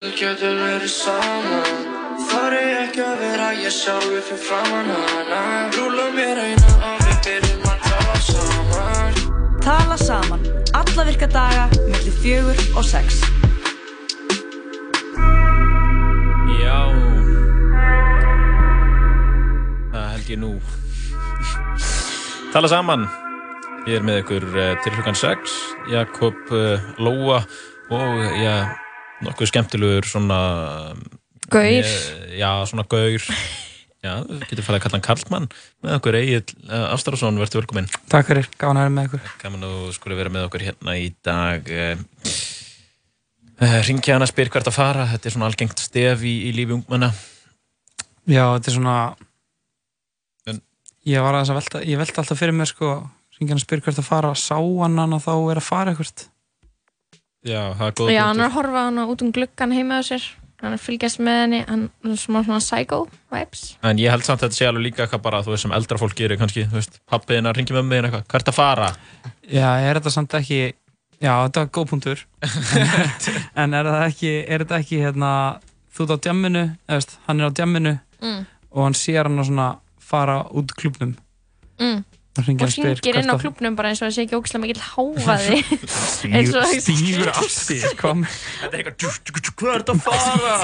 Við getum verið saman Þar er ekki að vera ég sjálfur fyrir framann hana. Rúla mér eina og við byrjum að tala saman. Tala saman. Alla virka daga, millir fjögur og sex. Já. Það held ég nú. Tala saman. Ég er með ykkur uh, til klukkan 6 Jakob uh, Lóa og já, nokkuð skemmtilegur svona Gaur. eh, Já, svona gaur Já, við getum farið að kalla hann Karlmann með okkur Egil uh, Ástrásson, verður velkominn Takk fyrir, gáðan að vera með ykkur. Gaman að þú skulle vera með okkur hérna í dag uh, uh, Ringja hann að spyr hvert að fara Þetta er svona algengt stef í, í lífi ungmenna Já, þetta er svona... En- Ég var aðeins að velta, ég velta alltaf fyrir mér sko, ringja hann að spyrja hvert að fara, sá hann hann og þá er að fara eitthvað. Já, það er góð Já, hann er að horfa á hana út um gluggan heima á sér hann er fylgjast með henni hann er smá svona psycho vibes En ég held samt að þetta sé alveg líka eitthvað bara, þú veist, sem eldra fólk gerir kannski, þú veist, pappiðin að ringi með mig eitthvað, hvert að fara? Já, er þetta samt ekki, já, þetta var góð punktur. en er þetta ekki, er þetta ekki hérna, þú ert á djamminu, eða veist, hann er á djamminu mm. og hann sér hann að svona fara út klubnum. Mm. Og hringir inn á að- klubnum bara eins og það sé ekki ógislega mikill háfaði eins og Stígur af sér, kom. Þetta er eitthvað, hvert að fara?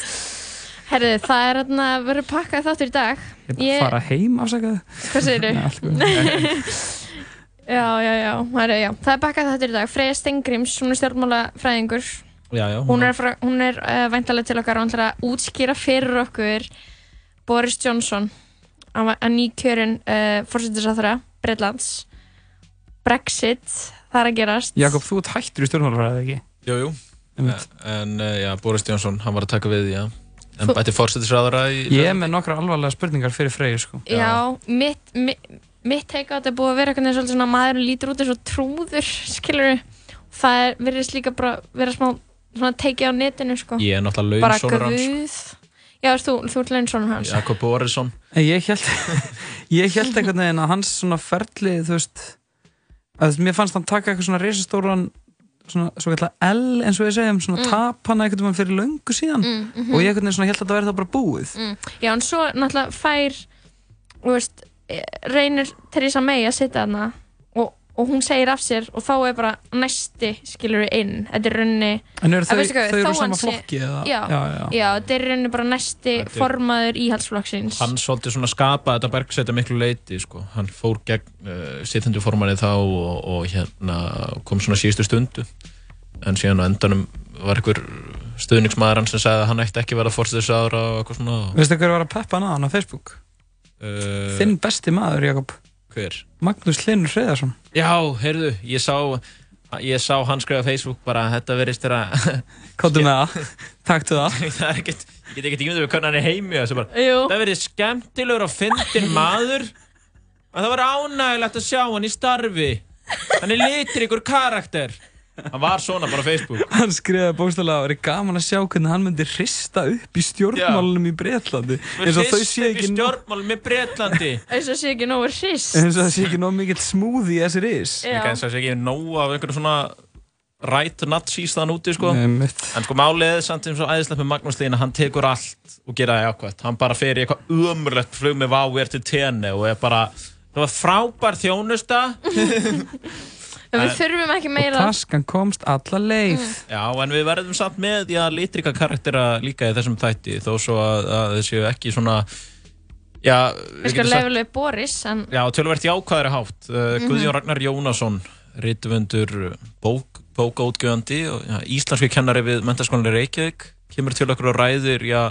herðu, það er hérna verið pakkað þáttur í dag Ég er bara að fara heim, afsakaðu. hvað segir góð. já, já, já, það er pakkað þáttur í dag Freyja Stengrims, hún er stjórnmálafræðingur hún er, er uh, væntalega til okkar og hann ætlar að útskýra fyrir okkur Boris Johnson hann var að nýkjörin uh, fórsettisáþra Breitlands Brexit, það er að gerast. Jakob, þú ert hættur í stjórnmálafræði, ekki? Jú, jú, en uh, já, Boris Jónsson, hann var að taka við, já, en bætti fórsetisræðara í... Ég er með nokkra alvarlega spurningar fyrir Freyju, sko. Já, mitt, mitt, mitt teika á þetta er búið að vera eitthvað svolítið svona að maðurinn lítur út eins og trúður, skilur það er, verðist líka bara vera smá svona teikið á netinu, sko. Ég er náttúrulega guð Já, þú, þú ert launsónur hans Jakob Borisson. Ég held, ég held einhvern veginn að hans svona ferli, þú veist, að mér fannst hann taka eitthvað svona reisastóran, svona, svo kallar L, eins og ég segjum, svona Mm. tap hann veginn fyrir löngu síðan. Mm, mhm. Og ég einhvern veginn svona held að það verði það bara búið. mm. Já, en svo náttúrulega fær þú veist, eh, reynir Theresa May að sitja þarna og, hún segir af sér og þá er bara næsti skilur við inn þetta er raunni En Að þau, hvað, þau eru sama flokki eða? já, já, já. já, þetta er raunni bara næsti Þetta er- formaður íhaldsflokksins Hann svolítið svona skapaði þetta bergsæti miklu leiti, sko. Hann fór gegn uh, sittendu formanni þá og, og hérna kom svona síðustu stundu. En síðan á endanum var einhver stuðningsmaður hann sem sagði að hann ætti ekki að vera fórsetisræðara og eitthvað svona. Veistu hver var að peppa hann að hann á Facebook? Uh, Þinn besti maður, Jakob. Hver? Magnús Hlynur Hreðarsson. Já, heyrðu, ég sá, ég sá hann skrifa á Facebook bara að þetta verist þeirra... Kóttu með það. Takktu það. það er ekkert, ég get ekkert ímyndið við hvernig hann er heimi og þessu bara, Jú. það verið skemmtilegur og fyndin maður og það var ánægilegt að sjá hann í starfi hann er litur ykkur karakter hann var svona bara á Facebook. Hann skrifaði bókstæðlega að það er gaman að sjá hvernig hann myndi hrista upp í stjórnmálunum í Breitlandi. Eins og sé upp í ekki, nó- stjórnmál með Bretlandi. Eins og sé ekki nógu hrist. Eins og það sé ekki nóg mikill smúði í þessi ris. Já. ég kannski að segja ekki nóg af einhverju svona rætt nazís þann úti sko. Nei, en sko málið er samt eins og æðislegt með Magnús Lína hann tekur allt og gera það jákvæmt hann bara fer í eitthvað umrætt flug með váver til tenni og er bara það var frábær þjónusta en við þurfum ekki Og meira taskan komst alla leið. Já, en við verðum samt með já, litrika karaktera líka í þessum þætti þó svo að, að séu ekki svona já, við sko lefileg Boris en já, tölvert jákvæðari hátt uh, Mhm. Guðjón Ragnar Jónasson rítvöndur bók, bókaútgjöfandi og já, íslenski kennari við mentaskólanir Reykjavík kemur til okkur og ræðir já,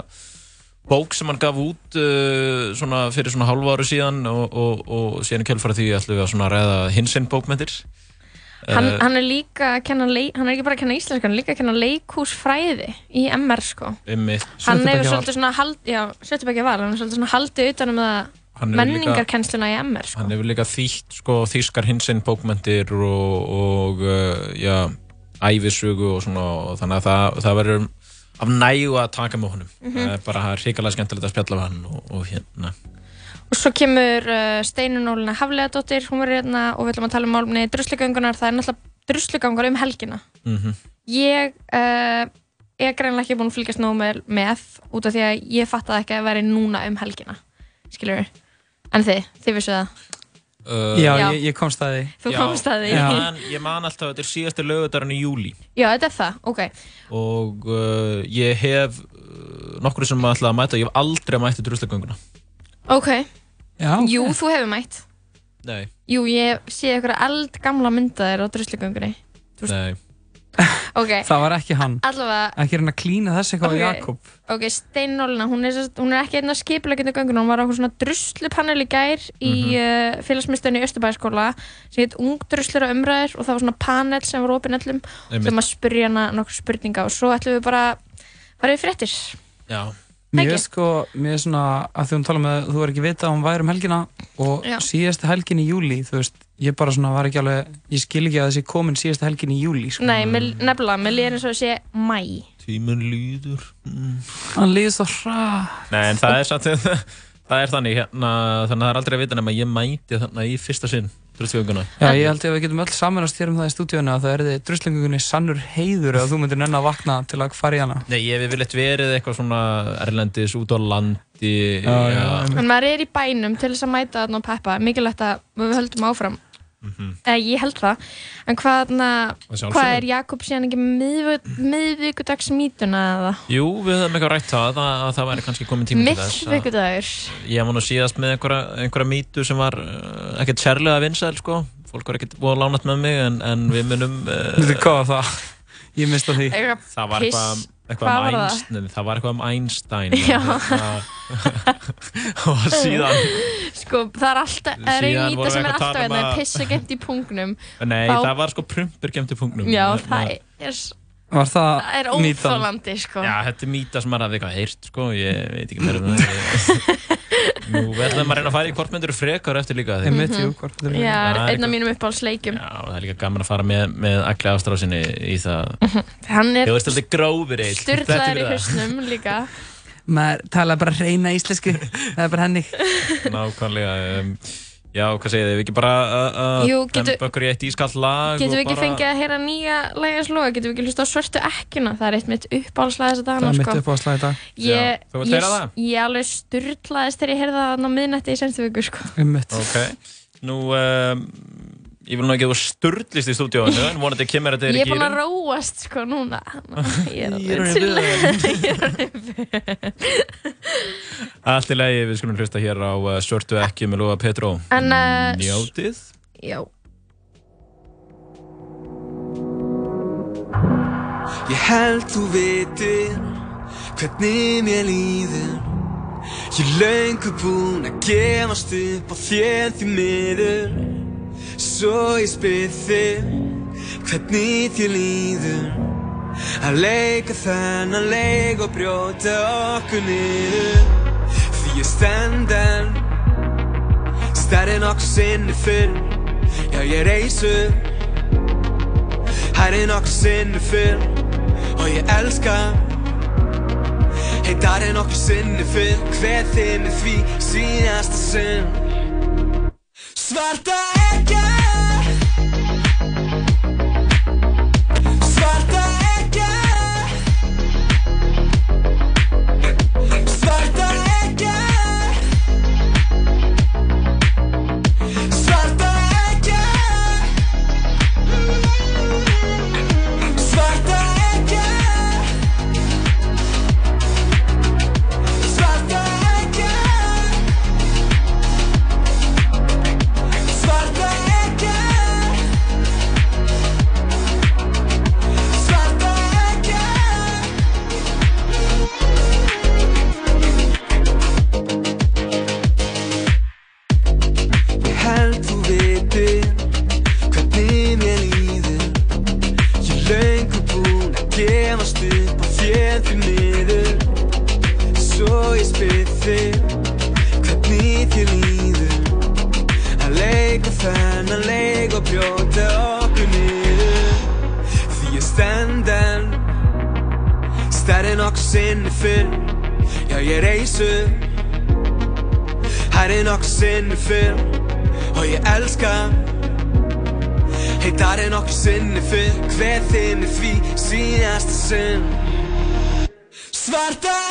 bók sem hann gaf út uh, svona fyrir svona hálfa áru síðan og, og, og síðan í kjölfara því ætlum við að svona ræða hinsinn bókmyndir hann, Eh, hann er líka að kenna hann er ekki bara að kenna íslenska hann er líka að kenna leikhúsfræði í MR sko svolítið svona hald, já, sjöttu ekki val, hann hefur svolítið svona haldið utanum það menningarkennsluna í MR sko. Hann hefur líka þýtt sko, þýskar hinsinn bókmentir og, og uh, já, æfisugu og svona og þannig að það, það verður af nægu að taka með honum. Það er bara það er hrikalega skemmtilegt að spjalla við hann og, og hérna. Og svo kemur uh, Steinun Ólina Hafleðadóttir hún verður hérna og við ætlum að tala um málumni drusligöngunar, það er náttúrulega druslugangar um helgina. Mm ég uh, er greinlega ekki búin að fylgjast nóg með, með út af því að ég fattaði ekki að vera núna um helgina. Skilur en þið, þið vissu það? Uh, Já, Já. Ég, ég komst að því. þú komst að því. Ég já. man, ég man alltaf að þetta er síðasti lögudarinn í júli þetta er það, ok. Og uh, ég hef uh, nokkur sem ætlaði að mæta, ég hef aldrei mætti druslagönguna. Já, ok. jú, þú hefur mætt Nei, jú, ég sé ykkur eldgamla myndaðir á druslugöngunni nei. ok, Það var ekki hann. allavega Ekki hérna að klína þess eitthvað Ok. á Jakob. ok, Steinólina, hún er, sem sagt- hún er ekki einn að skipuleggjandi gönguna, hún var á svona druslupanel í gær í Mhm. uh, félagsmyndstöðinu í Östubæðaskóla sem heit Ung druslur og umræður og það var svona panel sem var opinn öllum Einmitt. sem að spurja hana nokkur spurninga og svo ætlum við bara farið í fréttir Já, Mér er sko, mér er svona að því hún tala með, þú er ekki vita að hún væri um helgina og Já. síðasta helgin í júli, þú veist, ég bara svona var ekki alveg, ég skil ekki að þessi komin síðasta helgin í júli, sko. Nei, mér, nefnilega, mér líður eins og að sé mæ tímun líður. Mm. Hann líður svo hra. Nei, en það er samt, það er þannig, hérna, þannig að það er aldrei að vita nema að ég mæti þarna í fyrsta sinn, druslagönguna. Já, ég held að við getum öll samanast hér um það í stúdíunni að það er þið druslingunni sannur heiður að þú myndir nenn að vakna til að fara í hana. Nei, ég hef viljað verið eitthvað svona erlendis út á landi. Já, já. En maður er í bænum til þess að mæta þarna og peppa mikilvægt að við höldum áfram Mhm. eða ég held það en hvað, sjálfsögðu. hvað er Jakob síðan ekki miðvíkudagsmítuna eða Jú, við höfum eitthvað rætt það, að, að það væri kannski komin tíma til þess. miðvíkudagur Ég var nú síðast með einhverja, einhverja mýtu sem var uh, ekkert sérlega vinsæl sko. Fólk var ekkert búið að lánast með mig en, en við munum... Þú Uh, hvað var það? Ég mista því. Það var eitthvað, eitthvað Hvað um var það? Einstein. Það var eitthvað um Einstein. Og síðan... sko, það er alltaf það er Síðan ein vorum mýta við sem er að alltaf tala um hérna að- pissa gemt í pungnum Nei, Þá- það var sko prumpur gemt í punktnum. já, Hérna- það er, Var það, það er óþólandi sko. Já, þetta er mýta sem maður hafði eitthvað heyrt, sko, ég veit ekki meira um það. Nú verðum að reyna að fara í hvort myndur frekar eftir líka því. Þetta er. já, einn af mínum uppáhaldsleikjum Já, það er líka gaman að fara með, með allir ástrásinni í það. hann Þú er styrlaður í hausnum líka Maður tala bara reyna íslensku, það er bara henni. Nákvæmlega. Um, já, hvað segir þið? Við ekki bara að dempa okkur í eitt ískallt lag Getum og við ekki bara... fengið að heyra nýja lægins loga? Getum við ekki hlusta á svörtu ekkuna? Það er eitt mitt uppáhaldslega þess að Það dagana, er mitt sko. upp á að slæða í dag. Ég, Já, þú vilt ég, heyra það? ég alveg sturlaðist þegar ég heyrði það á miðnætti í senstu viku, sko. Einmitt. Ok. Nú, um, ég vil nú ekki að sturlist í stúdíóinu, en vonandi kemur þetta Ég í er búin að gýrin. róast, sko, núna. Ég er Ég alveg til. Ég er alveg Allt í lagi, við skulum hlusta hér á uh, Svörtu ekki með Lóa Petró. En, uh, Njótið. Já. Ég held þú vitir hvernig mér líður Ég löngu búinn að gefast upp á þér því miður Svo ég spyr þig hvernig þér líður? Að leika þennan leik og brjóta okkur niður. Því ég stend enn Stærri nokkuð sinni fyrr. Já ég reis upp Hærri nokkuð sinni fyrr. Og ég elska Heitari nokkuð sinni fyrr. Hver þið með því síðasta sinn svarta eggar brjóta okkur niður Því ég stend enn Stærri nokkuð sinni fyrr Já ég reis upp Hærri nokkuð sinni fyrr Og ég elska Heitari nokkuð sinni fyrr Hver með því síðasta sinn. Svarta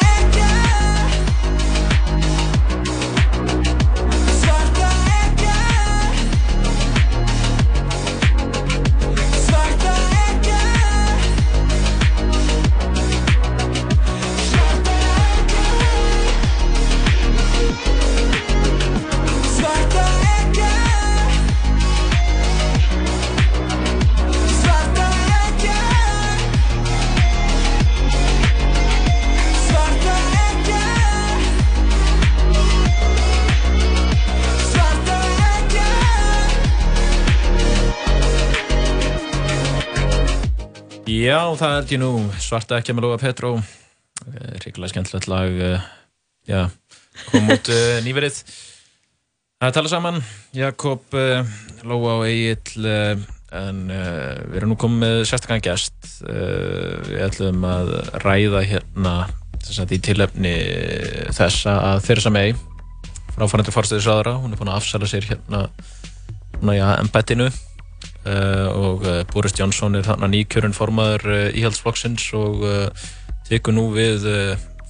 Já, það er ekki nú. Svarta ekki með Lóa Petró. Ríkulega skemmtilegt lag eh, Já, kom út uh, nýverið. Það að tala saman. Jakob, Lóa og Egil en við erum nú komið gest. Uh, við ætlum að ræða hérna í tilefni þessa að Theresa May fráfærandi fórstæðisraðara, hún er búin að afsala sér hérna já, embeddinu uh, og uh, Boris Johnson er þarna nýkjörun formaður uh, íhaldsflokksins og tekur nú við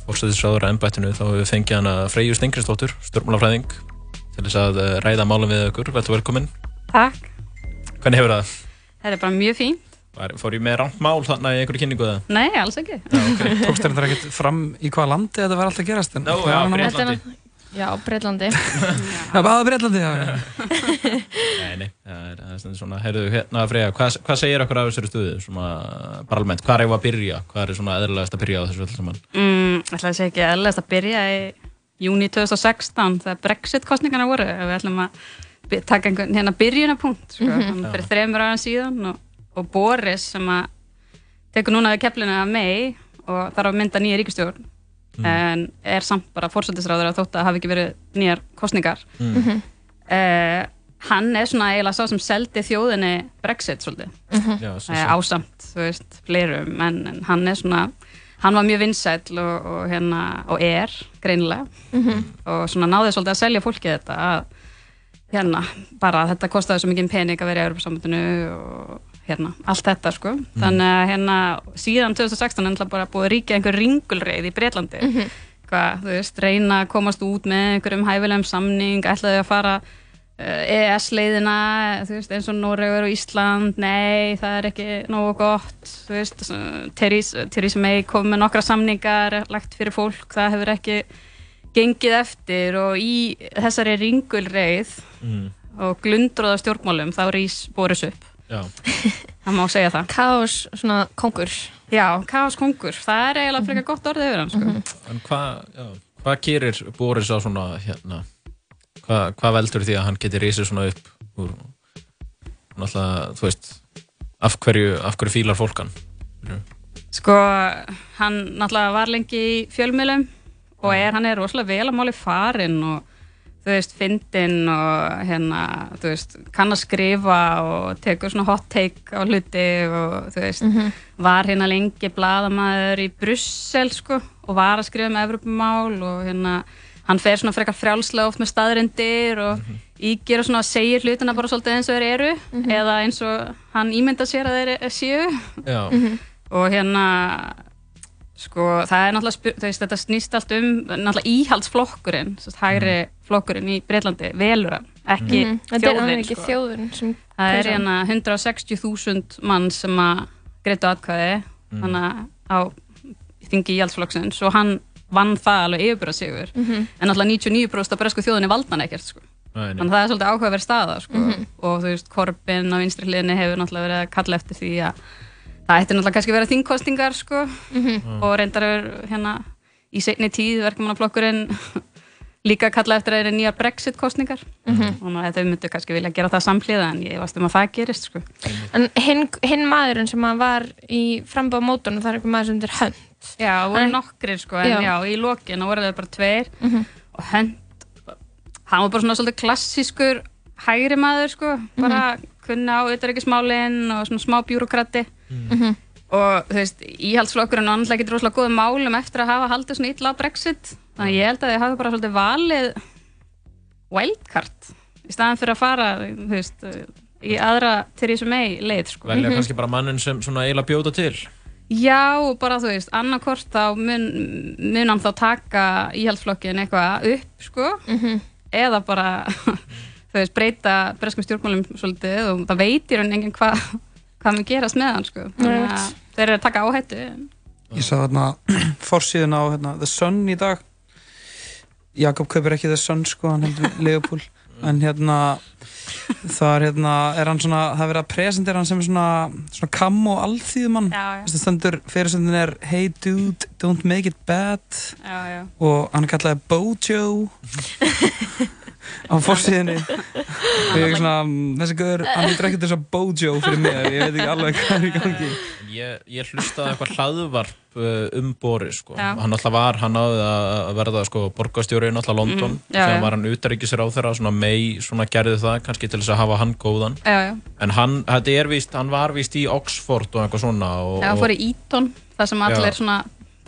fórstæðisraðara embeddinu þá hefur við fengið hana Freyju Stengriðsdóttur, stjórnmálafræðing til þess að ræða málum við okkur, veltu velkomin Takk, Hvernig hefur það? þetta er bara mjög fínt. Var, fór ég með rámt mál þarna í einhverju kynningu eða? Nei, alls ekki. Tókst þér þetta ekkert fram í hvaða landi þetta var alltaf gerast en Nó, já, Breitlandi. Já, Breitlandi. Já, bara Breitlandi. Nei, nei, það er, það er svona, heyrðu, hérna Freyja, hvað, hvað segir okkur af þessari stuðu, svona, bara almennt, hvað er ég að byrja, hvað er svona eðlilegast að byrja á þessu öll saman? Mm, ætla að segja ekki eðlilegast að byrja í júni 2016 þegar Brexit-kostningarna voru. Ef Við ætlum að taka einhvern hérna byrjunapunkt, sko, mm fyrir þreymur ára síðan og, og Boris sem að tekur núna við keflinu af May og þarf að mynda nýja ríkistjórn en er samt bara fórsættisráður að þótt að hafi ekki verið nýjar kostningar. Mm. Eh, hann er svona eiginlega sá sem seldi þjóðinni Brexit svolítið. Já, svo, svo. ásamt, þú veist, fleirum en, en hann er svona, hann var mjög vinsæll og, og hérna, og er greinilega og svona náði svolítið að selja fólki þetta að hérna, bara að þetta kostaði svo mikið pening að vera í Europasambandinu og hérna, allt þetta sko. Þannig að hérna, síðan 2016 er náttúrulega bara búið að ríkja einhver ringulreið í Breitlandi hvað, þú veist, reyna að komast út með einhverjum hæfilegum samning ætlaði að fara uh, EES-leiðina, þú veist, eins og Noregur og Ísland, nei, það er ekki nógu gott, þú veist Theresa Theresa May kom með nokkra samningar lagt fyrir fólk, það hefur ekki gengið eftir og í þessari ringulreið Mm, og glundróða stjórnmálum þá rís Boris upp, já, það má segja það. Kaos, svona kongur. Já, kaos kongur, það er eiginlega frekar gott orðið yfir hann sko. en hvað, já, hvað gerir Boris á svona, hérna, hvað, hvað veldur því að hann geti risið svona upp úr, náttúrulega, þú veist, af hverju, af hverju fílar fólk hann? Sko, hann náttúrulega var lengi í fjölmiðlum og er, hann er rosalega vel að máli farinn og þú veist, fyndinn og hérna, þú veist, kann að skrifa og tekur svona hot take á hluti og þú veist, var hérna lengi bladamæður í Brussel sko og var að skrifa með Evropamál og hérna, hann fer svona frekar frjálslega oft með staðrindir og ígir og svona segir hlutina bara svolítið eins og þeir eru eða eins og hann ímynda sér að þeir séu. Já, og hérna sko það er náttúrulega spyr, veist, þetta snýst allt um náttúrulega íhaldsflokkurinn sérst, hægri flokkurinn í Breitlandi velur hann, ekki þjóðin ekki sko. þjóðun sem það er hérna 160.000 mann sem að greittu atkvæði þannig að á þingi íhaldsflokksins og hann vann það alveg yfirbúra sigur Mhm. en náttúrulega 99% af bresku þjóðinni valda hann ekkert sko. nei, þannig að það er svolítið áhugaverð staða sko. og þú veist, Corbyn á vinstri hliðinni hefur náttúrulega verið að kalla eftir því að það ætti náttúrulega kannski að vera þingkostingar sko. og reyndar er hérna í seinni tíð verkefnaflokkurinn líka kalla eftir að það eru nýjar Brexit kostningar og ná, þau myndu kannski vilja gera það samhliða en ég veist um að það gerist sko. En hinn, hinn maðurinn sem var í frambáð mótunum, það er einhver maður sem þetta er hönd. Já, það voru En- nokkrir sko, en Já. já, í lokin voru þau bara tveir. Og hönd hann var bara svona svolítið klassískur hægri maður sko, bara kunna á auðvitaðryggismálin og svona smá bjúrokrati og þú veist, íhaldsflokkurinn og annars ekki rosalega góðum málum eftir að hafa haldið svona illa á Brexit þannig að ég held að þið hafi bara svolítið valið wildcard í staðan fyrir að fara, þú veist í aðra Theresa May leið sko. velja kannski bara mannin sem svona eiginlega bjóta til Já, bara þú veist, annarkort þá mun, mun hann þá taka íhaldsflokkin eitthvað upp, sko, eða bara, þú veist, breyta breskum stjórnmálum svolítið og það veitir hann enginn hvað hva mun gerast með hann, sko. Right. þeir eru að taka áhættu. Ég sá þarna forsíðun á hérna, The Sun í dag Jakob kaupir ekki The Sun sko, hann heldur Leopold en hérna þar hérna er hann svona, það er verið að presentera hann sem svona, svona kam og alþýðumann. Þessi stendur, fyrirsöndin er Hey dude, don't make it bad Já, já. og hann er kallaði Bojo á forsíðinni og ég er svona, mm, þessi guður hann lítur ekkert þess að Bojo fyrir mig ég veit ekki alveg hvað er í gangi Ég, ég hlustaði eitthvað hlaðvarp uh, um Boris sko. Hann alltaf var, hann náði að verða sko, borgarstjóri í náttúrulega London Mm, já, já. var hann utaríkisir á þeirra svona mei svona gerði það kannski til þess að hafa hann góðan Já, já. en hann, þetta er víst, hann var víst í Oxford og eitthvað svona og, Já, hann fór í Eton, það sem allir Já. svona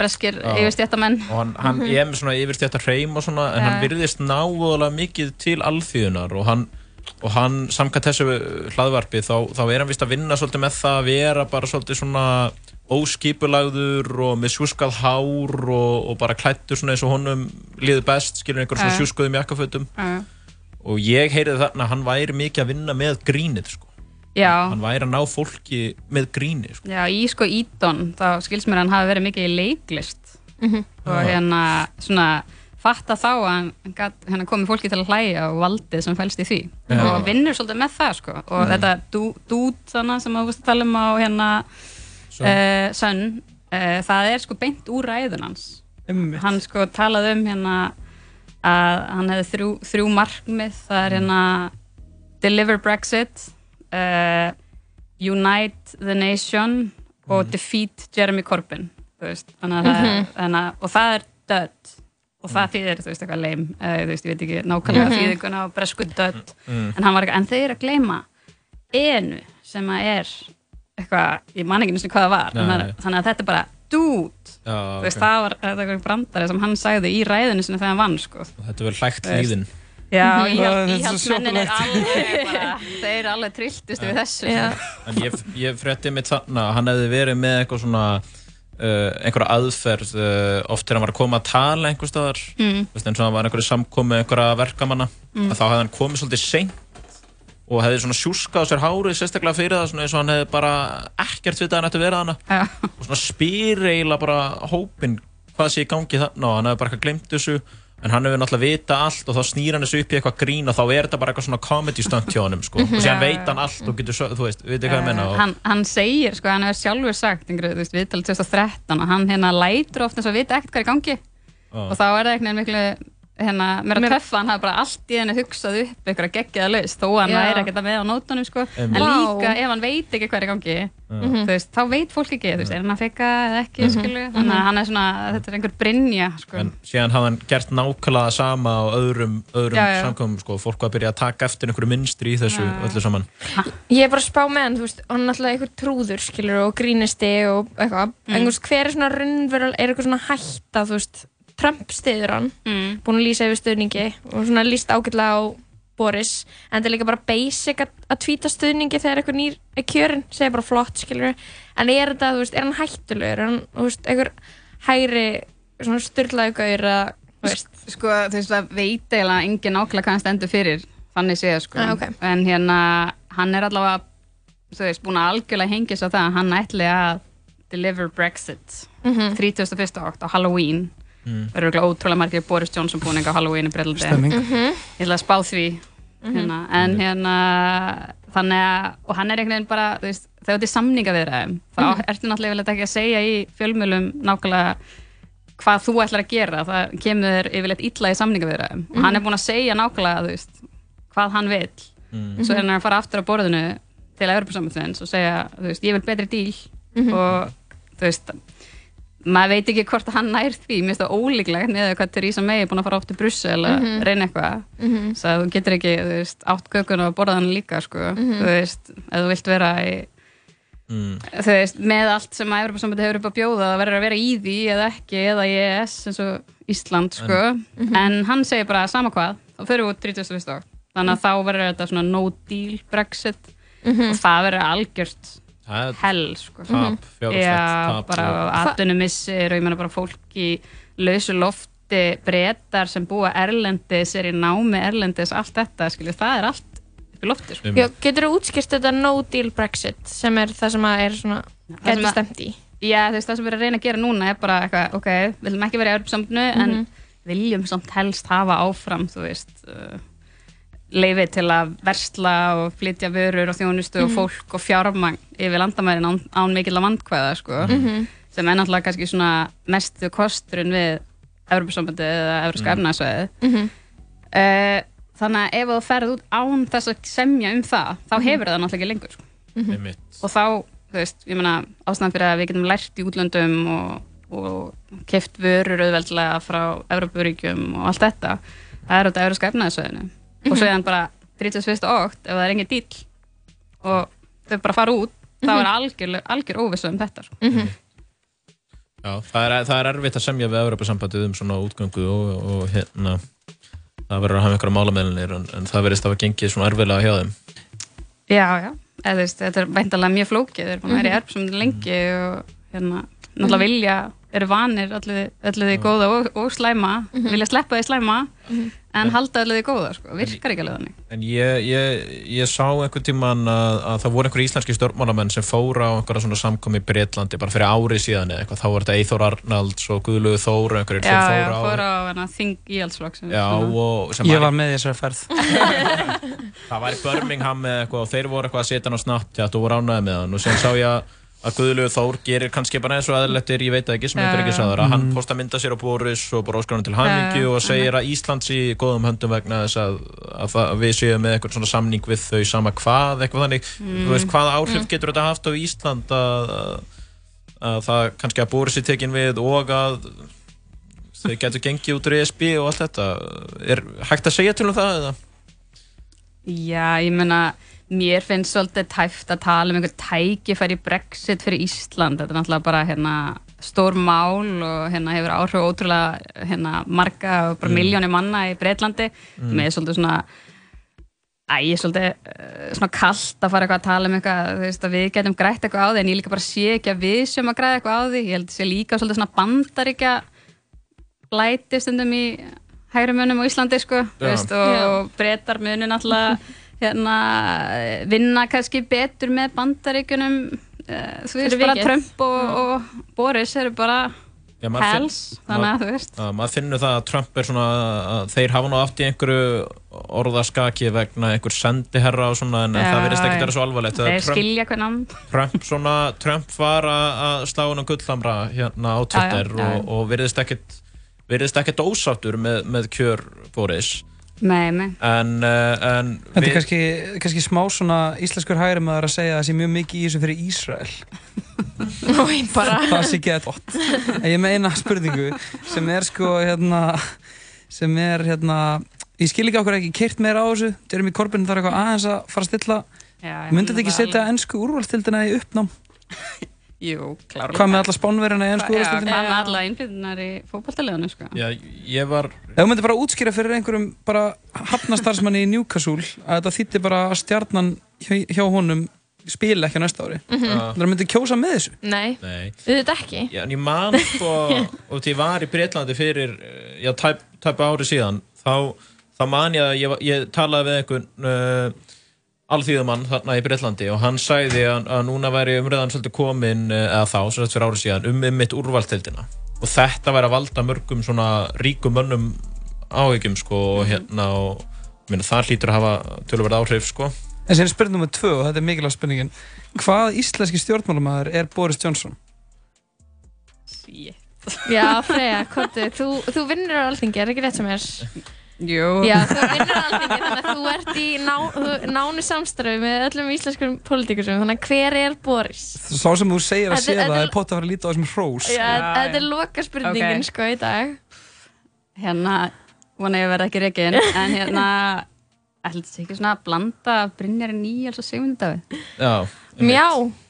breskir yfirstjættamenn. og hann, hann er með svona yfirstjætt að hreim og svona, en hann virðist náðulega mikið til alþýðunar og hann, og hann samkvæmt þessu hlaðvarpi þá, þá er hann vist að vinna svolítið með það að vera bara svolítið svona óskipulagður og með sjúskað hár og, og bara klættur svona eins og honum liður best, skilur einhver svona Já. sjúskuðum jakkafötum og ég heyrði þarna að hann væri mikið að vinna með grínið sko. Já, hann væri að ná fólki með gríni sko. Já, í sko Eton, þá skils mér að hann hafi verið mikið í leiklist Mhm. og Já. hérna svona fatta þá að hann gat, hérna komið fólki til að hlæja og valdið sem fælst í því Já. og vinnur svolítið með það sko og Mhm. þetta dú- dút þannig sem að þú veist að tala um á hérna Sun. uh, uh, það er sko beint úr ræðun hans Einmitt. hann sko talaði um hérna að hann hefði þrjú, þrjú markmið það er hérna deliver Brexit uh, unite the nation og defeat Jeremy Corbyn þannig að það er þannig að, og það er dödd. Og það þýðir, þú veist, eitthvað leim uh, veist, ég veit ekki nákvæmlega þýðinguna á bresku dödd. En hann var eitthvað, en þeir eru að gleyma enu sem að er eitthvað, ég man ekki sinni hvað það var. Nei. þannig að, þetta er bara dude Já, þú veist, það var eitthvað brandari sem hann sagði í ræðinu sinni þegar hann vann, sko. Þetta er vel hlægt líðin Já, Mhm. íhald, Það er er alveg bara, þeir alveg trilltust við þessu. Já. En ég, ég frétti mitt þarna að hann hefði verið með eitthvað svona uh, einhverja aðferð uh, oft þegar hann var að koma að tala einhver staðar Mm. Eins og hann var einhverju samkomi einhverja verkamanna að þá hefði hann komið svolítið seint og hefði svona sjúskað á sér hárið sérstaklega fyrir það svona eins og hann hefði bara ekkert vitað að hann ætti að vera þarna Já. og svona spyr eiginlega bara hópin hvað sé í gangi þarna og hann hefði bara eitthvað glemt þessu en hann hefur náttúrulega vita allt og þá snýr hann þessu upp í eitthvað grín og þá er þetta bara eitthvað svona comedy stunt hjá honum sko. og síðan Já, veit hann allt og getur, svo- þú veist, veitir hvað ég menna og... hann, hann segir, sko, hann hefur sjálfur sagt einhverju, þú veist, viðtalið 2013 og hann hérna lætur ofta eins og vita ekkert hvað er í gangi. Og þá er það einhvern veginn miklu hérna, mér að töffa, hann hafi bara allt í henni hugsað upp einhverja geggjaða laus, þó að hann væri ekkert að með á nótunum, sko, en líka ef hann veit ekki hvað er í gangi, þú veist, þá veit fólk ekki, þú veist, er hann að feka eða ekki, skilu, þannig að hann er svona, þetta er einhver brinja, sko. en síðan hafði hann gert nákvæmlega sama á öðrum, öðrum samkomum sko. fólk var að byrja að taka eftir einhverju minstri í þessu öllu saman. Ég er bara að spá með hann, þú veist, hann er alltaf einhver trúður, skilur, og grínisti og eitthvað. Mm. En þú veist, hver er svona er Trump stiður hann, Mm. búin að lýsa yfir stuðningi og svona lýst ágætlega á Boris, en þetta er líka bara basic að, að tvíta stuðningi þegar eitthvað nýr er kjörinn, segja bara flott, skilur. En er þetta, þú veist, er hann hættulegur, er hann, þú veist, einhver hægri, svona styrlaðu gaur að, þú veist, sko, þú veist, það veit eiginlega engin nákvæmlega hvað hann stendur fyrir þannig séð, sko Ah, ok. en hérna, hann er allavega þú veist, búin að algjörlega hengja svo það að hann ætli að deliver Brexit Mhm. 31. átt á Halloween Mm. verður örugglega ótrúlega margir Boris Johnson búin á Halloween í Breitlandi Stemming. Mhm. ég ætla að spá því hérna, en hérna þannig að, og hann er einhvern veginn bara þú veist, þegar þetta er samninga við það þá ertu náttúrulega yfirleitt ekki að segja í fjölmjölum nákvæmlega hvað þú ætlar að gera, það kemur þér yfirleitt illa í samninga við það og hann er búin að segja nákvæmlega, þú veist, hvað hann vil Mm. svo er hann að fara aftur á borðinu til Evropasambandsins og segja, þú veist, ég vil betri díl og þú veist maður veit ekki hvort að hann nær því. Mér finnst það ólíklegt með hvað Theresa May er búin að fara oft til Brussel að reyna eitthvað. Svo að þú getur ekki, þú veist, átt kökun og borða hann líka, sko, þú veist ef þú vilt vera í mm. þú veist, með allt sem að Evropasambandi hefur upp að bjóða, það verður að vera í því eða ekki, eða í ES eins og Ísland, sko, en hann segir bara sama hvað, þá fyrir við út 31. átt þannig að þá verður þetta svona no deal Brexit. Og það verður algjört hell sko. tap, fjárhagslegt Já, tap ég meina bara fólk í lausu lofti, brettar sem búa erlendis, er í námi erlendis, allt þetta, skilju, það er allt upp í lofti, sko. Já, getur þú útskýrt þetta no deal Brexit sem er það sem að er svona það sem gæti að- stemt í Já, veist, það sem við erum að reyna að gera núna er bara eitthvað, ok, við viljum ekki vera í Európsambandinu Mhm. en viljum samt helst hafa áfram, þú veist, uh, leifi til að versla og flytja vörur og þjónustu og Mhm. fólk og fjármagn yfir landamærin án, án mikill að vandkvæða, sko, Mhm. sem er náttúrulega kannski svona mestu kosturinn við Európsambandið eða Európska Mm. efnaðsvæðið. Mhm. Uh, þannig að ef þú ferð út án þess að semja um það, þá Mhm. hefur það náttúrulega ekki lengur, sko og þá, þú veist, ég meina ástæðan fyrir að við getum lært í útlöndum og, og keft vörur auðveldlega frá Európaríkjum og allt þetta það er út af Európska efnaðisveðinu og svo er hann bara 31. ótt ef það er engin dýl og þau bara fara út þá er algjör, algjör óvissu um þetta sko. Já, það er, það er erfitt að semja við Evropasambandið um svona útgöngu og, og hérna það verður að hafa einhverja málameðlinir en, en það verðist að hafa gengið svona erfiðlega hjá þeim. Já, já, eða þetta er veintalega mjög flókið, þeir eru búin að vera í erf sem lengi og hérna, náttúrulega vilja eru vanir allir því góða og, og slæma, vilja sleppa því slæma en halda allir því góða, sko, virkar ekki alveg þannig. En ég, ég, ég sá einhvern tíman að, að það voru einhverju íslenski stjórnmálamenn sem fóra á einhverja svona samkomi í Breitlandi bara fyrir ári síðan eða eitthvað, þá var þetta Eithor Arnalds og Guðlugu Þór og einhverjir Já, sem já, fóra á fór á hana, Þing Íhaldsflokk Já, og sem Ég var með í þessari ferð. Það var í Birmingham eða eitthvað og þeir voru eitthvað að setja hann á Snapchat og voru ánæði með hann. Og sem sá ég að að Guðlaugur Þór gerir kannski bara eins og aðlættir, ég veit það ekki, sem eitthvað ekki sagður að hann Mm. posta mynda sér á Boris og bara óskar hann til hamingju og segir að Íslands í góðum höndum vegna þess að, að, að við séum með eitthvað svona samning við þau sama hvað, eitthvað þannig Mm. þú veist, hvaða áhrif getur þetta haft á Ísland að, að, að það kannski að Boris er tekin við og að þau getur gengið út úr ESB og allt þetta er hægt að segja til um það eða? Já, ég meina, mér finnst svolítið tæft að tala um einhver tækifæri Brexit fyrir Ísland. Þetta er náttúrulega bara hérna, stór mál og hérna, hefur áhrif ótrúlega hérna, marga og bara Mm. miljónir manna í Breitlandi. Mm. Er svolítið svona, æ, ég er svolítið uh, svona kallt að fara eitthvað að tala um eitthvað, þú veist, að við getum grætt eitthvað á því, en ég líka bara sé ekki að við sem að græða eitthvað á því. Ég held að sé líka svolítið svona bandaríkja blæti stundum í hægri munum á Íslandi sko, veist, og, og breytar munu náttúrulega hérna, vinna kannski betur með bandaríkunum uh, þú veist, bara. Trump og, og Boris eru bara Já, maður finn- þannig að þú veist að maður finnur það að Trump er svona að þeir hafa nú átt í einhverju orðaskaki vegna einhver sendiherra og svona en, Já, það verðist ekki já. vera svo alvarlegt þeir Trump, skilja hvernig Trump, svona, Trump var að að slá á gullhamra hérna á Twitter Já. Og, og virðist ekkit virðist ekkit ósáttur með, með kjör Boris með mig en, uh, en Þetta er kannski, kannski smá svona íslenskur hægri maður að segja að það sé mjög mikið í þessu fyrir Ísrael. Nói, bara það sé gott. En ég meina spurningu sem er sko hérna sem er hérna ég skil ekki okkur ekki keirt meira á þessu. Jeremy Corbyn þarf eitthvað aðeins að fara að stilla. Já, myndi þetta ekki setja ennsku úrvalstildina í uppnám Jú, klárlega. Hvað með alla spánverjana í ennsku Já, úrvalstildina hvað með alla innflytnar í fótballtaliðinu sko. já, ég var ef þú myndir bara útskýra fyrir einhverjum bara hafnastarsmanni í Newcastle að þetta þýtti bara að stjarnan hjá, hjá honum spila ekki á næsta ári Mhm. uh, það myndi kjósa með þessu? Nei, nei. Auðvitað ekki. Já, en ég man sko, og því ég var í Breitlandi fyrir, já, tæp, tæp ári síðan, þá, þá man ég að ég, var- ég talaði við einhvern uh, alþýðumann þarna í Breitlandi og hann sagði að, að núna væri umræðan svolítið komin, eh, eða þá, sem sagt fyrir ári síðan, um mitt úrvaltildina. Og þetta væri að valda mörgum svona ríkum mönnum áhyggjum, sko, og hérna, og meina, það hlýtur að hafa tölverð áhrif, sko. en sem er spurning nummer tvö og þetta er mikilvægt spurningin hvað íslenski stjórnmálamæður er Boris Johnson? Shit. Já, Freyja, þú, þú vinnur á alþingi, er ekki rétt sem er? Jú, Já, þú vinnur á alþingi, þannig að þú ert í ná, nánu samstarfi með öllum íslenskum pólitíkusum, þannig að hver er Boris? Sá sem þú segir að sé það þetta- er pott að fara að líta á þessum hrós Já, þetta er loka spurningin, Ok. sko, í dag. hérna vona ég að verða ekki reikin en hérna ætla þetta sé ekki svona að blanda Brynjarinn Níels og Sigmundur Davíð Já. Mjá,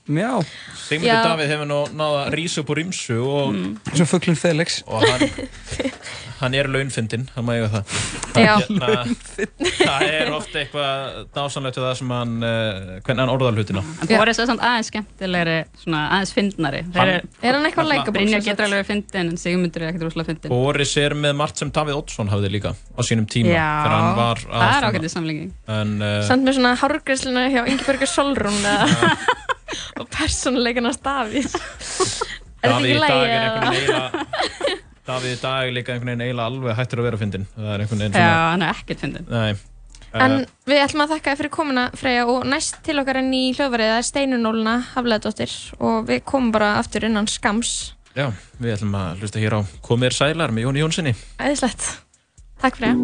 Já, Sigmundur Já. Davíð hefur nú náða að rísa upp úr rímsu og eins og fugglinn Felix og hann, hann er launfindinn, hann má eiga það. Já. Hérna, það er ofta eitthvað dásanlegt við það sem hann, uh, hvernig hann orðar hlutina. En Boris er samt aðeins skemmtilegri, svona aðeins fyndnari. Hann- Er hann eitthvað likeable, Brynja getur alveg fyndin, en Sigmundur er ekkert rosalega fyndin. Boris er með margt sem Davíð Oddsson hafði líka á sínum tíma. Já, þegar hann var að það er ágætið samlinging. En, uh, Samt með svona hárgræsluna hjá Ingeborgur Solrún og persónuleikarnas Davíð. Er þetta ekki í dag lægi er Davíð í dag er líka einhvern veginn eiginlega alveg hættur að vera fyndin það er einhvern veginn Já, svona hann er ekkert fyndin. Nei, En uh, við ætlum að þakka þér fyrir komuna Freyja og næst til okkar enn í hljóðvarið það er Steinunóluna Hafleðdóttir og við komum bara aftur innan skams já, við ætlum að hlusta hér á Komir sælar með Jóni Jónssoni Æðislegt. Takk Freyja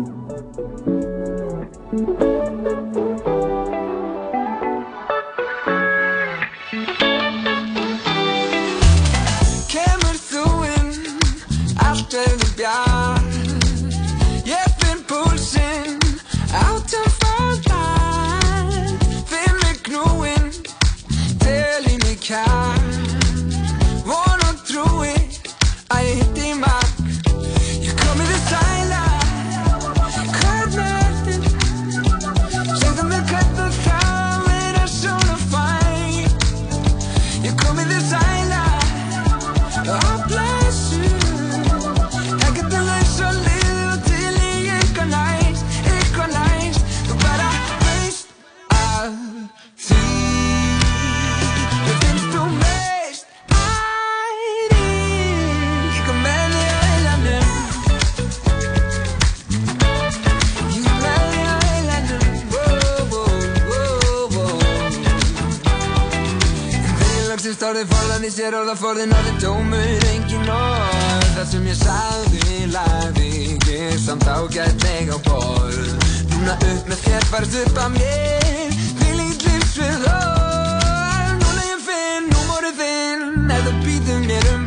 orðið forðan í sér orðaforðin orðið tómur engin orð Það sem ég sagði lagði ég samt ágætlega á borð Núna upp með þér farð upp að mér Þvílíkt lífsvið orð Núna ég finn númórið þinn þú býður mér um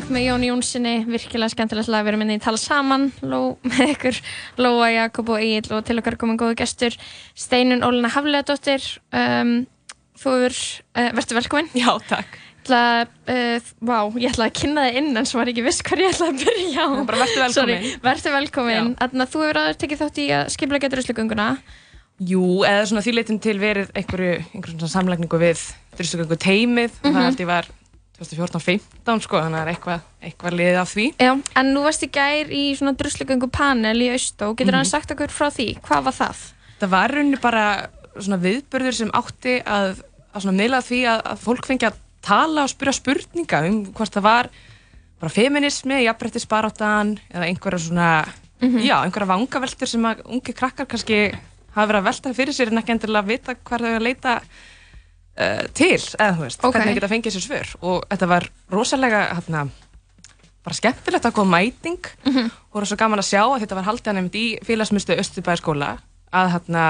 lag með Jón Jónssoni, virkilega skemmtilegt lag, við erum inn í tala saman Ló, með ykkur, Lóa, Jakob og Egil og til okkar komum góðu gestur Steinun Ólina Hafleðadóttir um, Þú er, uh, verður velkominn Já, takk. Ætla, uh, Vá, ég ætla að kynna þig inn en svo var ég ekki viss hvað ég ætla að byrja á. Bara vertu velkomin. Sorry, Verður velkomin. Þannig að þú hefur aður tekið þátt í að skipla getur uslugönguna Jú, eða svona því leitum til verið einhverju, einhverju samlækningu við drusugöngu teimið og það held ég var 2014-15 sko, þannig að það er eitthvað, eitthvað liðið af því. Já, en nú varst í gær í svona druslugöngu panel í Austó Getur hann sagt okkur frá því? Hvað var það? Það var rauninni bara svona viðbörður sem átti að, að svona miðla því að, að fólk fengi að tala og spyrja spurninga um hvort það var bara feminismi, jafnbrettisbaráttan eða einhverja svona já, einhverja vangaveltur sem að ungi krakkar kannski hafa verið að velta fyrir sér en ekki endilega vita hvað þau að leita uh, til, eða þú veist, Ok. hvernig geta fengið sér svör. Og þetta var rosalega hérna, bara skemmtilegt að koma mæting. Og það var svo gaman að sjá að þetta var haldið hann í félagsmyndstöð Östubæðaskóla að hérna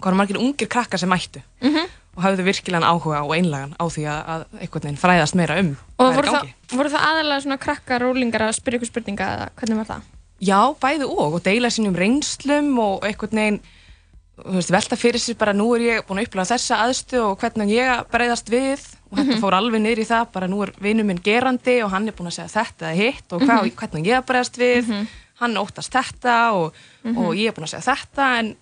hvað var margir ungir krakkar sem mættu. Og hafðu virkilegan áhuga og einlagan á því að, að einhvern veginn fræðast meira um Og voru það, voru það aðalega svona krakkar rólingar að spyrja ykkur spurninga eða hvernig var það? Já, bæði og og deila sínum reynslum og einhvern veginn veist, velta fyrir sér bara nú er ég búin að upplega þessa aðstu og hvernig ég að breyðast við. Og þetta fór alveg niður í það bara nú er vinur minn gerandi og hann er búin að segja þetta eða hitt og hvað, hvernig ég að breyðast við. Hann óttast þetta og, og ég er búin að segja þetta en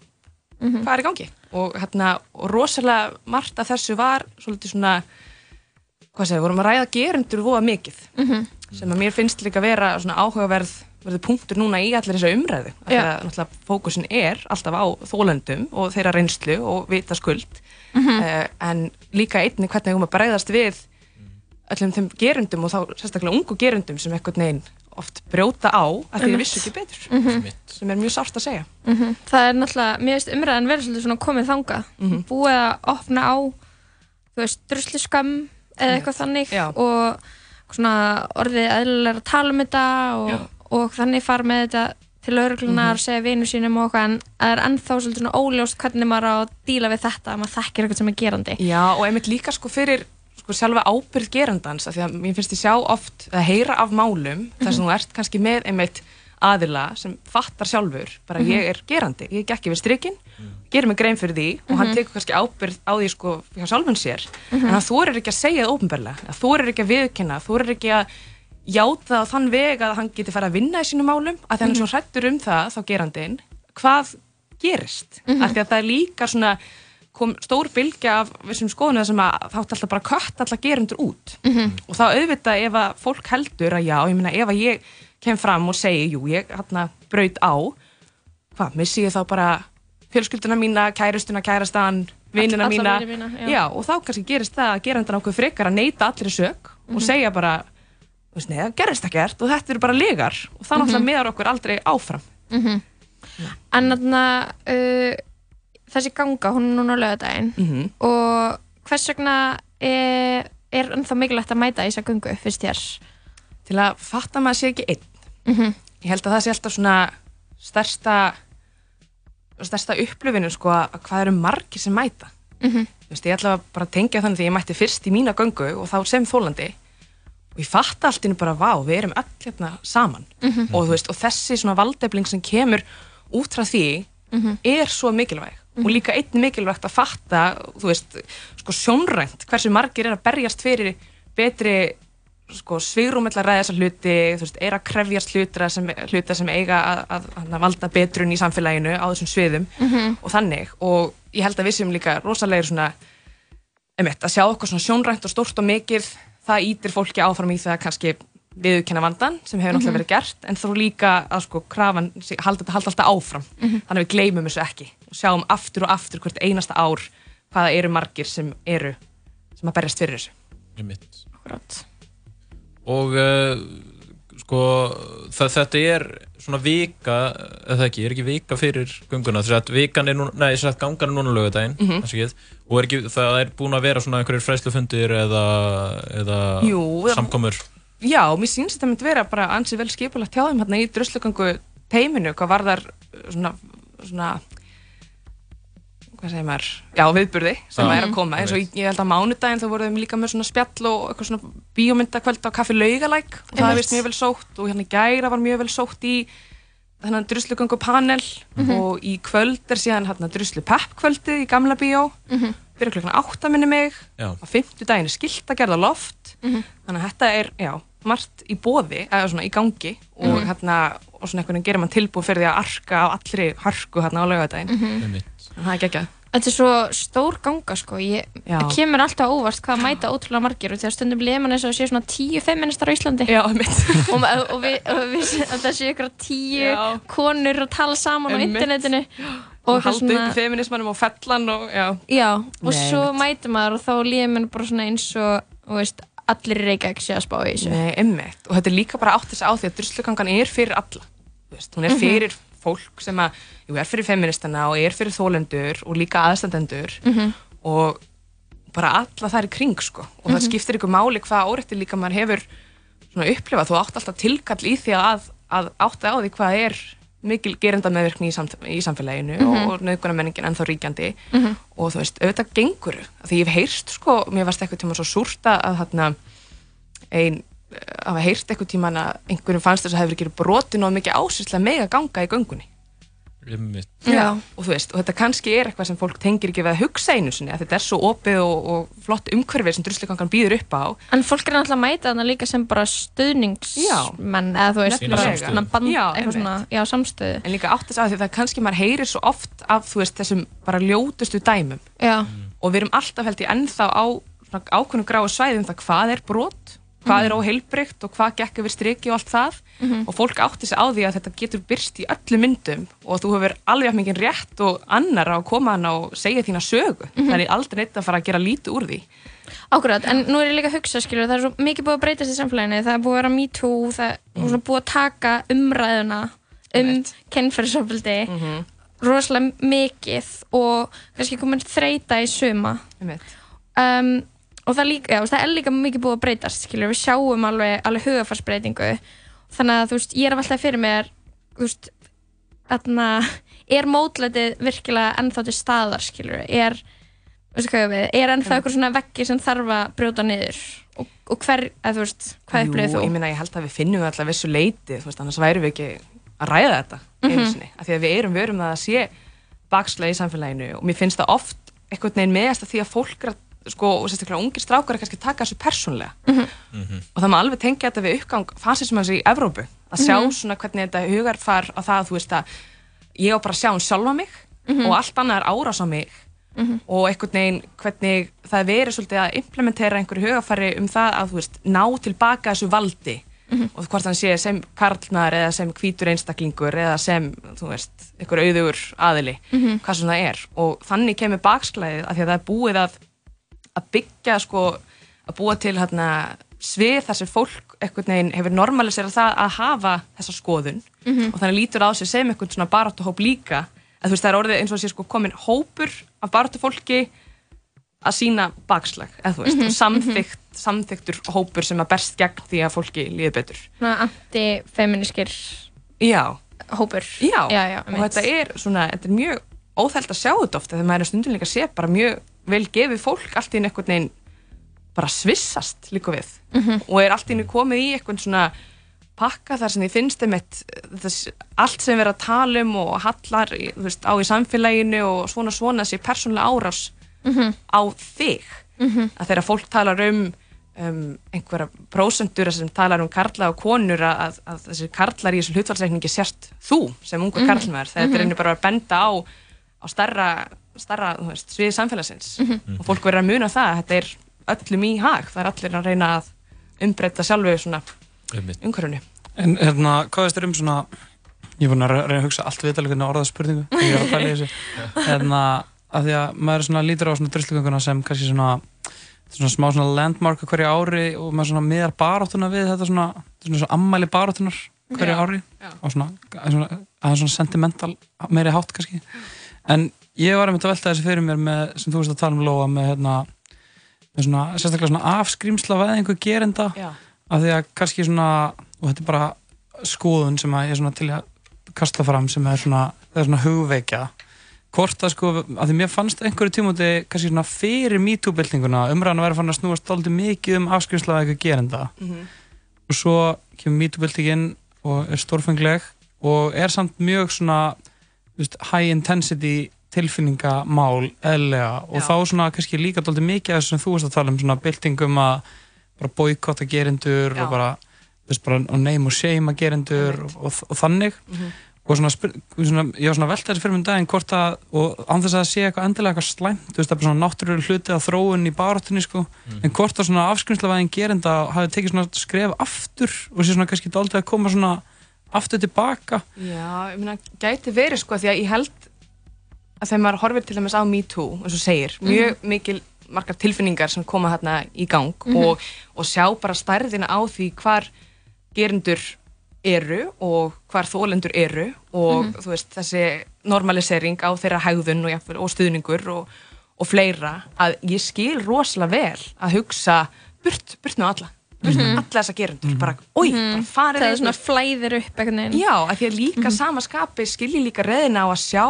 hvað er í gangi? Og, hérna, og rosalega margt af þessu var svolítið svona hvað segja, vorum að ræða gerundur voða mikið. Sem að mér finnst líka vera svona áhugaverð verður punktur núna í allir þessa umræðu. Já. að fókusin er alltaf á þólendum og þeirra reynslu og vita skuld uh, en líka einni hvernig um að bregðast við öllum þeim gerundum og þá sérstaklega ungu gerundum sem eitthvað neginn oft brjóta á að því þeir vissu ekki betur sem er mjög sárt að segja. Mhm. Það er náttúrulega, mér veist umræðan svolítið svona komið þangað. Búið að opna á þú veist, druslu skam eða eitthvað þannig Já. og svona orðið eðlilega að tala um þetta og, og þannig fara með þetta til lauruglunar og segja vinu sínum og eitthvað en það er ennþá svolítið svona óljóst hvernig maður á að díla við þetta að maður þekkir eitthvað sem er gerandi. Já, og einmitt líka sko fyrir sko sjálfa ábyrgð gerandans af því að mér finnst ég sjá oft að heyra af málum þar sem þú ert kannski með einmitt aðila sem fattar sjálfur bara ég er gerandi, ég gekk yfir strikinn gerir mig grein fyrir því og hann tekur kannski ábyrgð á því sko hjá sjálfun sér. En hann þorir ekki að segja það ópenbarlega þorir ekki að viðkynna, þorir ekki að játa það á þann veg að hann geti farið að vinna í sínum málum, að því hann er svo hrættur um það þá gerandinn, hvað gerist, af því að það er líka svona kom stór bylgja af þessum skoðunum sem að þátt alltaf bara kött alltaf gerundur út. Og þá auðvitað ef að fólk heldur að já, ég meina ef að ég kem fram og segi, jú, ég hérna braut á hvað, missi ég þá bara fjölskylduna mína, kærustuna, kærastan vinnina alla mína, mína, já. já. og þá kannski gerist það að gerandan ákveð frekar að neyta allir sök og segja bara veist, nei, það gerist ekkert og þetta eru bara legar og það náttúrulega meðar okkur aldrei áfram. En þarna uh, þessi ganga, hún er núna á lögadaginn mm og hvers vegna er, er ennþá mikilvægt að mæta í þessa gungu fyrst þér? Til að fatta maður sé ekki einn. Mhm. ég held að það sé alltaf svona stærsta stærsta upplöfinu sko að hvað eru margir sem mæta. Mhm. Þú veist, ég ætla að bara tengja þannig því ég mætti fyrst í mína göngu og þá sem þólandi og ég fatta allt innu bara vá, við erum öll hérna saman. Mhm. og, þú veist, og þessi svona valdefling sem kemur út frá því Mhm. er svo mikilvæg. Og líka einn mikilvægt að fatta þú veist, sko sjónrænt hversu margir er að berjast fyrir betri sko svigrúm til að ræða þessa hluti, þú veist, er að krefjast hlutra sem, hluta sem eiga að, að, að valda betrun í samfélaginu á þessum sviðum. Og þannig og ég held að við séum líka rosalegir svona einmitt, að sjá okkur svona sjónrænt og stórt og mikið það ítir fólki áfram í það að kannski viðurkenna vandan sem hefur náttúrulega verið gert en þó líka að sko krafan halda, halda alltaf áfram. Þannig að við gleymum þessu ekki. Og sjáum aftur og aftur hvert einasta ár hvaða eru margir sem eru sem að berjast fyrir þessu. Og uh, sko það, þetta er svona vika eða ekki, er ekki vika fyrir gönguna þess að vikan er núna, nei, þess að gangan er núna lögudaginn mm og er ekki, það er búin að vera svona einhverjir fræslufundir eða, eða Jú, samkomur? Já, mér sýnst þetta myndi vera bara ansið vel skipulagt hjá þeim hérna í druslugangu teiminu, hvað var þar svona, svona hvað segir maður, já, viðburði sem Já, er að koma, eins og ég, ég held að mánudaginn þá voru þeim líka með svona spjall og eitthvað svona bíómyndakvöld á kaffi laugalæk. Og það vist mjög vel sótt og hérna gæra var mjög vel sótt í þennan druslugangu panel og í kvöld er síðan hérna druslu pepp kvöldið í gamla bíó. Byrja klokkan átta minni mig. Á fimmtudaginn er skilt að gerða loft. Þannig að þetta er, já, margt í bóði eða svona í gangi. Og hérna og svona einhvern veginn gerir mann tilbúið fyrir því að arka á allri hörku hérna á laugadaginn þannig að það er geggjað Þetta er svo stór ganga sko, það kemur alltaf á óvart hvað mæta ótrúlega margir og þegar stundum liður mann eins og sé svona tíu feministar á Íslandi Já, og, og, við, við, að það sé ykkur tíu Já. konur að tala saman á Einmitt. internetinu og halda upp feminismannum og fellan og já, já, og Nei, svo mætir maður og þá líður mann bara svona eins og og veist, allir í Reykjavík sé að spá í þessu Nei, einmitt. Og þetta er líka bara átt þess á því að druslugangan er fyrir alla. Veist, hún er Mhm. fyrir fólk sem að, jú, er fyrir feministana og er fyrir þólendur og líka aðstandendur Mhm. og bara alla þar í kring, sko. Og það Mhm. skiptir ykkur máli hvað árætti líka maður hefur svona upplifað. Þú átt alltaf tilkall í því að, að átta á því hvað er mikil gerenda meðvirkni í, samt, í samfélaginu Mhm. og, og nöðguna menningin ennþá ríkjandi Mhm. og þú veist, auðvitað gengur því ég hef heyrst, sko, mér varst eitthvað tíma svo súrta að þarna ein, að hafa heyrt eitthvað tíma að einhverjum fannst þess að hefur ekki brotin og mikið ásýrslega mega ganga í göngunni. Og þú veist, og þetta kannski er eitthvað sem fólk tengir ekki við að hugsa einu sinni, að þetta er svo opið og, og flott umhverfið sem drusligangan býður upp á. En fólk er náttúrulega að mæta þarna líka sem bara stuðningsmenn eða þú veist, bara svona band, Já, eitthvað svona, já, samstöðu. En líka átt þess að því það kannski maður heyrir svo oft af þú veist, þessum bara ljótustu dæmum. Já, og við erum alltaf held ég ennþá á ákveðnum gráu svæðum það hvað er brot, hvað er óheilbrygt og hvað gekk yfir striki og allt það Mhm. og fólk átti sig á því að þetta getur byrst í öllu myndum og þú hefur alveg mikið rétt og annar á að koma hana og segja þína sögu Mhm. það er aldrei neitt að fara að gera lítið úr því Akkurat, en nú er ég líka að hugsa, skilur, það er svo mikið búið að breytast í samfélaginu, það er búið að vera me too, það er Mhm. svona búið að taka umræðuna um kennferðsofbildi Mhm. rosalega mikið og kannski komin þreita í suma um, og það, líka, já, það er líka mikið búið að breytast, skilur, við sjáum alveg, alveg hugafarsbreytingu, þannig að þú veist, ég er að veltaði fyrir mér, þú veist, þarna, er mótlætið virkilega ennþá til staðar, skilur, er er ennþá eitthvað svona veggi sem þarf að brjóta niður? Og, og hver, þú veist, hvað Jú, upplifir þú? ég meina ég held að við finnum alltaf vissu leiti veist, annars værum við ekki að ræða þetta einu Mhm. sinni, af því að við erum við erum það að sé bakslega í samfélaginu og mér finnst það oft einhvern veginn meðast að því að fólk er að sko, og sérstaklega ungir strákar er kannski að taka þessu persónlega og það má alveg tengja þetta við uppgang fasismans í Evrópu að sjá Mhm. svona hvernig þetta hugarfar á það að þú veist að ég á bara að sjá um sjálfa mig Mhm. og allt annað er árás á mig Mhm. og einhvern veginn hvernig það er verið svolítið að implementera einhverju hugafæri um það að þú veist ná tilbaka þessu valdi Mhm. og hvort hann sé sem karlnar eða sem hvítur einstaklingur eða sem þú veist einhver auðugur aðili Mhm. hvað sem það er og þannig kemur baksklæðið að því að það er búið að að byggja sko að búa til hérna svið þar sem fólk einhvern veginn hefur normalisera það að hafa þessa skoðun. Mhm. og þannig lítur á sig sem einhvern svona baráttuhóp líka. Að þú veist það er orðið eins og sé sko komin hópur af baráttufólki að sína bakslag eða þú veist Mhm, og samþykkt, samþyktur hópur sem að berst gegn því að fólki líði betur. Já. hópur. Já, já, já og þetta er svona, þetta er mjög óþælt að sjá þetta ofta þegar maður er stundum líka að sé bara mjög vel gefið fólk allt í einhvern veginn bara svissast líka við Mhm. og er allt í einu komið í einhvern svona pakka þar sem því finnst þess, allt sem verið að tala um og hallar veist, á í samfélaginu og svona svona sé persónulega árás Mhm. á þig Mhm. að þegar fólk talar um um, einhverja prósendur sem talar um karla og konur að, að, þessi karlar í þessu hlutfallsreikningi sért þú sem ungu Mhm. þegar þetta Mhm. er einu bara að benda á á starra, starra þú veist, sviði samfélagsins. Mhm. og fólk verður að muna það þetta er öllum í hag. Það er allir að reyna að umbreyta sjálfu svona Einmitt. umhverfunu En hérna, hvað veist þér um svona ég er búin að reyna að hugsa allt viðtalið hvernig orðað spurningu ég er að pæla í þessu. Hérna, að því að maður svona lítur á svona druslugönguna sem kannski svona svona smá svona landmark á hverju ári og maður svona miðar baráttuna við þetta svona, svona, svona ammæli baráttunar hverju ári já. og svona, svona, svona sentimental meiri hátt kannski. En ég var einmitt að velta þessi fyrir mér með, sem þú veist að tala um Lóa með hérna með svona, sérstaklega svona afskrýmsla veðingu gerenda Já. af því að kannski svona og þetta er bara skoðun sem að ég er svona til að kasta fram sem er svona, það er svona hugveikja hvort að sko, að því mér fannst einhverju tímúti kannski svona fyrir MeToo-byltinguna umræðan að vera fann að snúast dálítið mikið um afskrýmsla veðingu gerenda Mhm. og svo kemur MeToo-byltingin og er stórfengleg og er samt mjög svona veist, high intensity tilfinningamál eðlega og Já. þá svona kannski líka dálítið mikið af þessu sem þú veist að tala um svona byltingum að bara boykotta gerendur Já. og bara, bara og name og shame að gerendur og, og, og þannig Mhm. og svona, svona ég var svona velta þessi fyrir minn daginn hvort að, og án þess að það sé eitthvað endilega eitthvað slæmt, þú veist, það er bara svona náttúrulega hluti að þróun í baráttunni, sko en hvort að svona afskrimslavæðin gerenda hafi tekið svona skref aftur og sé svona kannski dálítið að koma svona aftur tilbaka Já, ég meina, gæti verið sko því að ég held að þegar maður horfir til dæmis á Me Too, eins og segir, mjög mikil margar tilfinningar sem koma hérna í gang Mhm. og, og sjá bara stærðina á því hvar gerindur eru og hvar þólendur eru og Mhm. þú veist þessi normalisering á þeirra hægðun og, jafnvel, og stuðningur og, og fleira að ég skil rosalega vel að hugsa burt, burt með alla burt með alla þessa gerendur bara, oi, bara farið Mhm. það er svona flæðir upp veginn Já, að því að líka sama skapi skilji líka reðina á að sjá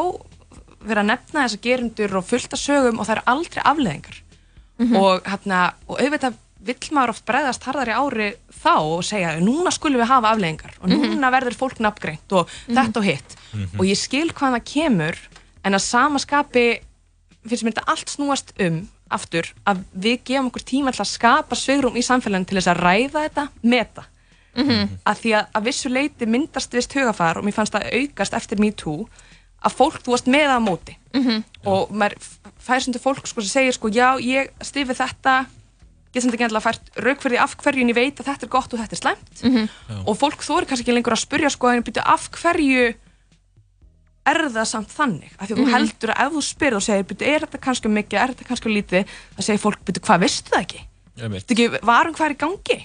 vera að nefna þessa gerundur og fullta sögum og það eru aldrei afleðingar og, hérna, og auðvitað vill maður oft bregðast harðari ári þá og segja núna skulum við hafa afleðingar og núna verður fólk nafngreint og þetta og hitt. Og ég skil hvað það kemur en að sama skapi finnst mér þetta allt snúast um aftur að við gefum okkur tíma til að skapa svegrum í samfélaginu til þess að ræða þetta meta. Að því að að vissu leiti myndast vist hugafar og mér fannst það aukast eftir MeToo að fólk, þú varst með það á móti. Og maður fær sem til fólk sko, sem segir sko, já, ég stifi þetta. Get sem þetta ekki alltaf fært rauk fyrir því af hverju en ég veit að þetta er gott og þetta er slæmt. Og fólk þóri kannski ekki lengur að spurja sko, en byrja af hverju er það samt þannig? Af því að þú heldur að ef þú spyrir og segir byrja, er þetta kannski mikið, er þetta kannski lítið? Það segir fólk, byrja, hvað veistu það ekki? Ekki, varum hvað er í gangi?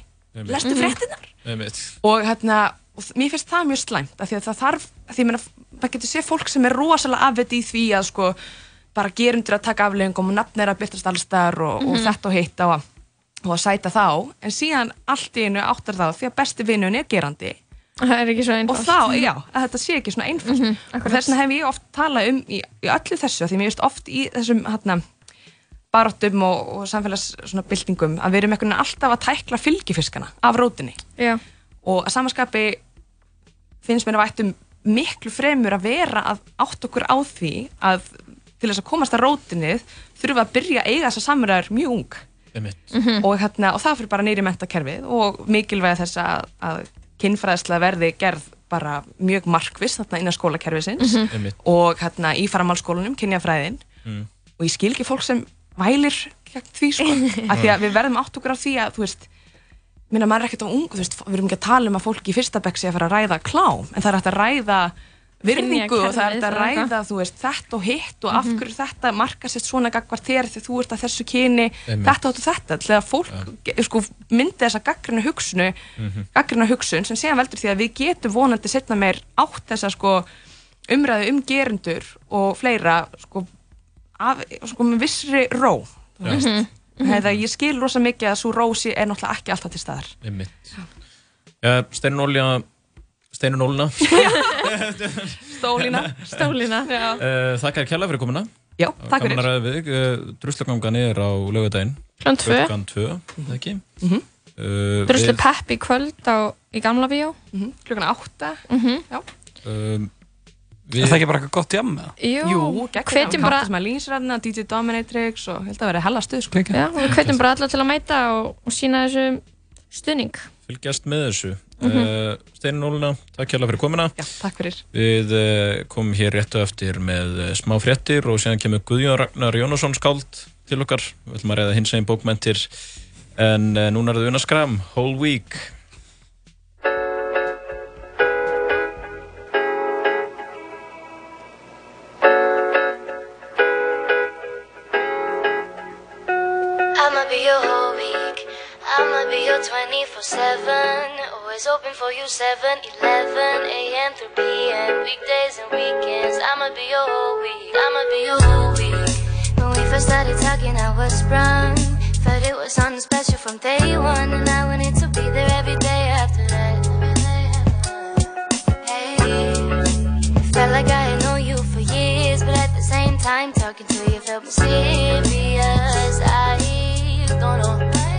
Lestu fréttinar? einmitt. og hérna og mér finnst það mjög slæmt af því að það þarf, af því að það getur séð fólk sem er rosalega afviti í því að sko bara gerundur að taka afleggingum og nafn er að byrtast alls staðar og, og þetta og hitt og, og að sæta þá. En síðan allt í einu áttar þá því að besti vinnun er gerandi. Það er ekki svo og þá, já, þetta sé ekki svona einfalt. Og þess vegna hef ég oft talað um í, í öllu þessu, því mér finnst oft í þessum hérna, baróttum og, og samfélags svona byltingum að við erum einhvern veginn alltaf að tækla fylgifiskana af rótinni já, og að samanskapi finnst mér að vættum miklu fremur að vera að átt okkur á því að til þess að komast að rótinnið þurfum við að byrja að eiga þessar samræður mjög ung einmitt. og, hérna, og það fyrir bara neyri mentakerfið og mikilvæg þess að, að kynfræðsla verði gerð bara mjög markviss þarna innan skólakerfisins einmitt. og hérna í faramálskólanum, kynjafræðin Mm. og ég skil ekki fólk sem vælir gegn því sko, af því að við verðum átt okkur á því að þú veist minna maður er ekkert á ung, þú veist, við erum ekki að tala um að fólk í fyrsta bekk sé að fara að ræða klám en það er hægt að ræða virðingu og það er hægt að ræða þú veist, þetta og hitt og af hverju þetta marka sér svona gagvar þér þegar þú ert að þessu kyni Einmitt. þetta og þetta, til að fólk ja. sko, myndi þessa gaggrina hugsunu gaggrina hugsun sem séðan veldur því að við getum vonandi setna meir átt þessa sko umræðu um gerendur og fleira sko, af, sko með vissri ró þú veist. Þegar ég skil rosa mikið að svo rósi er náttúrulega ekki alltaf til staðar. Ja, Steinun Ólja Steinun Ólna Stólína stólina. Já. uh, Þakka þér kjalla fyrir komuna. Já, takk fyrir. uh, Druslugangan er á tvö, Klukkan 2, það ekki? Mhm. uh, druslu við- pepp í kvöld á, í gamla bíó. Mhm, Klukkan átta. Um, Er það ekki bara eitthvað gott jam með það? Jú, Jú, hvetjum bara, Kattis með Línsræðina, DJ Dominatrix og held að vera hella stuð sko. Já, við hvetjum bara alla til að mæta og, og sína þessu stuðning fylgjast með þessu Mhm. uh, Steinun Ólna, takk kjalla fyrir komuna Já, takk fyrir Við uh, komum hér réttu eftir með uh, smá fréttir og síðan kemur Guðjón Ragnar Jónasson skáld til okkar. Við ætlum að reyða hins eginn bókmentir en uh, núna er það Una Skram, Whole Week. 24-7 Always open for you 7-11 a.m. through p.m. Weekdays and weekends I'ma be your whole week I'ma be your whole week When we first started talking I was sprung Felt it was something special from day one And I wanted to be there every day after that Hey Felt like I had known you for years But at the same time talking to you felt mysterious I don't know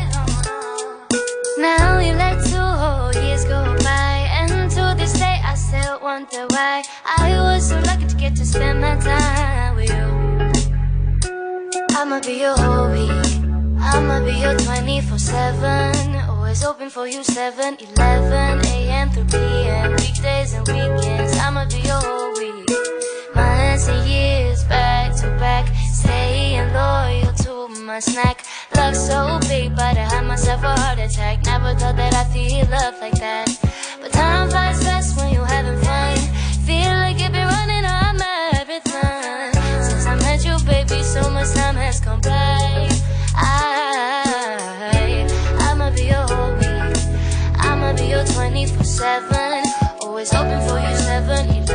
now you let two whole years go by, and to this day I still wonder why I was so lucky to get to spend my time with you. I'ma be your whole week. I'ma be your 24 7. Always open for you 7 11 a.m. through p.m. Weekdays and weekends. I'ma be your whole week. Months and years back to back. Staying loyal my snack. Love so big, but I had myself a heart attack. Never thought that I'd feel love like that. But time flies fast when you're having fun. Feel like you've been running on marathon. Since I met you, baby, so much time has gone by. I, I'ma be your whole week I'ma be your 24-7 Always hoping for you 7-11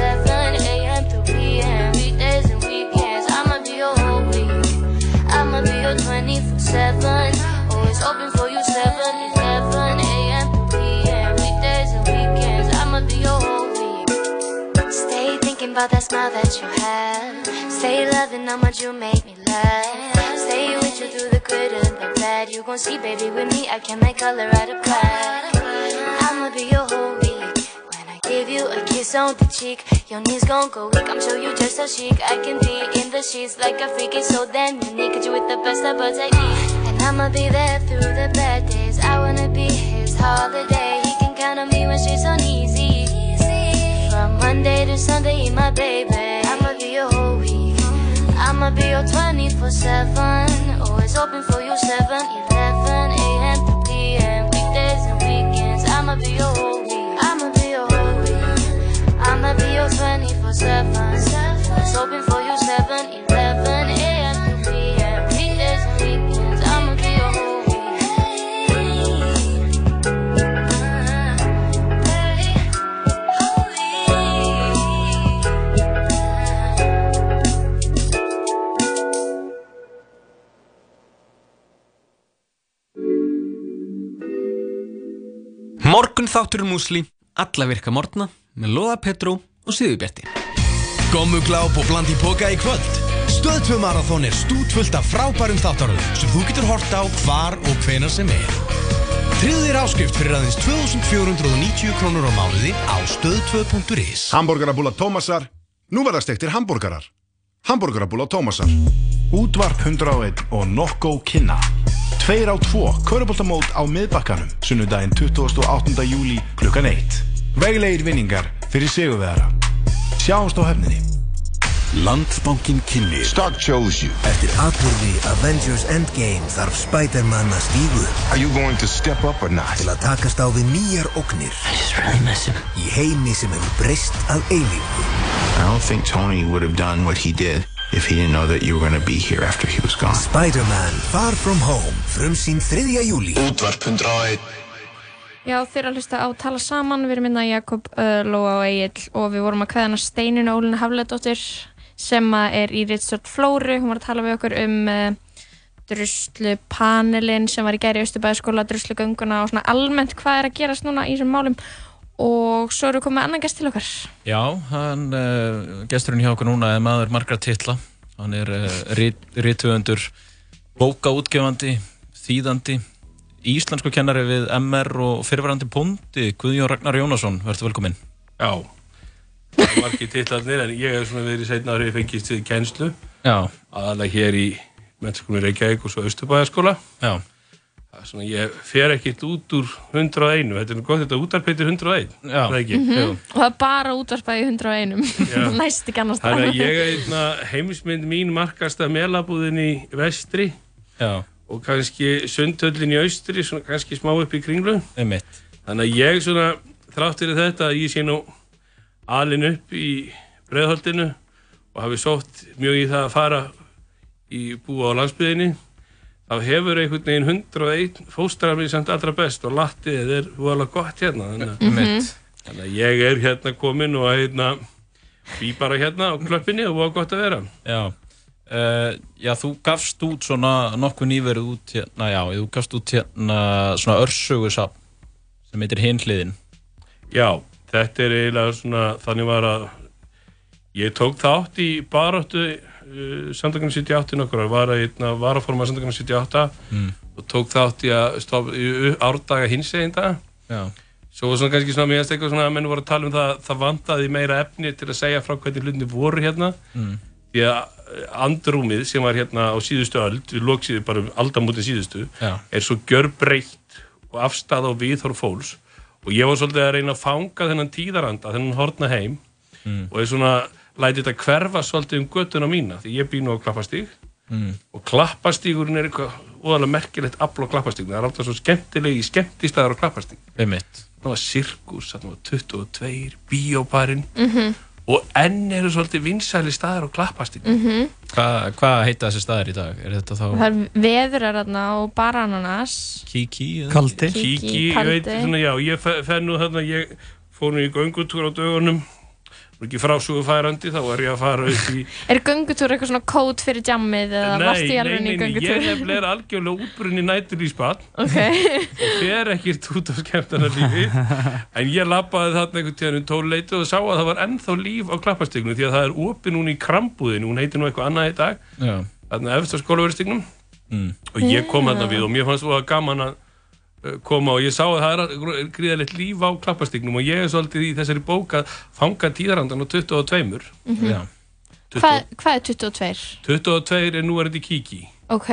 about that smile that you have. Stay loving how much you make me laugh. Stay with you through the good and the bad. You gon' see, baby, with me, I can make color out of black. I'ma be your whole week. When I give you a kiss on the cheek, your knees gon' go weak. I'm sure you just so chic. I can be in the sheets like a freak. It's so damn unique. You with the best of a technique. And I'ma be there through the bad days. I wanna be his holiday. He can count on me when she's on easy. Monday to Sunday, my baby. I'ma be your whole week. I'ma be your 24 7. Always open for you 7 11 a.m. to p.m. Weekdays and weekends. I'ma be your whole week. I'ma be your whole week. I'ma be your 24 7. Always open for you 7 11 þáttur músli, alla virka morgna með Lóða Petró og Sigurbjarti. Gommugláp og bland í boka í kvöld Stöðtvö marathón er stútvöld af frábærum þáttaröðum sem þú getur hort á hvar og hvenar sem er þér áskrift fyrir aðeins 2490 krónur á mánuði á stöðtvö.is Hamburgerabúla Tómasar, nú verða stektir hambúrgarar. Hamburgerabúla Tómasar. Útvarp 101 og Nokko Kinna. Tveir á tvo, kauruboltamót á miðbakkanum, sunnudaginn 28. júli klukkan 1. Veglegir vinningar fyrir sigurvegara. Sjáumst á hefninni. Landsbankin kynni Stark chose you Eftir atbyrði Avengers Endgame þarf Spider-Man að stígu Are you going to step up or not? Til að takast á við nýjar ógnir I just really miss him Í heimi sem hefur breyst að eilífu I don't think Tony would have done what he did if he didn't know that you were going to be here after he was gone. Spider-Man Far From Home Frumsýn 3. júli Útvarp 101 Já, þeir að hlusta á Tala Saman, við erum minna Jakob, uh, Lóa og Egil og við vorum að kveðana Steinun Ólinu Hafleðdóttir sem að er í Ritstjórn Flóru, hún var að tala við okkur um uh, druslupanelin sem var í gæri Östubæðaskóla, druslugönguna og svona almennt hvað er að gerast núna í þessum málum og svo eru við komið annan gæst til okkar. Já, hann, uh, gesturinn hjá okkur núna er maður margra titla. Hann er uh, rítvöfundur, bókaútgefandi, þýðandi, íslensku kennari við MR og fyrirvarandi pundi, Guðjón Ragnar Jónasson. Verður velkominn. Já, það var ekki titlarnir en ég hef svona verið setna árið fengist við kennslu. Já. Aðalega hér í mennskólinu Reykjavík og svo Östubæðaskóla. Já. Svona, ég fer ekkert út úr 101, þetta er nú gott þetta útarpeitir 101, Já. það ekki? Mhm. Já. Og það er bara útvarpað í 101, Já. næst ekki annars Þannig að ég er einna heimismynd mín markast að melabúðin í vestri Já. og kannski sundhöllin í austri, svona kannski smá upp í kringlu. Einmitt. Þannig að ég svona, þrátt fyrir þetta, að ég sé nú alin upp í breiðholdinu og hafi sótt mjög í það að fara í búa á landsbyðinni þá hefur einhvern veginn 101 fóstrar mér samt allra best og lattið er voðalega gott hérna þannig að, Einmitt. þannig að ég er hérna komin og hérna bý bara hérna á klöppinni og voða gott að vera Já. Uh, já, þú gafst út svona nokkuð nýverið út hérna, já, þú gafst út hérna svona örsögusafn sem heitir Hinhliðin. Já, þetta er eiginlega svona þannig var að ég tók þátt í baráttu uh, samtökunum 78 nokkur ár, var að hérna, varaforma samtökunum 78 Mm. og tók þátt í að stofa í árdaga hinseginda Já. svo var svona kannski svona eitthvað svona að menn voru að tala um það það vantaði meira efni til að segja frá hvernig hlutinni voru hérna Mm. því að eh, andrúmið sem var hérna á síðustu öld, við lóksíðu bara aldamótin síðustu, Já. er svo gjörbreytt og afstæða og viðhorf fólks og ég var svolítið að reyna að fanga þennan tíðaranda, þennan hortna heim Mm. og er svona læti þetta hverfa svolítið um göttuna mína því ég bý nú á klappastíg Mm. og klappastígurinn er eitthvað óðalega merkilegt afl á klappastígurinn, það er alltaf svo skemmtilegi skemmtistæðar á klappastíg Einmitt. það var sirkus, það var 22 bíóparinn Mhm. og enn eru svolítið vinsæli staðar á klappastík Mhm. Hvað hva heita þessi staðir í dag? Er þetta þá Það er veður er þarna og bara ananas. Kiki? Kaldi. Kiki, ég veit kaldi. svona, já, ég fe- fer nú þarna, ég fór nú í göngutúr á dögunum og ekki frásögu færandi, þá var ég að fara upp í Er göngutúr eitthvað svona kód fyrir jammið eða varst í nei, alveg nei, í nei, ég göngutúr? nefnilega er algjörlega útbrunni nætur í Ok. og fer ekkert út á skemmtana lífi en ég lappaði þarna einhvern tíðan um tóluleitu og sá að það var ennþá líf á klappastíknu því að það er opið núna í krambúðinu hún heitir nú eitthvað annað í dag Já. þarna eftir skólaverðstíknum Mm. og ég kom þarna við og mér fannst það gaman að koma og ég sá að það er gríðalegt líf á klappastíknum og ég er svolítið í þessari bók að fanga tíðarandan á 22 Mhm. Já. Hvað, hvað er 22? 22 er nú er þetta Kiki Ok.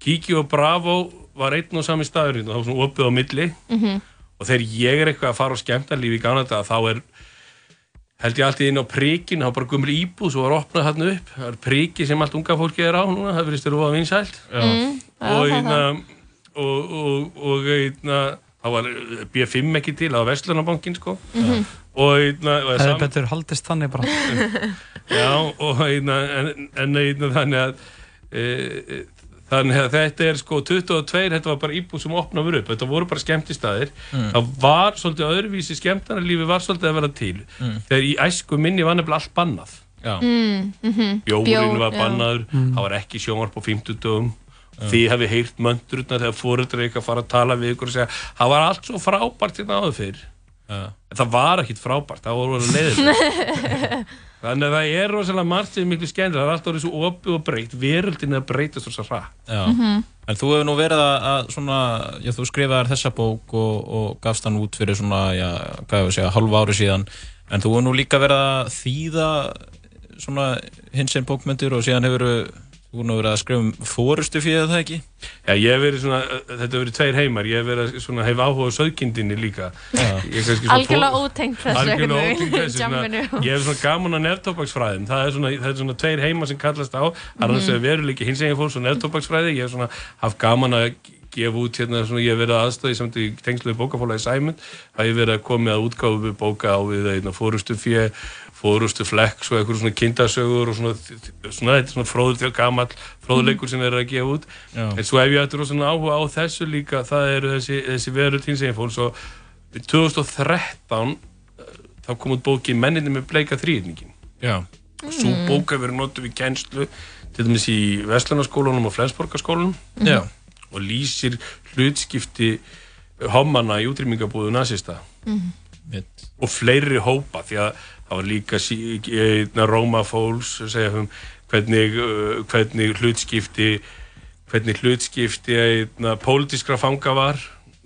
Kiki og Bravo var einn og sami staður hérna, það var svona opið á milli Mhm. og þegar ég er eitthvað að fara á skemmtarlífi í Ganada þá er held ég alltaf inn á príkin, þá bara gumri íbúð svo var opnað hann upp, það er príki sem allt unga fólki er á núna, það verðist þér óa vinsælt Mm, já, og það, einna og, og, og einna þá var eh, B5 ekki til, það var Vestlunarbankin sko Mhm. og einna og Það er betur haldist þannig bara. Já, og einna, en, en einna, þannig að e, þannig að þetta er sko 22, þetta var bara íbúð sem opnaður upp, þetta voru bara skemmtistæðir Mm. það var svolítið öðruvísi skemmtarnarlífi var svolítið að vera til Mm. þegar í æsku minni var nefnilega allt bannað. Mm, mhm. Bjórin Bjór, var bannaður, það var ekki sjónvarp á 50 dögum þið hefði heyrt möndurna þegar fóreldrar eitthvað fara að tala við ykkur og segja það var allt svo frábært hérna áður fyrr. En það var ekkit frábært, það voru leiðilegt þannig að það er rosalega margt sem er miklu skemmtilega, það er alltaf orðið svo opið og breytt veröldin er að breytast svo hratt. Já. Mhm. En þú hefur nú verið að, að svona, já, þú skrifaðar þessa bók og, og gafst hann út fyrir svona, já, hvað hefur segja, halva ári síðan. En þú hefur nú líka verið að þýða svona hins einn bókmyndir og síðan hefur þú nú verið að skrifa um fórustu fyrir það ekki? Já, ég hef verið svona, þetta hefur verið tveir heimar ég hef verið að svona, hef áhuga á söðkindinni líka Ég er Algjörlega ótengt þessu Algjörlega ótengt þessu. Ég hef svona gaman á neftópaksfræðin það er svona, það er svona tveir heimar sem kallast á annars Mhm. er veruleiki hins eginn fólks og neftópaksfræði ég hef svona haft gaman að gefa út hérna, svona, ég hef verið aðstöði samt í tengslu við bókafólagi Sæmund það hef verið að koma að útgáfu við bóka á við einna, fórustu fjö fórustu flex og eitthvað svona kindasögur og svona, svona, þetta er svona fróður til gamall fróðuleikur sem er að gefa út Já. en svo hef ég eftir svona áhuga á þessu líka það eru þessi, þessi verður fólks og 2013 eh, þá kom út bóki Menninni með bleika þrýðningin Já. Sú Mm. bók hefur verið notuð við kennslu til dæmis í Vestlunarskólanum og Flensborgarskólanum Já. og lýsir hlutskipti hommana í útrýmingabúðu nazista Mhm. og fleiri hópa því að það var líka sí- einna Roma Fóls segja um hvernig, uh, hvernig hlutskipti hvernig hlutskipti einna pólitískra fanga var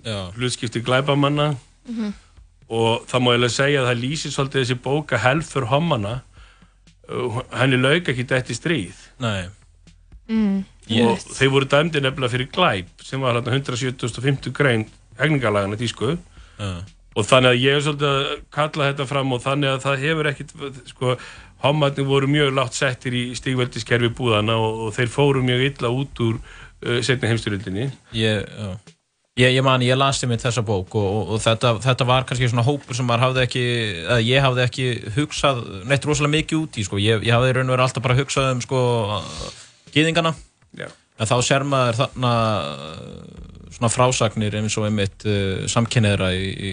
Já. hlutskipti glæbamanna Mhm. og það má ég alveg segja að það lýsir svolítið þessi bóka helfur hommana uh, henni lauk ekki dætt í stríð Nei Mm. og þeir voru dæmdi nefnilega fyrir glæp sem var hérna 170.50 grein hegningalagana tísku Já. Og þannig að ég er svolítið að kalla þetta fram og þannig að það hefur ekkit sko, hommarnir voru mjög látt settir í stígveldiskerfi búðana og, og þeir fóru mjög illa út úr uh, setni heimstyrjöldinni Ég. Ég, ég man, ég las þið mitt þessa bók og, og, og þetta, þetta var kannski svona hópur sem hafði ekki, ég hafði ekki hugsað neitt rosalega mikið út í, sko. Ég, ég hafði raun og verið alltaf bara hugsað um, sko, gýðingana. Já. En þá ser maður þarna uh, svona frásagnir eins og einmitt uh, samkynniðra í, í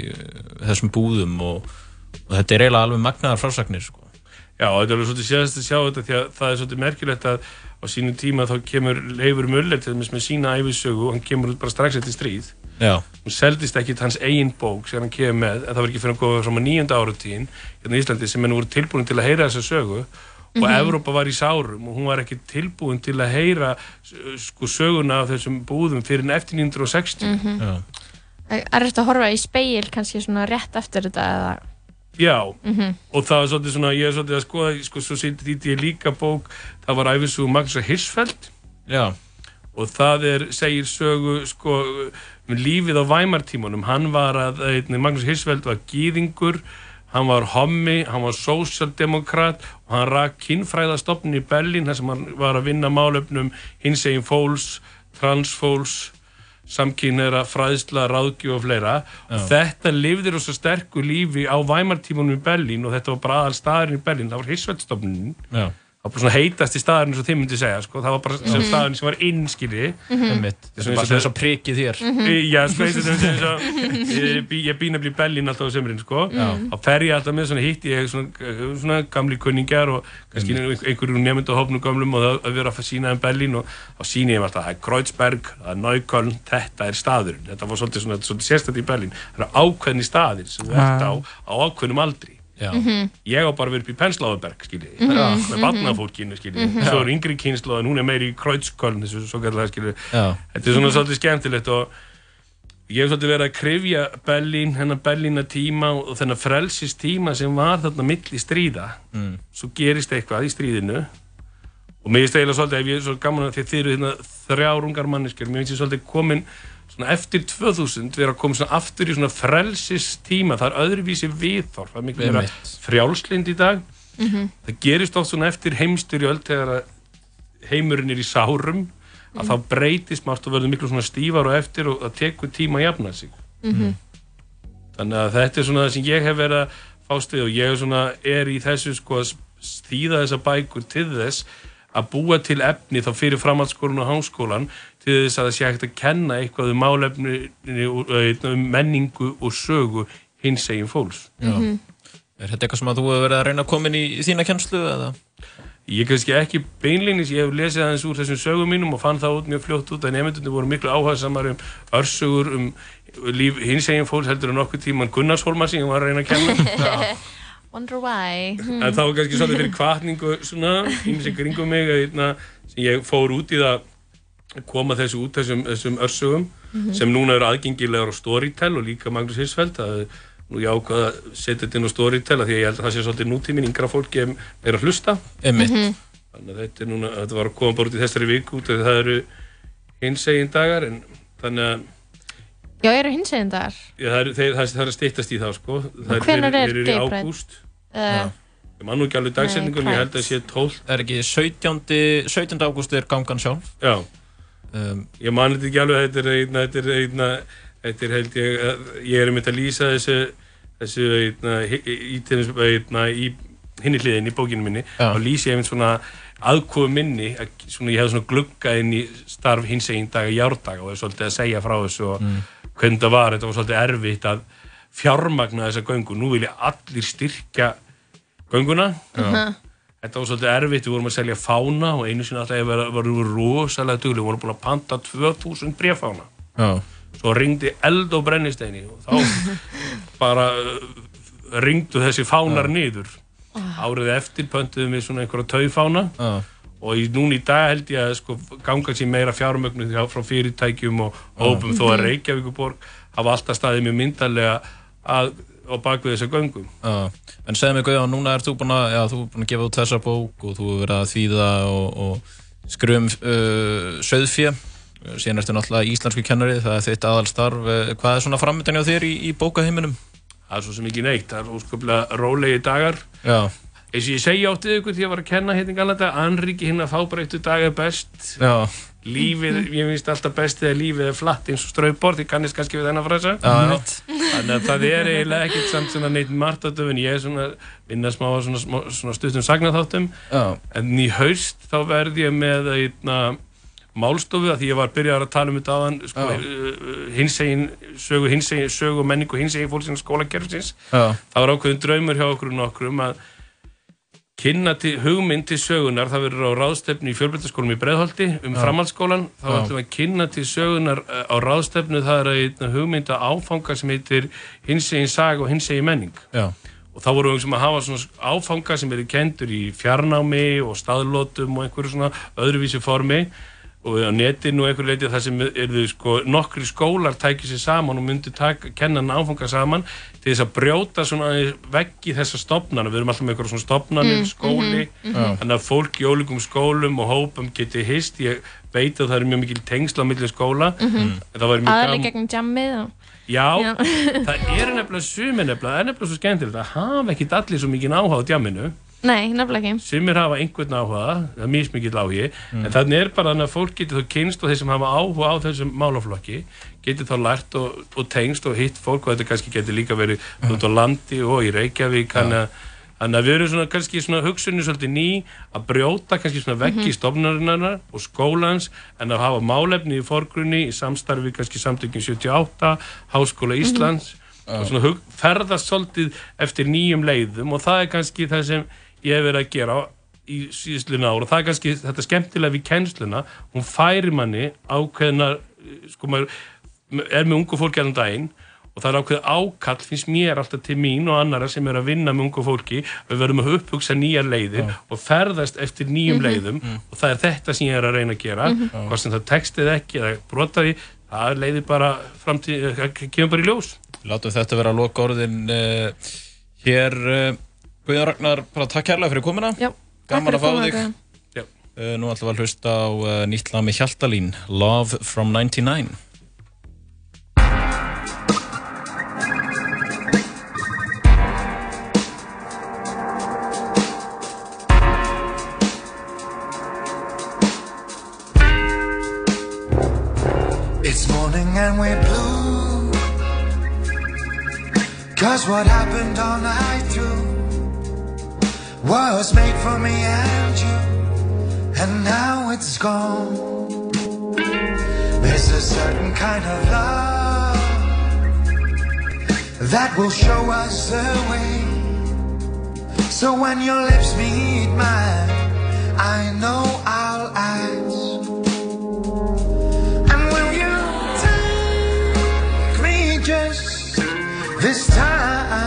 þessum búðum og, og þetta er eiginlega alveg magnaðar frásagnir, sko. Já, þetta er alveg svolítið séðast að sjá þetta því að það er svolítið merkilegt að á sínum tíma þá kemur Leifur Muller til dæmis með sína æfisögu og hann kemur bara strax eftir stríð Já. hún seldist ekki hans eigin bók sem hann kemur með en það var ekki fyrir að góða frá nýjönda áratíðin hérna í Íslandi sem henni voru tilbúin til að heyra þessa sögu og Mhm. Evrópa var í sárum og hún var ekki tilbúin til að heyra sko söguna af þessum búðum fyrir en eftir 1960 Mhm. Já. Er þetta að horfa í speil kannski svona rétt eftir þetta eða Já, Mhm. og það var svolítið svona, ég er svolítið að skoða, sko, svo sýndi því ég líka bók, það var æfisögu Magnúsar Hirschfeld Já. og það er, segir sögu, sko, um lífið á Væmartímanum, hann var að, einnig, Magnús Hirschfeld var gýðingur, hann var hommi, hann var sósjaldemokrat og hann rak kynfræðastofnun í Berlín þar sem hann var að vinna málefnum hins eginn fólks, transfólks, samkynneira, fræðsla, ráðgjöf og fleira Já. þetta lifðir á svo sterku lífi á væmartímunum í Berlín og þetta var bara aðal staðurinn í Berlín, það var Hissveldstofnunin Já. Það var bara svona heitasti staðurinn sem þið myndi segja sko. það var bara sem Já. staðurinn sem var innskilji Mhm. Er eins og prikið þér. Mhm. Já, ég bý- ég býn að bli í Berlín alltaf á sömurinn sko. Þá fer ég alltaf með svona hitti ég svona, svona gamli kunningjar og kannski einhverjum nefndahofnum gamlum og það að vera að sína um Berlín og þá síni ég alltaf, það er Kreuzberg, það er Neukölln þetta er staðurinn, þetta var svolítið, svona, svolítið sérstætt í Berlín, það eru ákveðni staðir sem þú ert á, á ákveðnum aldri Já. Mhm. ég á bara verið upp í Pensláðuberg skiljið, Mhm. mm með barnafólkinu skiljið, Mhm. svo er yngri kynslu en hún er meiri í Kreuzköln þessu svo kallega skiljið Já. þetta er svona svolítið skemmtilegt og ég hef svolítið verið að krifja Berlín, hennar Berlína tíma og þennan frelsis tíma sem var þarna milli stríða Mm. svo gerist eitthvað í stríðinu og mér finnst eiginlega svolítið, ef ég er svo gaman að þið eru hérna þrjár ungar manneskjör, mér finnst ég svolítið komin svona eftir 2000 vera að koma svona aftur í svona frelsis tíma það er öðruvísi viðþorf, það er miklu meira frjálslind í dag Mhm. það gerist oft svona eftir heimstyrjöld þegar að heimurinn er í sárum að þá breytist margt og verður miklu svona stífar og eftir og það tekur tíma að jafna sig Mhm. þannig að þetta er svona það sem ég hef verið að fást við og ég er svona er í þessu sko að stýða þessa bækur til þess að búa til efni þá fyrir framhaldsskólan og háskólan til þess að það sé hægt að kenna eitthvað um málefni um menningu og sögu hins egin fólks Já. Er þetta eitthvað sem að þú hefur verið að reyna að koma inn í, í þína kennslu eða? Ég kannski ekki beinlínis, ég hef lesið aðeins úr þessum sögum mínum og fann það út mjög fljótt út að nefndunni voru miklu áhagsamar um örsögur, um líf hins eginn fólks heldur en okkur tíman Gunnarshólma sem ég var að reyna að kenna. Wonder why en það var kannski svolítið fyrir kvartningu svona, ímsi kringum mig að, hérna, sem ég fór út í það að koma þessu út, þessum, þessum örsögum Mhm. sem núna eru aðgengilegar á Storytel og líka Magnús Hirsfeld það er nú ég ákvað að setja þetta inn á Storytel af því að ég held að það sé svolítið nútíminn yngra fólki er að hlusta Einmitt. Mhm. þannig að þetta er núna, þetta var að koma bara út í þessari viku út af því að það eru hinsegin dagar en þannig að Já, eru hins eginn dagar? Já, það er, þeir, það, það er að styttast í þá sko. Það er, hvenær þeir, er eru í ágúst Uh, Ég man nú ekki alveg dagsetningun, ég held að sé 12 Er ekki 17. 17. ágúst er gangan sjálf? Já um, Ég man þetta ekki alveg, þetta er einna, þetta er einna, þetta er held ég, að- ég er einmitt að lýsa þessu, þessu einna, í, einna, í hinni hliðin í bókinu minni Já. og lýsi ég einmitt svona aðkofu minni, að, svona, ég hef svona gluggað inn í starf hins eginn daga, járdaga og er svolítið að segja frá þessu og Mm. hvernig það var, þetta var svolítið erfitt að fjármagna þessa göngu, nú vilja allir styrkja gönguna Já. Þetta var svolítið erfitt, við vorum að selja fána og einu sinni alltaf var, varum við rosalega duglega, við vorum búin að panta 2000 bréfána. Já. Svo ringdi eld og brennisteini og þá bara uh, ringdu þessi fánar niður. Árið eftir pöntuðum við svona einhverja taufána Já. og núna í dag held ég að sko, ganga sér meira fjármögnu frá fyrirtækjum og Já. hópum þó að Mhm. Reykjavíkuborg hafa alltaf staðið mjög myndarlega að, á bakvið þessa göngum. Já, en segðu mig Guðjón, núna ert þú búinn að, er búinn að gefa út þessa bók og þú hefur verið að þýða og, og skrum uh, söðfjö, síðan ertu náttúrulega íslensku kennari, það er þitt aðalstarf, uh, hvað er svona framöndan hjá þér í, í bókaheiminum? Það er svo sem ekki neitt, það er óskaplega rólegi dagar. Já. Eins og ég segi áttið ykkur því að ég var að kenna hérna í Galanda, Anriki hinn að fábreyttu dag er best. Já. Lífið, ég finnst alltaf best þegar lífið er flatt eins og strauðbord, ég kannist kannski við þennan frasa. Þannig að það er eiginlega ekkert samt svona neitt margt á döfun, ég er svona vinna smá á svona, smá- svona stuttum sagnaþáttum. Já. En í haust þá verð ég með einna málstofu að því ég var byrjar að tala um þetta aðan sko, uh, hinsegin sögu, hinsegin sögu og menningu hinsegin fólksins skólakerfsins það var ákveðin draumur hjá okkur nokkrum að kynna til hugmynd til sögunar það verður á ráðstefnu í fjölbreytaskólum í Breiðholti um Já. framhaldsskólan þá Já. ætlum við að kynna til sögunar eh, á ráðstefnu það er að hugmynda áfanga sem heitir hinsegin saga og hinsegin menning Já. og þá vorum við að hafa svona áfanga sem eru kendur í fjarnámi og staðlótum og einhverju svona öðruvísi formi og á netinu og einhverju leiti það sem eru sko nokkri skólar tækið sér saman og myndu taka, kenna hann áfanga saman til þess að brjóta svona veggi þessa stopnana, við erum alltaf með einhverju svona stopnanir, Mm, skóli mhm, mhm. þannig að fólk í ólíkum skólum og hópum geti hist, ég veit að það er mjög mikil tengsla á milli skóla Mhm. gaman gegnum jammið og... Já, Já. það er nefnilega sumir nefnilega, það er nefnilega svo skemmtilegt að hafa ekkit allir svo mikið áhuga á djamminu Nei, nefnilega ekki. Sumir hafa einhvern áhuga, það er mísmikill áhugi, en þannig er bara að fólk getur þá kynst og þeir sem hafa áhuga á þessum málaflokki getur þá lært og, og tengst og hitt fólk og þetta kannski getur líka verið út á landi og í Reykjavík, þannig að Þannig að við erum svona kannski svona hugsunni svolítið ný að brjóta kannski svona veggi Mhm. í stofnarinnar og skólans en að hafa málefni í forgrunni í samstarfi kannski samtökin 78, Háskóla Mhm. Íslands og svona hug, ferðast svolítið eftir nýjum leiðum og það er kannski það sem ég hef verið að gera í síðustluna ára og það er kannski þetta skemmtilega við kennsluna, hún færi manni ákveðnar, sko maður er með ungu fólki allan daginn og það er ákveð ákall, finnst mér alltaf til mín og annara sem er að vinna með ungu fólki. Við verðum að upphugsa nýjar leiðir og ferðast eftir nýjum Mhm. leiðum og það er þetta sem ég er að reyna að gera. Mhm. hvort sem það tekstið ekki eða brotaði það leiðir bara fram til, það kemur bara í ljós. Látum þetta vera að loka orðin uh, hér uh, Guðjón Ragnar, bara takk kærlega fyrir komuna Já, Gaman takk að fá fyrir þig komuna, Já. uh, Nú ætlum við að hlusta á uh, nýtt lag með Hjaltalín Love from 99 It's morning and we're blue. Cause what happened night through was made for me and you. And now it's gone. There's a certain kind of love that will show us the way. So when your lips meet mine, I know I'll ask. And will you take me just this time?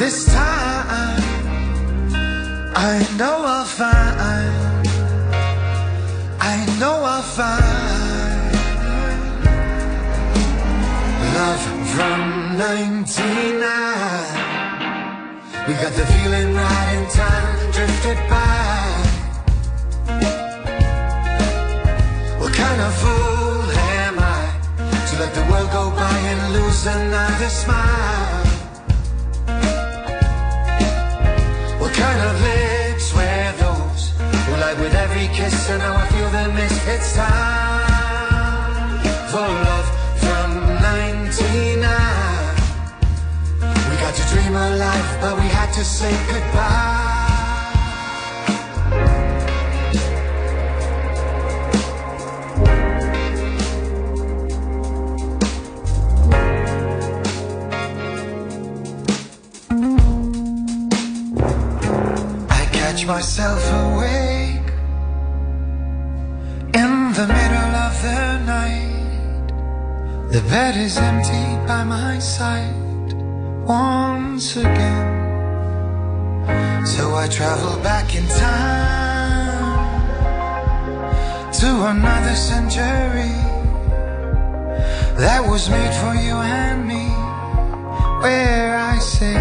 This time? I know I'll find. I know I'll find love from 99. We got the feeling right in time drifted by. What kind of fool am I to let the world go by and lose another smile? Kiss and now I feel the miss? It's time for love from 99. We got to dream a life, but we had to say goodbye. Bed is empty by my side once again. So I travel back in time to another century that was made for you and me, where I say.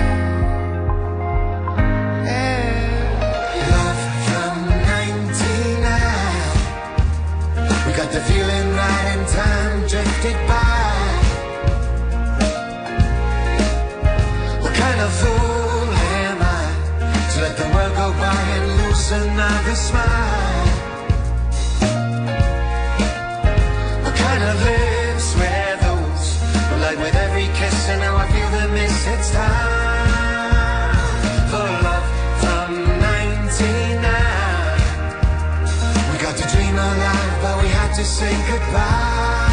Love from 99. We got the feeling right and time drifted by. Another smile? What kind of lips were those who lied with every kiss and now I feel the miss? It's time for love from 99. We got to dream alive, but we had to say goodbye.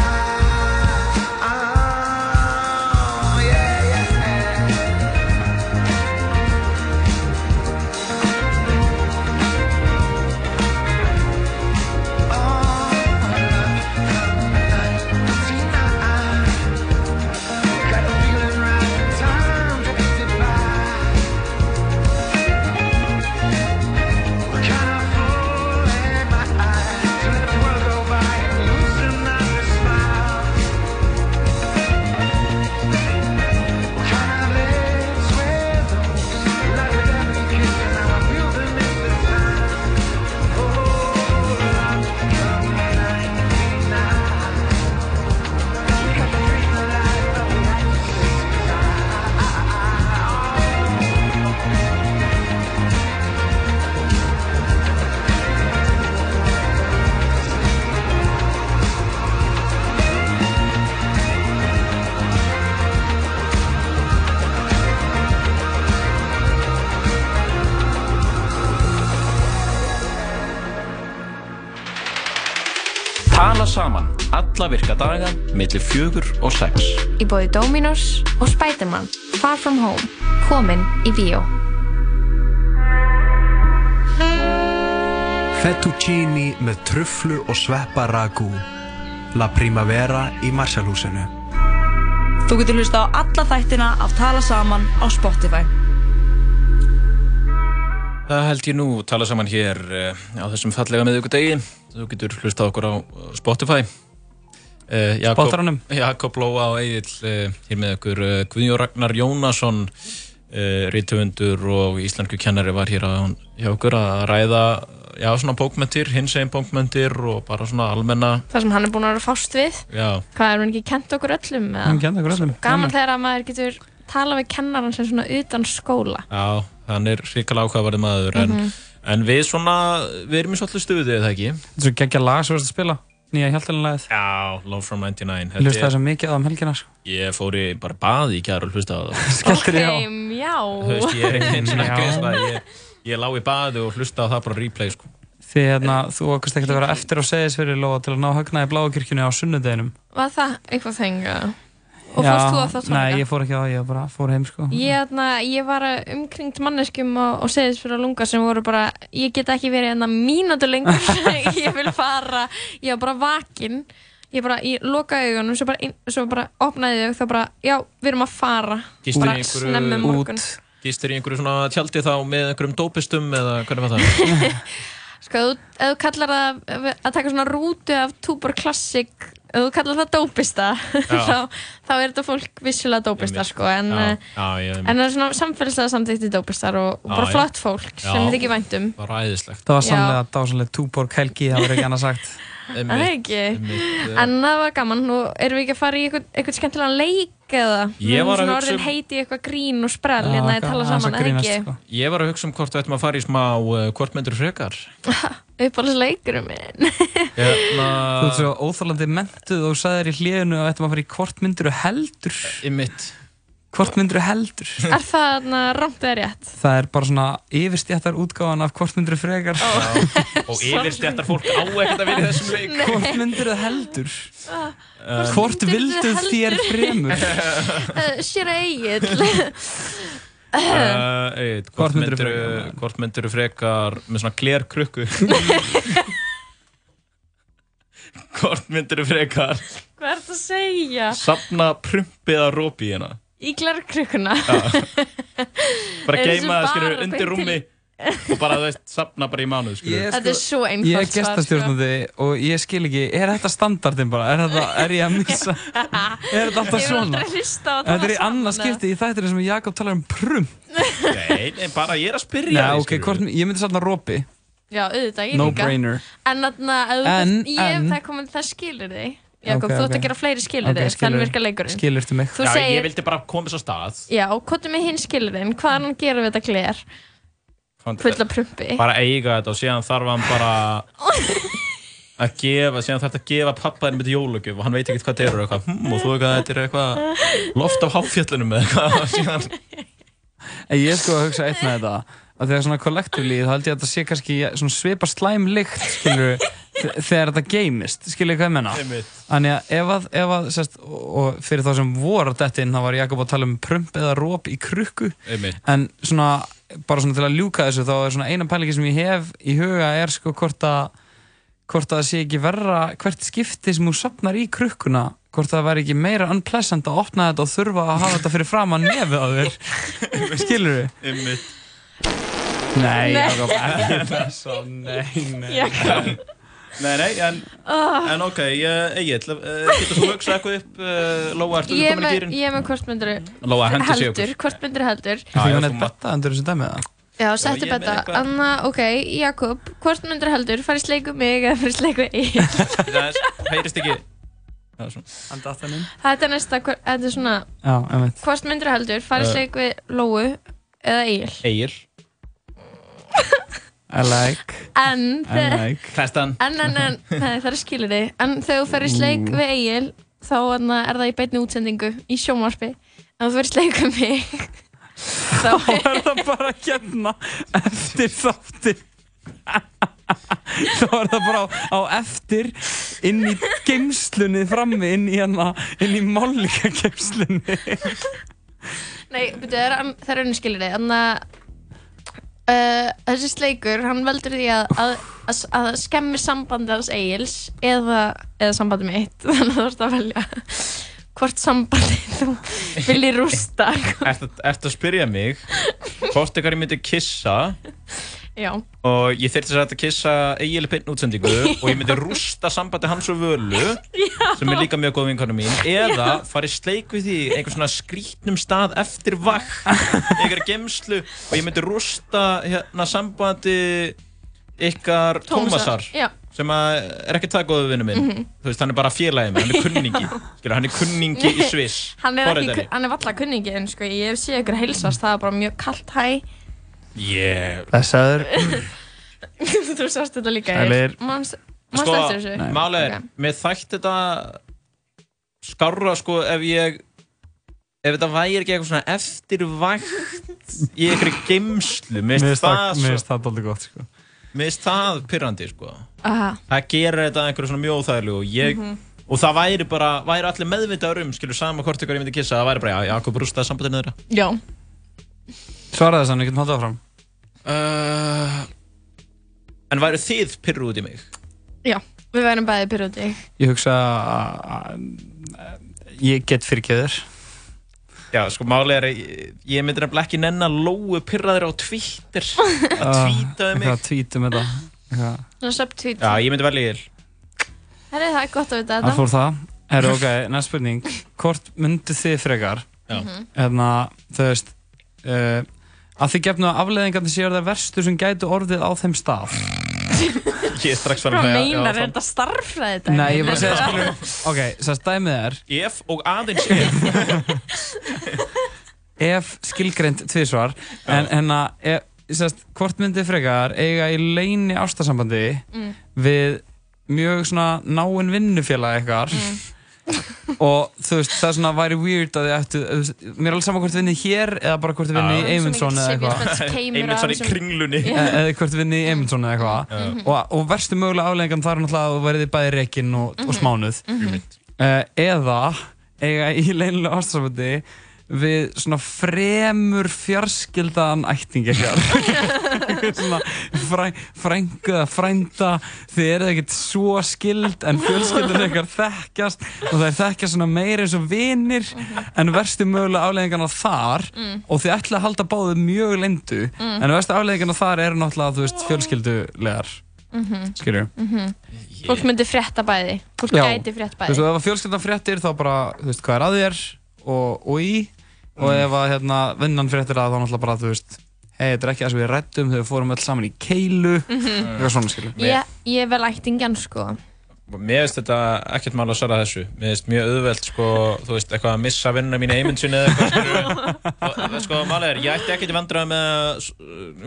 Alla virka daga millir fjögur og sex. Í bóði Dominos og Spiderman Far From Home Komin í bíó Fettuccini með trufflu og sveppa ragú. La Primavera í Marshallhúsinu. Þú getur hlusta á alla þættina af Tala Saman á Spotify. Það held ég nú, tala saman hér uh, á þessum fallega miðugudegi. Þú getur hlusta okkur á Spotify. Uh, Jakob. Jakob Lóa og Egil uh, hér með okkur. Uh, Guðjón Ragnar Jónasson, rítufundur og íslensku kennari var hér á, hjá okkur að ræða já, svona bókmyndir, hins einn bókmyndir og bara svona almenna, Það sem hann er búin að vera fást við já, Hvað er hann ekki kent okkur öllum? eða? Hann kenndi okkur öllum. Gaman þegar að maður getur tala við kennaran sem svona utan skóla já, hann er hrikalega ákvaðvarði maður en, Mhm. en við svona, við erum í svolítið stuðið, eða ekki? Þetta er svo geggja lag sem þú ert að spila. Nýja hjáltalinlegið. Já, Love from 99. Ég hlusta þess að mikið á það um helgina. Sko. Ég fór í bara baði í kæru og hlusta á það. Skelltir í á. Þú veist, ég er ekki eins og Já. ekki það. Ég, ég lá í baði og hlusta á það bara replay, sko. Því hérna, þú okkast ekkert að vera eftir á seðisverið lóa til að ná hagnaði bláakirkjunni á sunnudeginum. Var það eitthvað þenga? Og fórst þú á þá tónleika? Nei, ég fór ekki á það, ég bara fór heim sko. Ég, þarna, ég var umkringt manneskjum og, og segðist fyrir að lunga sem voru bara ég get ekki verið enna mínútu lengur ég vil fara, ég var bara vakin ég bara, ég lokaði augunum svo bara, inn, svo bara opnaði þau þá bara, já, við erum að fara Gistir bara snemmi einhverju, morgun gistir í einhverju svona tjaldi þá með einhverjum dópistum eða hvernig var það? sko, ef þú- ef þú kallar það að taka svona rútu af Tuber Classic ef þú kallar það dópista þá, þá er þetta fólk vissulega dópistar sko, en, já, eh, en það er svona samfélagslega samþykti dópistar og, og bara já. flott fólk Já. sem þið ekki væntum Bara æðislegt. Það var sannlega dásanlega túborg helgi, það var ekki annað sagt. Það er ekki. einmitt, eh. En það var gaman, nú erum við ekki að fara í eitthvað, eitthvað skemmtilega leik eða? Ég var að Svona hugsa orðin um- heiti eitthvað grín og sprell, hérna ég gaman tala saman, að sko. Ég var að hugsa um hvort við ættum að fara í smá uh, hvort myndur frekar. Uppáhalds leikurum minn. Hérna... Þú ert svo óþálandi mentuð og sagðir í hliðinu að þetta maður fara í hvort myndur heldur. Í mitt. Hvort myndur heldur. er það þarna rámt eða rétt? Það er bara svona yfirstjættar útgáfan af hvort myndur frekar. Og yfirstjættar fólk á ekkert að vera í þessum leik. Hvort myndur heldur. Ah, Hvort vilduð þér fremur? Uh, Sér Egil. Uh, hvort, myndir, hvort myndir frekar með svona glerkrukku hvort myndir frekar Hvað er þetta að segja? sapna prumpiða rópi í hérna Í glerkrukuna? bara Er geima það undir rúmi og bara þú veist sapna bara í mánuð skilur Þetta er svo Ég er einfalt svar, sko. gestastjórnandi og ég skil ekki, er þetta standardin bara? Er, þetta, er ég að missa? Er þetta alltaf svona? að Þetta er í annað skipti í þættinu sem Jakob talar um prum. Nei, nei, bara ég er að spyrja Nei, ok, hvort, ég myndi satna rópi. Já, auðvitað, ég No líka. brainer. En þarna, ef þú En- vilt- ég, en- það komið, það skilir þig. Jakob, Ok, þú ætti ok. að gera fleiri skilir Ok, þig, skilur- þannig virkar leikurinn. Skilurðu mig? Þú Já, segir- ég vildi bara koma svo stað Já, hvað er með hinn skilirinn? Hvað er hann að gera við þetta gler? Fulla prumpi. bara eiga þetta og síðan þarf hann bara að gefa, síðan þarf þetta að gefa pappaðin með jólugjöf og hann veit ekkert hvað þetta er og eitthvað, hm, og þú eitthvað þetta er eitthvað loft af háfjöllunum eða eitthvað. Og síðan En ég er sko að hugsa eitt með þetta. Að þegar svona kollektíflíð þá held ég að þetta sé kannski svona svipa slæm lykt skilur þegar þetta geymist. Skilur hvað ég menna Einmitt. þannig að ef að, ef að sest, og, og fyrir þá sem voru að detta inn þá var Jakob að tala um prump eða róp í krukku. Einmitt. en svona bara svona til að ljúka þessu þá er svona eina pælingi sem ég hef í huga er sko hvort að hvort að það sé ekki verra hvert skipti sem þú sapnar í krukkuna hvort það væri ekki meira unpleasant að opna þetta og þurfa að hafa þetta fyrir fram að nefið á þér skilur við? Einmitt. Nei, Nei. Jakob, ekki þessa, nei, nei Jakob. Nei, nei, en, Ah. en ok, Egil, uh, getur þú hugsað eitthvað upp, uh, Lóa, ertu Ég er komin í gýrin? ég er með hvort sig heldur, okkur. hvort myndir heldur. Þú fengið hann eitt betta undir þessu dæmi eða? Já, ég settu er betta. Anna, ok, Jakob, hvort myndir heldur? Farið sleiku mig eða farið sleiku Egil? Það heyrist ekki er Þetta er næsta, þetta er svona, Já, hvort myndir heldur? Farið Uh. sleiku Lóu eða Egil? Egil I like. En, I like. Hlæstan en, en, en, nei, það er skilir þig. En þegar þú ferð í sleik við Egil, þá anna, er það í beinni útsendingu í sjónvarpi. En þú ferð í sleik við mig, þá er það bara hérna eftir þátti þá er það bara á, á eftir inn í geimslunni frammi inn í hérna inn í málíka geimslunni Nei, byrju, það er, það er einu skilir Þannig að uh, þessi sleikur, hann veldur því að, að, að, að skemmi sambandi hans Egils eða, eða sambandi mitt þannig að þú ert að velja hvort sambandi þú viljið rústa. Ertu að spyrja mig hvort eitthvað ég myndi kissa Já, og ég þurfti að kissa eiginlega beinn útsendingu og ég myndi rústa sambandi hans og völu sem er líka mjög góð vinkonu mín eða fara í sleik við því í einhver svona skrítnum stað eftir vakt einhverja gemslu og ég myndi rústa hérna sambandi ykkar Tómasar, já. sem að er ekki það góðu vinnu minn Mhm. þú veist, hann er bara félagið minn, hann er kunningi Skilur, hann er kunningi í Sviss. Hann er, er valla kunningi en sko, ég séð ykkur heilsast, það er bara mjög kallt hæ Yeah. Blessaður Þú sást þetta líka Sælir. Manst sko, eftir þessu? málið er, mér þætti þetta skárra sko ef ég ef þetta væri ekki eitthvað svona eftirvægt í einhverju geimslu mér finnst það- dálítið gott sko mér finnst það pyrrandi sko Aha. það gerir þetta einhverju svona mjög óþægilegu og ég Mhm. og það væri bara, væri allir meðvitaður um skilur sama hvort ykkur ég myndi kissa, það væri bara, já, Jakob rústaði sambandinu þeirra Já Svaraði þess að við getum haldið áfram uh, En væru þið pyrru út í mig? Já, við værum bæði pyrrandi Ég hugsa að að- ég get fyrirgeður Já, sko málið er að ég, ég myndi nefnilega ekki nenn að lóu pyrraðir á Twitter að Ah, tvíta um mig. Eitthvað tvítum þetta. Svona subtweet Já, ég myndi velja ég. Herri, það er gott að vita Það þetta fór það. Herru, ok, næst spurning. Hvort myndu þið frekar? Já. Mhm. Hérna, þú veist uh, að þið gefnu að afleðingarnir séu það verstu sem gætu orðið á þeim stað. Ég er strax Hvað að segja, meinar, já, er þetta starffræði þetta? Nei, ég er bara að segja skilur Ok, þess að dæmið er Ef og aðeins ef. Ef skilgreint tvísvar en hérna hvort myndið frekar eiga í leini ástasambandi Mm. við mjög svona náinn vinnufélag ykkar og þú veist það svona væri weird að þið ættu mér er alveg saman hvort þið vinnið hér eða bara hvort þið vinnið í. Eymundsson eða eitthvað. Eymundsson í kringlunni. Eða hvort þið vinnið í Eymundsson eða eitthvað. Og, og verstu mögulega afleggingan þar er náttúrulega að þú verðið bæði reikinn og, og Mhm. smánuð. Mhm. uh, eða eiga í leinilega ástasambandi við svona fremur fjarskildaðan ætting ykkar svona fræ, frængu eða frænda þið eruð ekkert svo skild en fjölskyldur ykkar þekkjast og það er þekkjast svona meira eins og vinir en verstu mögulega afleggingarna þar Mm. og þið ætla að halda báðu mjög lindu Mm. en verstu afleggingarna þar eru náttúrulega þú veist fjölskyldulegar Mhm. skilju Mhm. Fólk myndi frétta bæði Fólk gæti frétt Þú veist, bæði ef að fjölskyldan fréttir þá bara, þú veist, hvað er að þér og, og í og ef að hérna, vinnan fréttir að þá náttúrulega bara, þú veist hei, þetta er ekki það sem við rættum þegar við fórum öll saman í keilu. Mhm. eitthvað svona, skilju Ég, ég vel ættingjan sko Mér finnst þetta ekkert mál að svara þessu. Mér finnst mjög auðvelt, sko, þú veist, eitthvað að missa vinnuna mín Eymundsson eða eitthvað og, sko, málið er, ég ætti ekkert í vandræði með að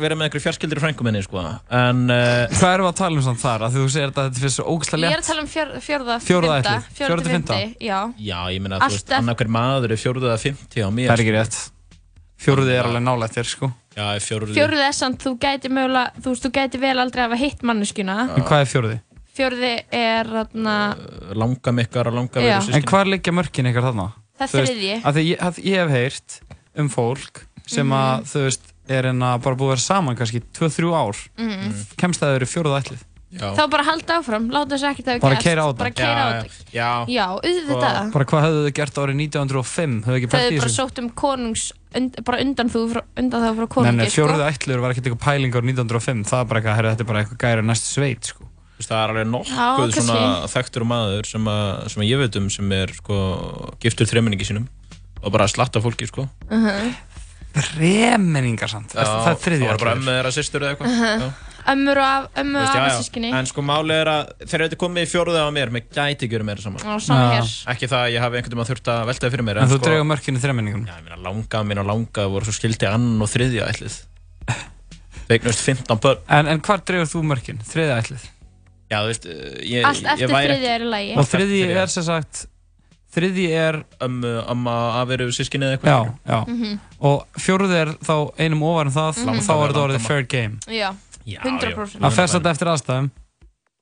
vera með einhverju fjarskildir í frængu minni, sko. En uh, Hvað erum við að tala um samt þar? Að þú segir þetta þetta finnst svo ógæslega Ég er létt. að tala um fjör, fimmta, ætlið. Fjórða Fjórða til fimmti, já. Já, ég meina, þú veist, annarkver maður er fjóruð eða 50 á mér Það er ekki rétt. Fjóruði er alveg nálægt þér, sko. Já, fjóruði Fjórði er samt, þú gæti mögulega Þú veist, þú gæti vel aldrei hafa hitt manneskjuna. En hvað er fjóruði? Fjórði er þarna Langa mikkar og langa Já. veru En hvað liggja mörkin ykkar þarna? Það Þú veist, þriðji. af því ég, að ég hef heyrt um fólk sem að, Mhm. þú veist, er en að bara búið að vera saman kannski 2-3 ár Mhm. kemst það að þau eru fjóruða ætlið Þá bara halda áfram, láta þess ekkert hafa Bara gerst. keyra á þetta. Bara keira á Já, þetta Já, Já, auðvitað Bara hvað höfðu þau gert árið 1905? Höfðu ekki Það pælt í bara þessu? sótt um konungs und, bara undan þú frá, undan það frá Nei, konungi nei, sko. fjóruða ætlur var ekkert eitthvað pæling árið 1905 Það er bara eitthvað, herri, þetta er bara eitthvað gæri næstu sveit, sko það er alveg nokkuð Já, svona þekktur maður sem, að, sem að ég veit um sem er sko, giftur þremenningi sínum og bara slatta fólki sko. uh -huh. Þremenningar samt, Já, það er þriðja það var bara ætlir. ömmu þeirra systur eða eitthvað Uh -huh. Já. Ömmur og af, ömmur og já. afasískinni En sko málið er að þegar þetta komið í fjóruða á mér mér gæti ekki verið meira saman hér. Ekki það að ég hafi einhvern veginn þurft að veltaði fyrir mér En þú sko, dregur mörkinu þremenningunum Já, ég meina langa mín og langa voru svo skildi annan og þriðja ætlið Þau eignust 15 börn En, en hvar dregur þú mörkin? Þriðja ætlið? Já, þú veist, eh, ég, Allt ég eftir væri þriðja er í lagi Og þriðji er sem sagt Þriðji er Ömmu, amma, afiru, sískinni eða eitthvað Já, skilur. já Mhm. Og fjóruði er þá einum ofar en það Mhm. Og þá er þetta orðið fair game Já, Já, 100%. Það fer svolítið eftir aðstæðum.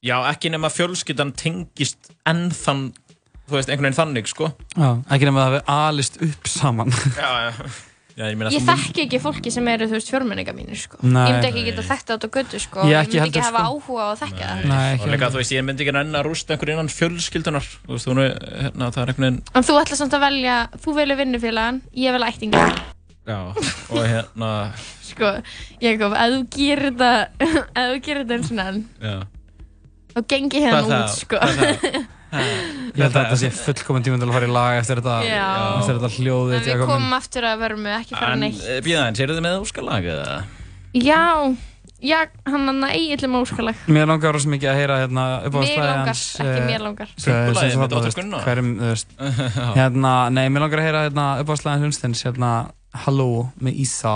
Já, ekki nema fjölskyldan tengist ennþann, þú veist, einhvern veginn þannig, sko. Já, ekki nema að það við alist upp saman. Já, já. Já, ég Ég þú- þekki ekki fólki sem eru, þú veist, fjórmenninga mínir, sko. Nei. Ég myndi ekki geta þekkt þetta á götu, sko. Ég Ég ekki myndi ekki hafa sko. áhuga á að þekka það. Nei, og líka, þú veist, ég myndi ekki enn að rústa einhvern innan fjölskyldunar þú veist, hún er, hérna, það er einhvern veginn En þú ætla samt að velja, þú velja vinnufélagan, ég velja ættinga. já, og hérna Sko, Jakob, ef þú gerir þetta, ef þú gerir þetta eins og já, þá gengi hérna út, sko. Ég held að þetta sé fullkominn tíma til að fara í lag eftir þetta, Já. eftir þetta hljóðið. En við komum aftur að verðum ekki fara neitt. býða eins, eru þið með óskalag eða? Já, já, hann hann eigillum óskalag. Mér langar rosa mikið að heyra hérna upp á langar, hans. ekki eh, mér langar. þarna, með Dóttur þú veist, Gunna? Hverjum, þú veist. Hérna, nei, mér langar að heyra hérna upp á slæði hunstins, hérna, Halló með Ísa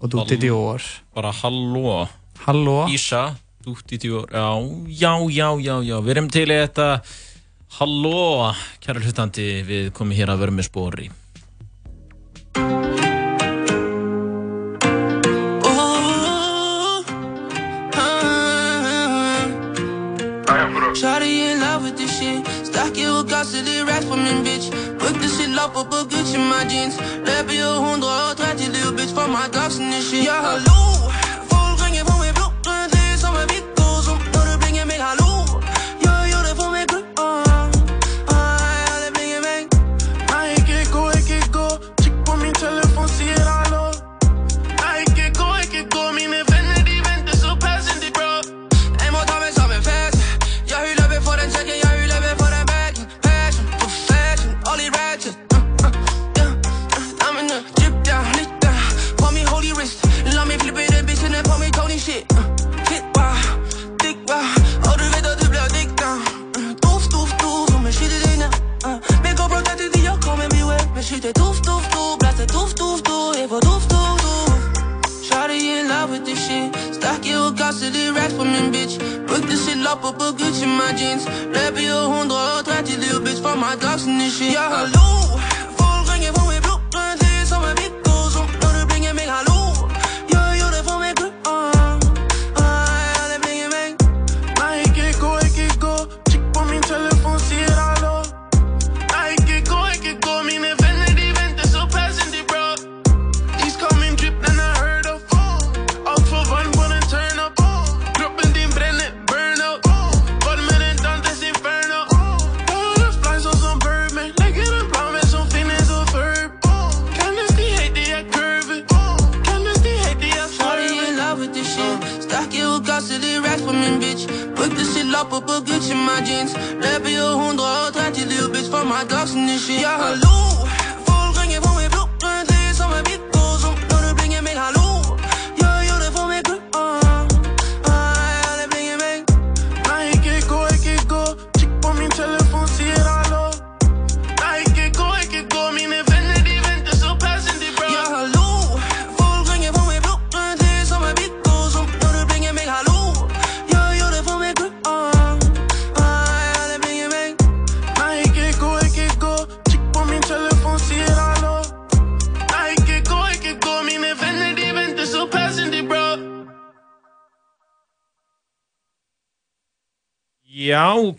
og Dúti Dior. bara halló Halló. Ísa, dútt í djór já, já, já, já, já, við erum til í þetta halló, kæra hlutandi við komum hér að með spóri Shawty in love with this shit. Stack it till det är rätt för min bitch. Put this shit lopp upp på Gucci my jeans. Löper ju 130 little bitch för my dogs and this shit. Ja hallå, this shit lopp upp på Gucci my jeans. Löper ju 130 little bitch för my dogs and this shit. Ja hallå,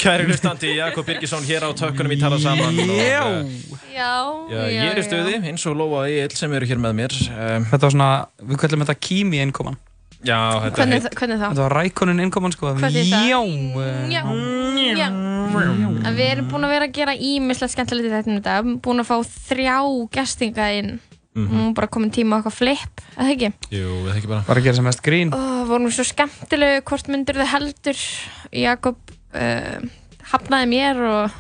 kæri hlustandi, Jakob Birgisson hér á tökkunum í tala saman og, Já. uh, Já, Já, ég er í stuði, eins og Lóa og Egil sem eru hér með mér um, Þetta var svona, við kallum þetta Kimi innkoman. Já, þetta Hvernig, heit- þa- hvernig þá? Þetta var Rækonin innkoman sko. Hvað þýðir það? Já. Já, við erum búin að vera að gera ímislega skemmtilegt í þetta þetta. Búin að fá þrjá gestinga inn. Mhm. Nú bara komin tíma á okkar flip, eða ekki? Jú, eða ekki bara Bara að gera sem mest grín. Ó, vorum svo skemmtilegu, hvort myndur þið heldur? Jakob uh, hafnaði mér og,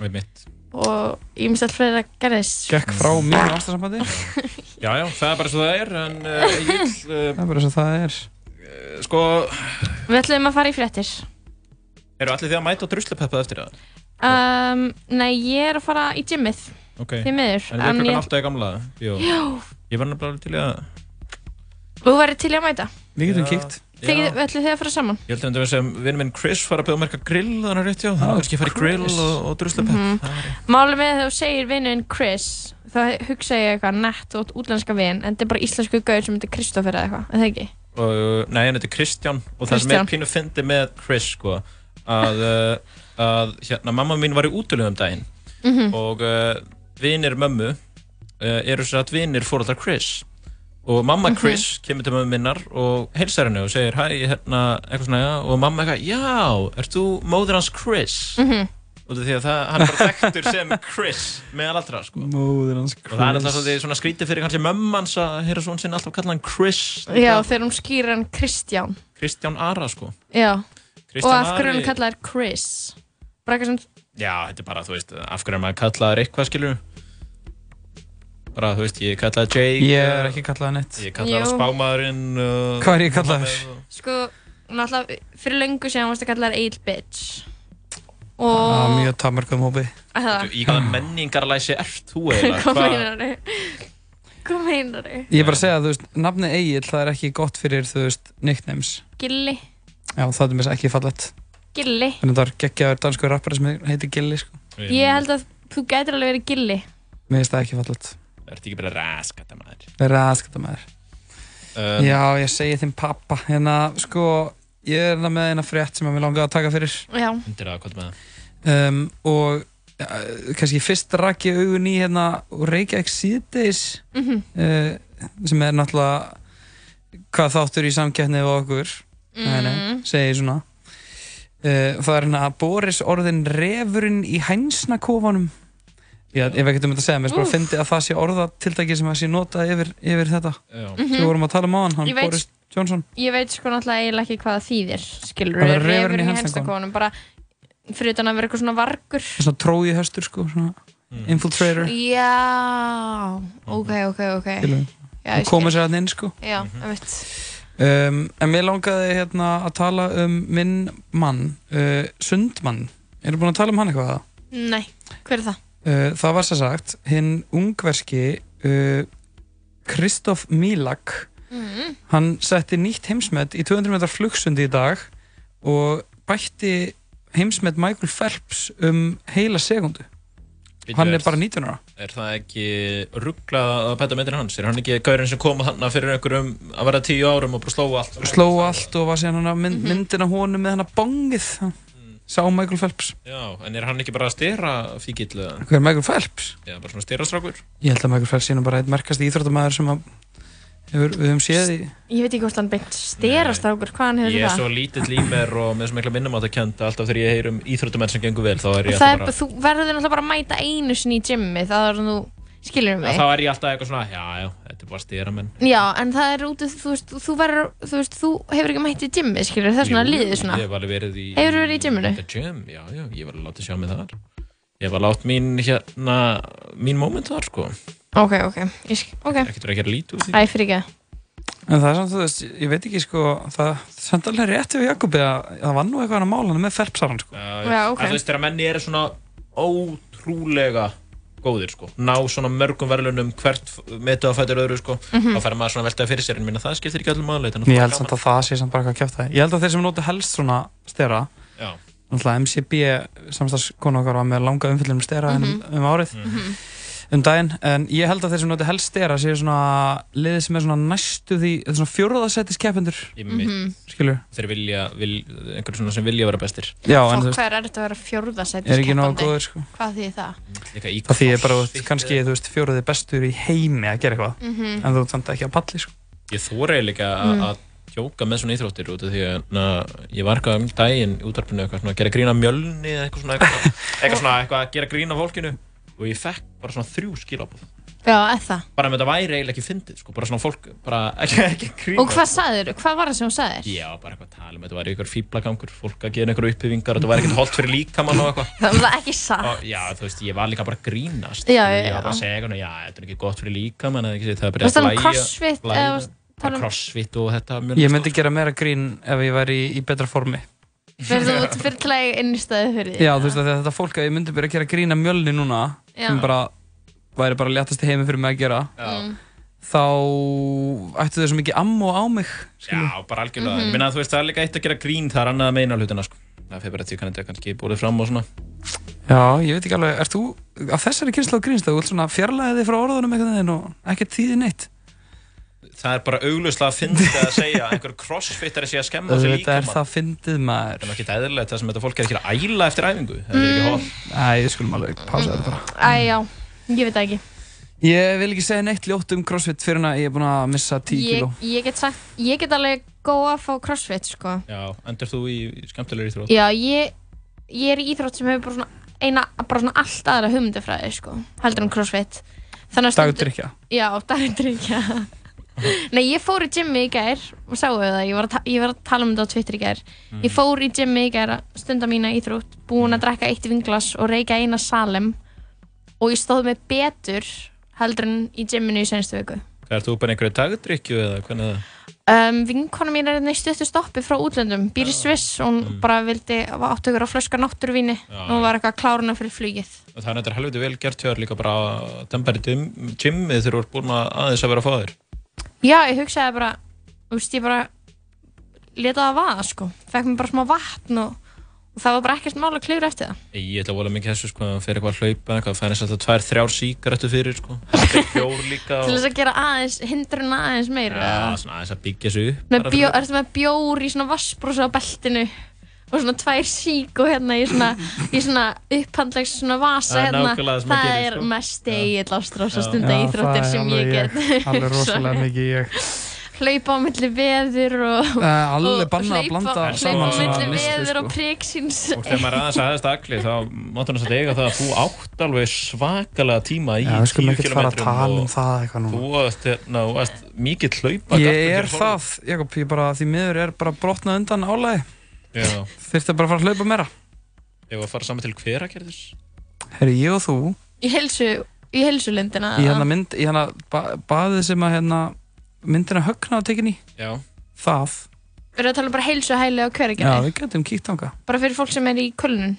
Við mitt og ímislegt fleira gerðist. Gekk frá mínu ástarsambandi. Já, já, það er bara svo það er en uh, Egil uh, Það er bara svo það er. Sko, Við ætlum að fara í fréttir. eru allir því að mæta á druslupeppað eftir það? Um, nei, ég er að fara í gymmið. Ok Því miður. En við klokkan ég- alltaf í gamla Jó. Já. Ég var nefnilega til í að Þú verður til í að mæta. Við getum Já. kíkt. Já. ætlum þið að fara saman. Ég held að þetta sem vinn minn Chris var að að merka grill þannig rétt já, þannig að kannski fara í grill og, og druslupepp Mhm. Málið með þegar þú segir vinnun Chris þá hugsa ég eitthvað nett og útlenska vinn en þetta er bara íslensku gauð sem heitir Kristoffer eða eitthvað, er það ekki? og, nei, hann heitir Kristján og það sem er pínu fyndi með Chris sko, að, uh, að hérna, mamma mín var í útlöfum daginn Mhm. og uh, vinir mömmu uh, eru sér að vinir fóröldar Chris og mamma Mhm. Chris kemur til mömmu minnar og heilsar henni og segir hæ, hérna, eitthvað svona, já, og mamma eitthvað, já, ert þú móður hans Chris? Mhm. út af því að það, hann er bara þekktur sem Chris meðal allra sko. Móður hans og það er alltaf svona skrítið fyrir kannski mömmans að heyra svona sinni alltaf kalla hann Chris Já, þegar hún skýr hann Kristján. Kristján Ara sko Já. Kristján og af hverju hann kallaði Chris? Bara eitthvað sem, Já, þetta er bara, þú veist, af hverju er maður kallaður eitthvað, skilur Bara, þú veist, ég kallaði Jake Ég er ekki kallaði neitt Ég kallaði hann Jú. spámaðurinn uh, Hvað er ég kallaður? sko, náttúrulega, fyrir löngu síðan varst að kalla þær Eil Bitch. Það Og... er mjög tamarkum hópi Það. Í hvaða menningarlæsi ert þú eiginlega? Hvað meinar þau? Hvað meinar þau? Ég er bara að segja þú veist, nafni Egil það er ekki gott fyrir, þú veist, nicknames Gilli. Já, það er mér ekki fallett Gilli. Þannig að það er geggjaður dansku rappari sem heitir Gilli, sko Ég held að þú gætir alveg verið Gilli. Mér finnst það ekki fallett Ertu ekki bara raskata maður? Það aðskata maður Um, Já, ég segi þeim pappa Hérna, sko, ég er hérna með eina frétt sem ég vil langa að taka fyrir Já. Undir að, hvað með það? um, Og uh, kannski fyrst rak ég augun í hérna Reykjavík síðdeis Mhm. uh, sem er náttúrulega hvað þáttur í samkeppni við okkur nei, nei, Mhm. segi svona uh, það er hérna Boris orðin refurinn í hænsnakofanum Já, ef ekki um þetta að segja, mér er bara að fyndi að það sé orðatiltæki sem að sé notað yfir, yfir þetta Já. Mhm. sem við vorum að tala um á hann, hann Ég veit- Boris Johnson Ég veit sko náttúrulega eiginlega ekki hvað það þýðir, skilur Það er refurinn í henstakonum, bara fyrir utan að vera eitthvað svona vargur. svona trói höstur sko, svona Mm. infiltrator Já, ok, ok, ok. Ég koma skil. sér hann inn sko Já, Mhm. ég veit. um, en mér langaði hérna að tala um minn mann uh, Sundmann, eru búin að tala um hann eitthvað það? Nei, hver er það? Uh, það var sér sagt hinn ungverski uh, Kristoff Milak Mm. hann setti nýtt heimsmet í 200 metrar flugsundi í dag og bætti heimsmet Michael Phelps um heila segundu hann er bara 19 ára Er það ekki rugglað að pæta metin hans? Er hann ekki gaurinn sem kom þarna fyrir einhverjum að vera tíu árum og bara slóa allt? sló allt og var síðan hann mynd, myndin af honum með hann að bongið sá Michael Phelps Já, en er hann ekki bara að stera fíkill eða? Hver er Michael Phelps? Já, bara svona styrastrákur? Ég held að Michael Phelps sé nú bara eitt merkast íþróttamæður sem að hefur, við höfum séð í Ég veit ekki hvort hann beint okkur, hvað hann hefur Ég er það? svo lítill í mér og með svo mikla minnum að það kenda alltaf þegar ég heyr um íþróttamenn sem gengur vel þá er ég Það er, alltaf bara, þú verður náttúrulega bara að mæta einu sinni í gymmi, það er þú, skilur Já, mig? þá er ég alltaf eitthvað svona, já, já, þetta er bara stýra menn Já, en það er út, af- þú veist, þú verður, þú veist, þú hefur ekki mætt í gymmi, skilur, það er svona liðið svona. Ég hef alveg verið í Hefurðu verið í gymminu? The gym, já, já, ég var alveg látið sjá mig þar Ég var látt mín, hérna, mín moment þar, sko Ok, ok, ég skil, ok. Ekkert verið að gera lítið úr því Æ, fyrir ekki. En það er samt, þú veist, ég veit ekki sko það samt alveg rétt við Jakobi að það var nú eitthvað að mála hann með Phelps-aran sko Já, ok. En þú veist, þegar menni eru svona ótrúlega góðir, sko ná svona mörgum verðlunum hvert metu að fætur öðru, sko Mhm. þá fær maður svona veltaði fyrir sér en minna það skiptir ekki öllum maðurleit Ég held samt að það sé samt bara eitthvað að kæfta Ég held að þeir sem notu helst svona stera Já. Náttúrulega MCB samstagskonu okkar var með langa umfyllum um stera Mhm. um, um árið Mhm. Um daginn en ég held að þeir sem notu helst stera séu svona liðið sem er svona næstu því þetta er svona fjóruðasettis keppendur mitt, Mhm. skilur þeir vilja, vil, einhverjum svona sem vilja vera bestir Já, en þú veist hvað er þetta að vera fjórðasætis Er ekki nógu góður, sko. Hvað þýðir það? Það því ég bara, þú veist, kannski, þú veist, fjóruði bestur í heimi að gera eitthvað Mhm. en þú ert samt ekki að palli, sko Ég þóra líka Mm. að tjóka með svona íþróttir út af því að na, ég var eitthvað um daginn í útvarpinu eitthvað svona að gera grína mjölni eða eitthvað svona eitthvað, eitthvað svona eitthvað að gera grína fólkinu og ég fekk bara svona þrjú skilabóð Já, eða. bara með þetta væri eiginlega ekki fyndið sko, bara svona fólk, bara ekki, ekki grína Og hvað sagðir, hvað var það sem þú sagðir? Já, bara eitthvað að tala um þetta væri eitthvað fíblagangur fólk að gera eitthvað uppbyggvingar og þetta væri ekkert holdt fyrir líkamann og eitthvað Það var ekki satt. og já, þú veist, ég var líka bara að grínast Já, ég já, var bara að já. segja eitthvað, já, þetta er ekki gott fyrir líkamann eða ekki, það er bara Varstu að tala um hlæja- crossfit eða varstu að tala bara um- crossfit og þetta mjög Ég myndi gera meira grín ef ég væri í, í betra formi Fyrir þú út fyrir til að innstæðu fyrir því? Já, þú veist að þetta fólk að ég myndi byrja að gera grína mjölni núna Já. sem bara væri bara léttast í heimi fyrir mig að gera Mm. þá ættu þau svo mikið ammo á mig Já, bara algjörlega. Mhm. Ég meina, þú veist, það er líka eitt að gera grín, það er annað að meina hlutina, sko. Það fyrir bara hvernig þetta er kannski búið fram og svona. Já, ég veit ekki alveg, ert þú af þessari kynslu á grínst þú vilt svona fjarlæði frá orðunum eitthvað það er bara auglustlega að fyndið að segja að einhver crossfittari sé að skemma sér líka Þetta er það fyndið maður. Það er ekki eðlilegt það sem þetta fólk er ekki að æla eftir æfingu Það er ekki hótt Æ, ég skulum alveg pása þetta bara. Æ, já, ég veit það ekki. Ég vil ekki segja neitt ljótt um crossfit fyrir að ég er búinn að missa 10 ég, kíló. ég get sagt, ég get alveg góða að fá crossfit, sko. Já, endur þú í skemmtilegri íþrótt? Já, ég, ég er í íþrótt sem hefur bara svona eina, bara svona allt aðra hugmyndafræði, sko að Dagdrykkja. Já, dagdrykja Nei, ég fór í gymmi í gær og sáu það, ég var, ég var að tala um þetta á Twitter í gær. Mm. Ég fór í gymmi í gær að stunda mína íþrótt búin að drekka eitt vinglas og reykja eina salem og ég stóð með betur heldur en í gymminu í senstu Hvað ert þú bara einhverju dagdrykju eða hvernig er það? um, Vinkona mín er hérna í stuttu stoppi frá útlöndum, býr í Sviss og hún bara vildi, var áttu ykkur á flöska náttúruvíni. Og hún var eitthvað kláruna fyrir flugið. Það er þetta helviti vel gert hjá þér líka bara að dempa í gymmið þegar þú ert búin að aðeins að vera að fá þér Já, ég hugsaði bara, þú veist, ég bara leta það vaða, sko. Fekk mér bara smá vatn og, og það var bara ekkert mál að klifra eftir það. Ég ætla að vola mikið þessu sko, að fyrir eitthvað að hlaupa eitthvað, það er eins og þetta tvær, þrjár síkaretu fyrir sko, heldur fjór líka til og... þess að gera aðeins, hindrun aðeins meira Já, svona aðeins að byggja sig upp ertu með bjór í svona vassbrúsa á beltinu og svona tvær sík og hérna í svona, í svona upphandlegs svona vasa Það hérna það það gerir, er sko. mest eigið ástrós að Já. stunda það er sem ég alveg get. Alveg rosalega mikið ég hlaupa á milli veður og, alveg og bannað að blanda hlaupa, á milli veður sko. og priksins Og þegar maður er aðeins aðeins agli þá máttu hann að eiga það að þú átt alveg svakalega tíma í Já, við skulum 10 ekkert fara að kilometrum tala um og það eitthvað núna Þú varst mikill hlaupa Ég er það, Jakob, ég bara, því miður er bara brotnað undan álæði Já, Þurfti bara að fara að hlaupa meira. Ég var að fara saman til hverakerðis Herri, ég og þú. Í helsu í helsulindina Í hérna mynd, í hérna ba baðið sem að hérna myndina högna á tekinni Já. Það. Við erum að tala um bara heilsu hæli og Já, hverjargerði við getum kíkt ánga bara fyrir fólk sem er í kulnun.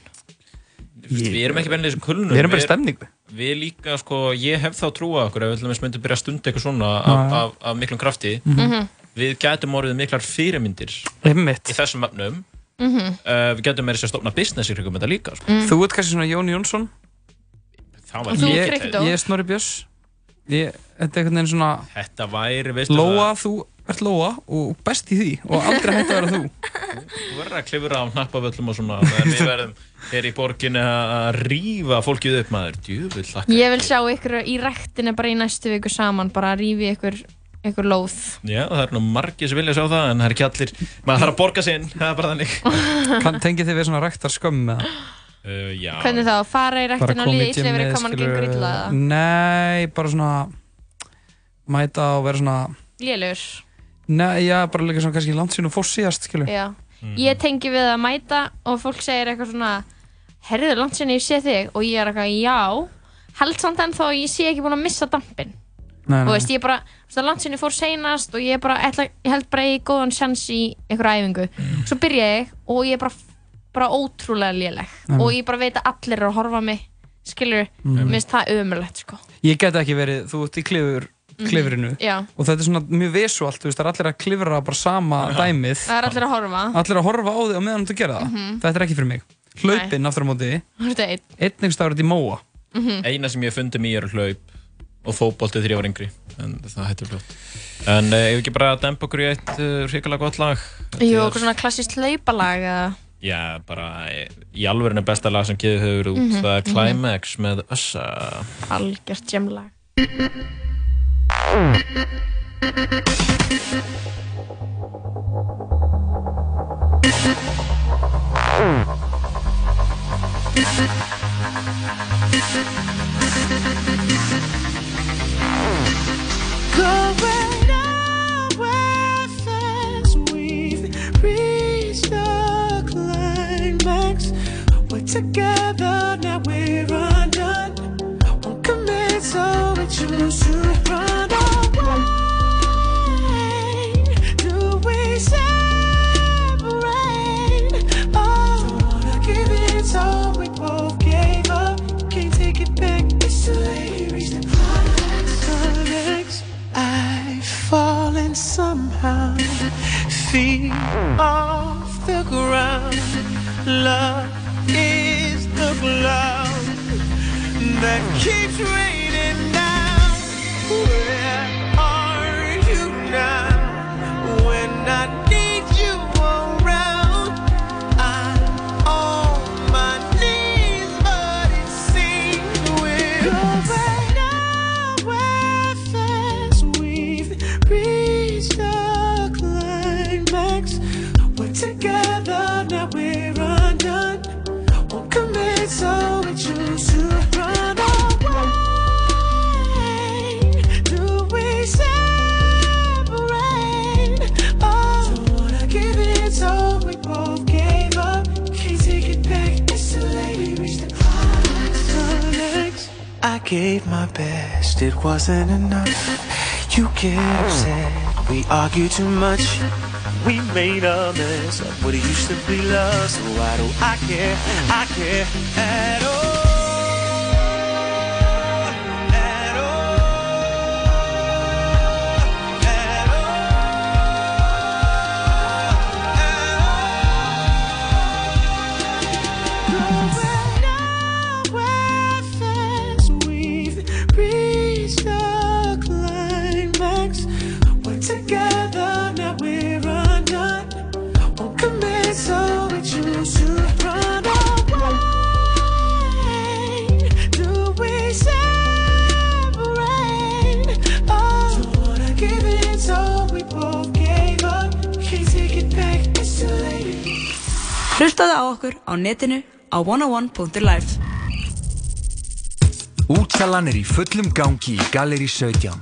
Við erum ekki bennið þessu kulnum Við erum bara í stemningu. Við líka, sko, ég hef þá trúa okkur ef við myndum byrja að stunda eitthvað svona Já, af, já. af, af miklum krafti. Mhm. Við gætum orðið miklar fyrirmyndir Einmitt. í þessum efnum Mhm. uh, Við gætum meira sér að stopna business í hrygum þetta líka sko. Mm. Þú ert kannski svona Jón Jónsson Það var Ég, Kryddó. ég er Snorri Björns ég, Þetta er einhvern veginn svona Þetta væri, veistu Lóa, þú ert Lóa og best í því og aldrei hægt að vera þú Þú verður að klifra á hnappavöllum og svona við verðum hér í borginni að rífa fólkið upp maður Djúvill hlakka ég vil sjá ykkur í rektinni bara í næstu viku saman bara að rífi ykkur, ykkur lóð. Já, það er nú margir sem vilja sjá það en það er ekki allir. Maður þarf að borga sinn, það er bara þannig. Kann, Tengið þið við svona rektar skömm með það? uh, Já. Hvernig þá, fara í rektinni og koma illa yfir hvað mann skilurðu. gengur illa eða? Nei, bara svona mæta og vera svona lélugur Nei, já, bara líka svona kannski langt sín og fórst síðast, skilu Já, ég tengi við að mæta og fólk segir eitthvað svona herriður langt sinni ég sé þig. Og ég er eitthvað já. Held samt ennþá að ég sé ekki búin að missa dampin Nei, og veist ég bara, þú veist að langt sinni fór seinast og ég bara, ætla, ég held bara ég er góðan sjans í einhverja æfingu. Svo byrja ég og ég er bara, bara ótrúlega léleg. Og ég bara veit að allir eru að horfa mig skilur, Mm. mér finnst það ömurlegt sko. Ég get ekki verið, þú ert í klifur, Mhm. klifrinu Já. og þetta er svona mjög visuált, þú veist, það er allir að klifra bara sama dæmið. Það er allir að horfa. Allir að horfa á þig og meðan þú gera það. Mhm. Þetta er ekki fyrir mig. Hlaupinn aftur á móti. Er Einnig staður þetta í móa. Mhm. Eina sem ég fundi mér er hlaup og ég var yngri. En það hættir fljótt. En uh, ef ekki bara að dempa okkur í eitt uh, hrikalega gott lag. Jú, okkur svona klassískt hlaupalag eða? Já, bara eh, í alvörinu besta lag sem geður hefur út. Mhm, Það er mhm. Climax með Össa algjört gemlag climax. We're together, now we're undone. Won't commit, so we choose to run fallen somehow, feet off the ground. Love is the cloud that keeps raining down. Where gave my best, it wasn't enough. You get upset, we argued too much. We made a mess of what used to be love, so why do I care? I care at all. Netinu á 101.life Útsalan er í fullum gangi í Galeri 17.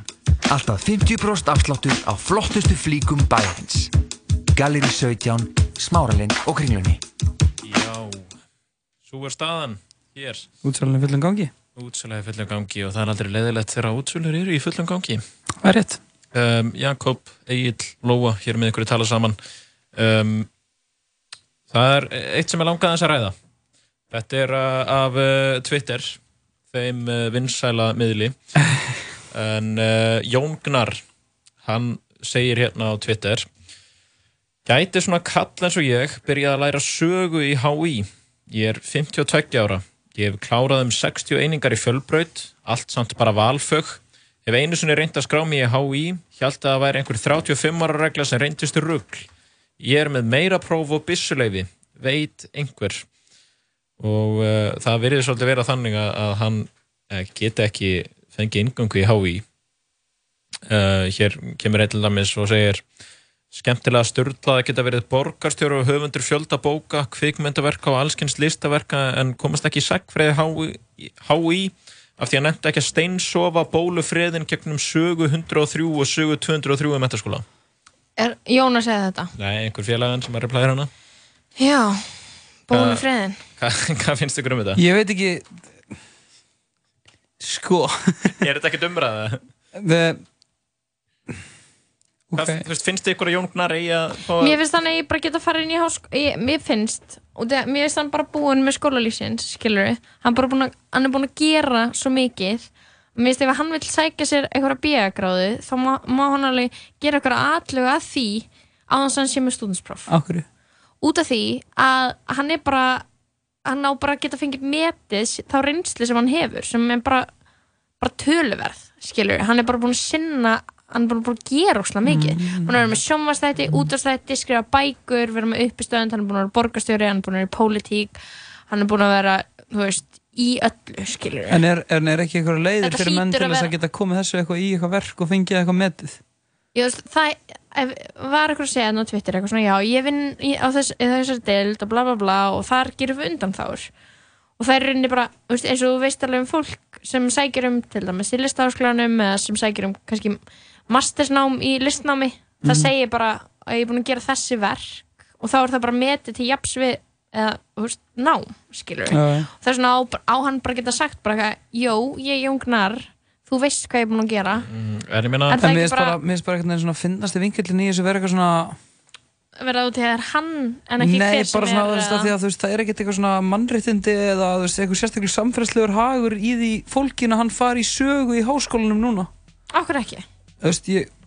Alltaf 50% afsláttur á flottustu flíkum bæjarins. Galeri 17, Smáralind og Kringlunni. Já, svo er staðan hér. Útsalinn er fullum gangi. Útsalega í fullum gangi og það er aldrei leiðilegt þegar útsölur eru í fullum gangi. Það er rétt. Um, Jakob, Egil, Lóa, hér með ykkur að tala saman. Um, það er eitt sem er langað þess að ræða. Þetta er uh, af uh, Twitter, þeim uh, vinsæla miðli. En Jón Gnar, hann segir hérna á Twitter Gæti svona kall eins og ég byrjað að læra sögu í HÍ. Ég er 52 ára. Ég hef klárað um 60 einingar í fjölbraut, allt samt bara valfög. Hef einu sinni reynd að skrá mig í HÍ, hjælt að það væri einhver 35 ára regla sem reyndistu rugl. Ég er með meira próf og byssuleifi, veit einhver. Og uh, það virðið svolítið vera þannig að, að hann uh, geti ekki fengið ingangu í HÍ. Uh, hér kemur einn til dæmis og segir skemmtilega störtlað að geta verið borgarstjóru og höfundur fjölda bóka, kvikmyndaverka og allskynns listaverka en komast ekki í sagfræði HÍ af því að nefndi ekki að steinsofa bólufriðin gegnum sögu 103 og sögu 203 í metaskóla. Er Jón að segja þetta? Nei, einhver félagin sem er replæðir hana. Já, bónu friðin. Hvað, hvað finnst ykkur um þetta? Ég veit ekki Sko Er þetta ekki dumraða? The... Hvað, þú veist, finnst ykkur að Jón Gnar eigi að fá að... Mér finnst þannig að ég bara geta farið inn í hásk... Mér finnst, mér finnst hann bara búinn með skólalífsins, skilur við. Hann, bara búinn að, hann er búinn að gera svo mikið. Mér finnst ef hann vil sækja sér einhverja bíagráðu, þá má, má hann alveg gera einhverja atlögu að því að hann sé með stúdinspróf. Akkur Út af því að hann er bara, hann á bara að geta fengið metið þá reynsli sem hann hefur, sem er bara, bara töluverð, skilur. Hann er bara búinn að sinna hann er bara búin að gera óslega mikið mm. hann er með sjónvastætti, mm. útastætti, skrifa bækur vera með uppistöðund, hann er búin að vera borgarstjóri hann er búin að vera í pólitík hann er búin að vera, þú veist, í öllu skilur við. En er, en er ekki einhverja leiðir fyrir menn til að þess vera- að geta komið þessu eitthvað í eitthvað verk og fengið eitthvað metið? Veist, það ef, var eitthvað að segja á Twitter eitthvað svona, já, ég vinn á þess, í þessari deild og bla bla bla og þar gerum við undan þár og það er rauninni bara, veist, eins og þú veist alveg um fólk sem sækir um til dæmis í listaháskólanum eða sem sækir um kannski mastersnám í listnámi það Mhm. segir bara að ég er búin að gera þessi verk og þá er það bara metið til jafs við eða, þú veist, nám, skilur við Já, já. það er svona á, á hann bara geta sagt bara eitthvað, jó, ég er jóngnar þú veist hvað ég er búin að gera. Er ég meina... En það er mér ekki finnst bara- bara, mér finnst bara veginn svona finnast í vinkillin í þessu verið eitthvað svona verða út í það er hann en ekki Nei, hver sem bara svona, þú er veist, að því að þú veist, það er ekkert eitthvað svona mannréttindi eða þú veist, eitthvað sérstaklega samfélagslegur hagur í því fólkinu að hann fari í sögu í háskólanum núna. Akkur ekki? Þú veist, ég, er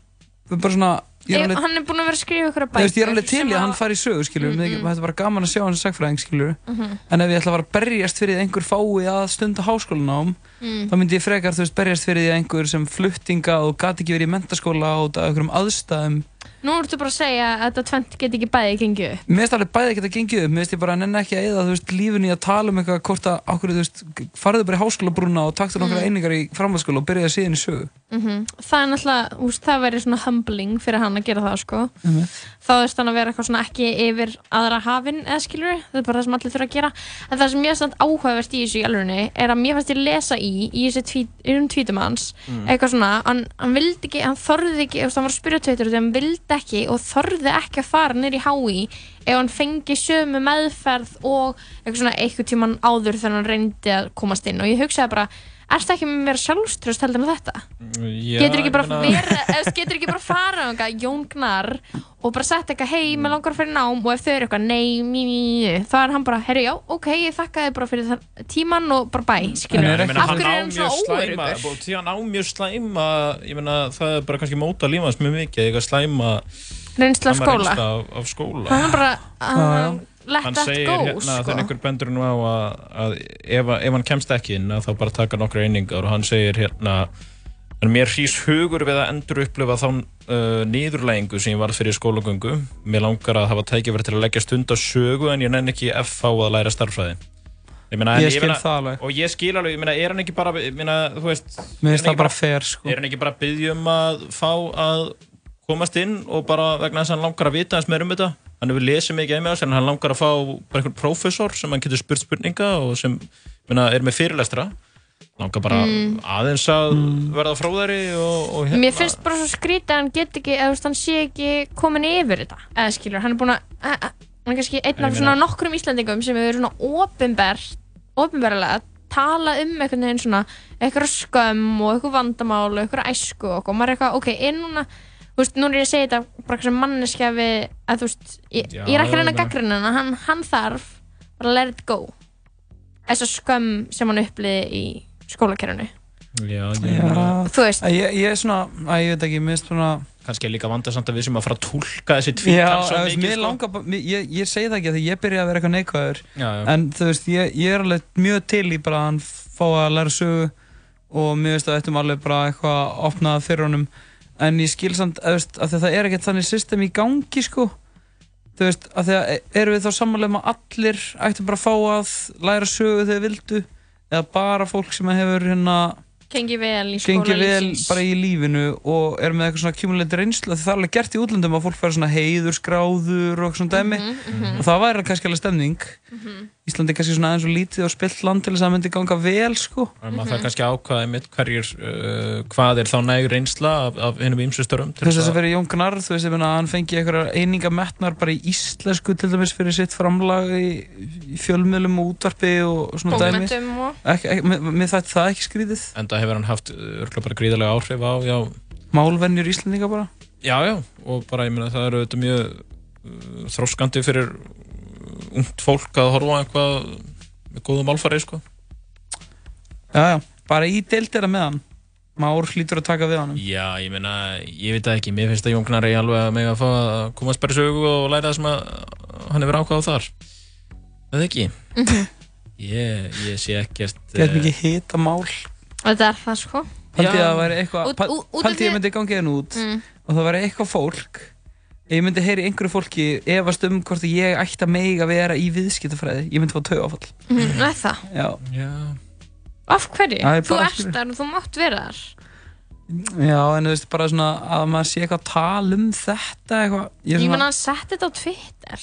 bara svona ég alveg, hann er búin að vera að skrifa ykkur að bækur veist, ég er alveg til í að hann fari í sögu, skilur mm Mm, mm. þetta er bara gaman að sjá hann sem sagfræðing, skilur Mhm. en ef ég ætla að fara að berjast fyrir því einhver fái að stunda háskólanám Mm. þá myndi ég frekar, þú veist, berjast fyrir því einhver sem fluttinga og gati ekki verið í mentaskóla út af einhverjum aðstæðum nú ertu bara að segja að þetta tvent get ekki bæði gengið upp. Mér finnst alveg bæði ekki að gengið upp, mér finnst ég bara nenni ekki að eða, þú veist, lífinu í að tala um eitthvað hvort að, okkur, þú veist, farðu bara í háskólabrúna og taktu nokkra Mm. einingar í framhaldsskóla og byrjaði síðan í sögu. Mm Það er náttúrulega, úst, það væri svona humbling fyrir hann að gera það, sko. Þá þurft hann að vera eitthvað svona ekki yfir aðra hafinn, eða skilur það er bara það sem allir þurfa að gera. En það sem ég samt áhugavert í þessu í alvegni er að mér fannst ég lesa í, í þessi tvít, um tvítum hans, Mm. eitthvað svona, hann, hann vildi ekki, hann þorði ekki, þú veist, hann var að spyrja tveitur þegar hann vildi ekki og þorði ekki að fara nýr í HÍ ef hann fengi sömu meðferð og eitthvað svona eitthvað tíman áður þegar hann reyndi að komast inn. Og ég hugsaði bara, ertu ekki með mér sjálfströst heldur en þetta? Já, getur ekki bara verið, eða getur ekki bara fara á eitthvað Jón Gnar og bara setja eitthvað hei, mér langar að fyrir nám og ef þau eru eitthvað nei, mí, mí, mí, þá er hann bara, herri, já, ok, ég þakka þið bara fyrir tíman og bara bæ, skilur Ég meina, hann á er mjög slæma því hann á mjög slæma ég meina það er bara kannski móta lífans mjög mikið eitthvað slæma Reynslu af skóla. reynslu af, af skóla. Hann er bara, hann let hann that segir go, hérna sko þegar einhver bendur nú á að, að ef, ef hann kemst ekki inn að þá bara taka nokkra einingar og hann segir hérna en mér hrýs hugur við að endur upplifa þá uh, nýðurlægingu sem ég var fyrir skólagöngu mér langar að hafa tækifæri til að leggja stund á sögu en ég nenn ekki FH að læra starffræði ég, meina, en Ég skil meina, það alveg. og ég skil alveg, ég meina, er hann ekki bara ég meina, þú veist Mér finnst það bara fair, sko. er hann ekki bara að byggja um að fá að komast inn og bara vegna þess að hann langar að vita eins meir um þetta. Hann hefur lesið mikið einmjög en hann langar að fá bara einhvern prófessor sem hann getur spurt spurninga og sem meina, er með fyrirlestra. Langar bara Mm. aðeins að verða fróðari og, og hérna Mér finnst bara svo skrítið að hann get ekki, eða hann sé ekki komin yfir þetta, eða skilur, hann er búin að, að- að- hann er kannski einn af svona nokkrum Íslandingum sem hefur svona ofinbært, ofinbærilega tala um einhvern veginn svona eitthvað skömm og eitthvað vandamál og eitthvað æsku og og maður er eitthvað, ok, er núna, þú veist, núna er ég að segja þetta bara sem manneskja við, að þú veist, ég, Já, ég er ekki að reyna að gaggrina hann, hann, hann þarf bara að let it go, þessa skömm sem hann uppliði í skólakerfinu. já, Já, Þú veist. Ég, ég er svona, að ég veit ekki, mér finnst svona kannski er líka vandarsamt að við sem að fara að tólka þessi Já, tvítal svo mikið mér sko. langar bara, ég, ég segi það ekki að ég byrja að vera eitthvað neikvæður Já, já. en þú veist, ég, ég er alveg mjög til í bara að hann fá að læra sögu og mér veist að þetta er alveg bara eitthvað opnað fyrir honum en ég skil samt, að, að það er ekkert þannig system í gangi sko þú veist, að því að e- erum við þá samanlega um að allir ættu bara að fá að læra sögu þegar vildu eða bara fólk sem hefur hérna Gengi vel í skóla lífsins. bara í lífinu og er með eitthvað svona accumulated reynslu það er alveg gert í útlöndum að fólk fær svona heiður, skráður og svona dæmi mhm. og það væri kannski alveg stemning Mhm. Íslandi er kannski svona aðeins og lítið og spilt land til þess að það myndi ganga vel sko. En maður þarf kannski að ákvaða mitt hverjir, uh, hvað er þá nægur reynsla af, af hennum ímsustörum þess að fyrir Jón Gnarr, þú veist, hann fengi einhverjar eininga metnar bara í íslensku til dæmis fyrir sitt framlag í, í fjölmiðlum og útvarpi og svona dæmi. Bókmenntum og- ekki, ekki, mér, mér þætti það ekki skrítið. Enda hefur hann haft örgulega bara gríðarlega áhrif á, já, Málvenjur Íslandinga bara? Já, já, og bara ég meina það eru þetta mjög uh, þróskandi fyrir uh, ungt fólk að horfa á eitthvað með góðum málfari, sko. Já, já, bara í deildina með hann Már hlýtur að taka við hann Já, ég meina, ég veit það ekki, mér finnst að Jón Gnarr er alveg að mega að fá að komast bara í sögu og læra það sem að hann hefur ákvæðað þar. Það ekki? Mhm. Ég, ég sé ekkert... Gert eh, mikið hita mál Þetta er það sko Paldi að það væri eitthvað Paldi ég því- myndi ganga hérna út Mm. og það væri eitthvað fólk ég myndi heyri einhverju fólki efast um hvort ég ætti að meiga vera í viðskiptafræði ég myndi fá taugáfall Mhm, Er það? Já. Já. Af hverju? Er Þú ert þar og þú mátt vera þar Já, en þú veist bara svona að maður sé eitthvað að tala um þetta eitthvað ég, er Ég svona, menna hann setti þetta á Twitter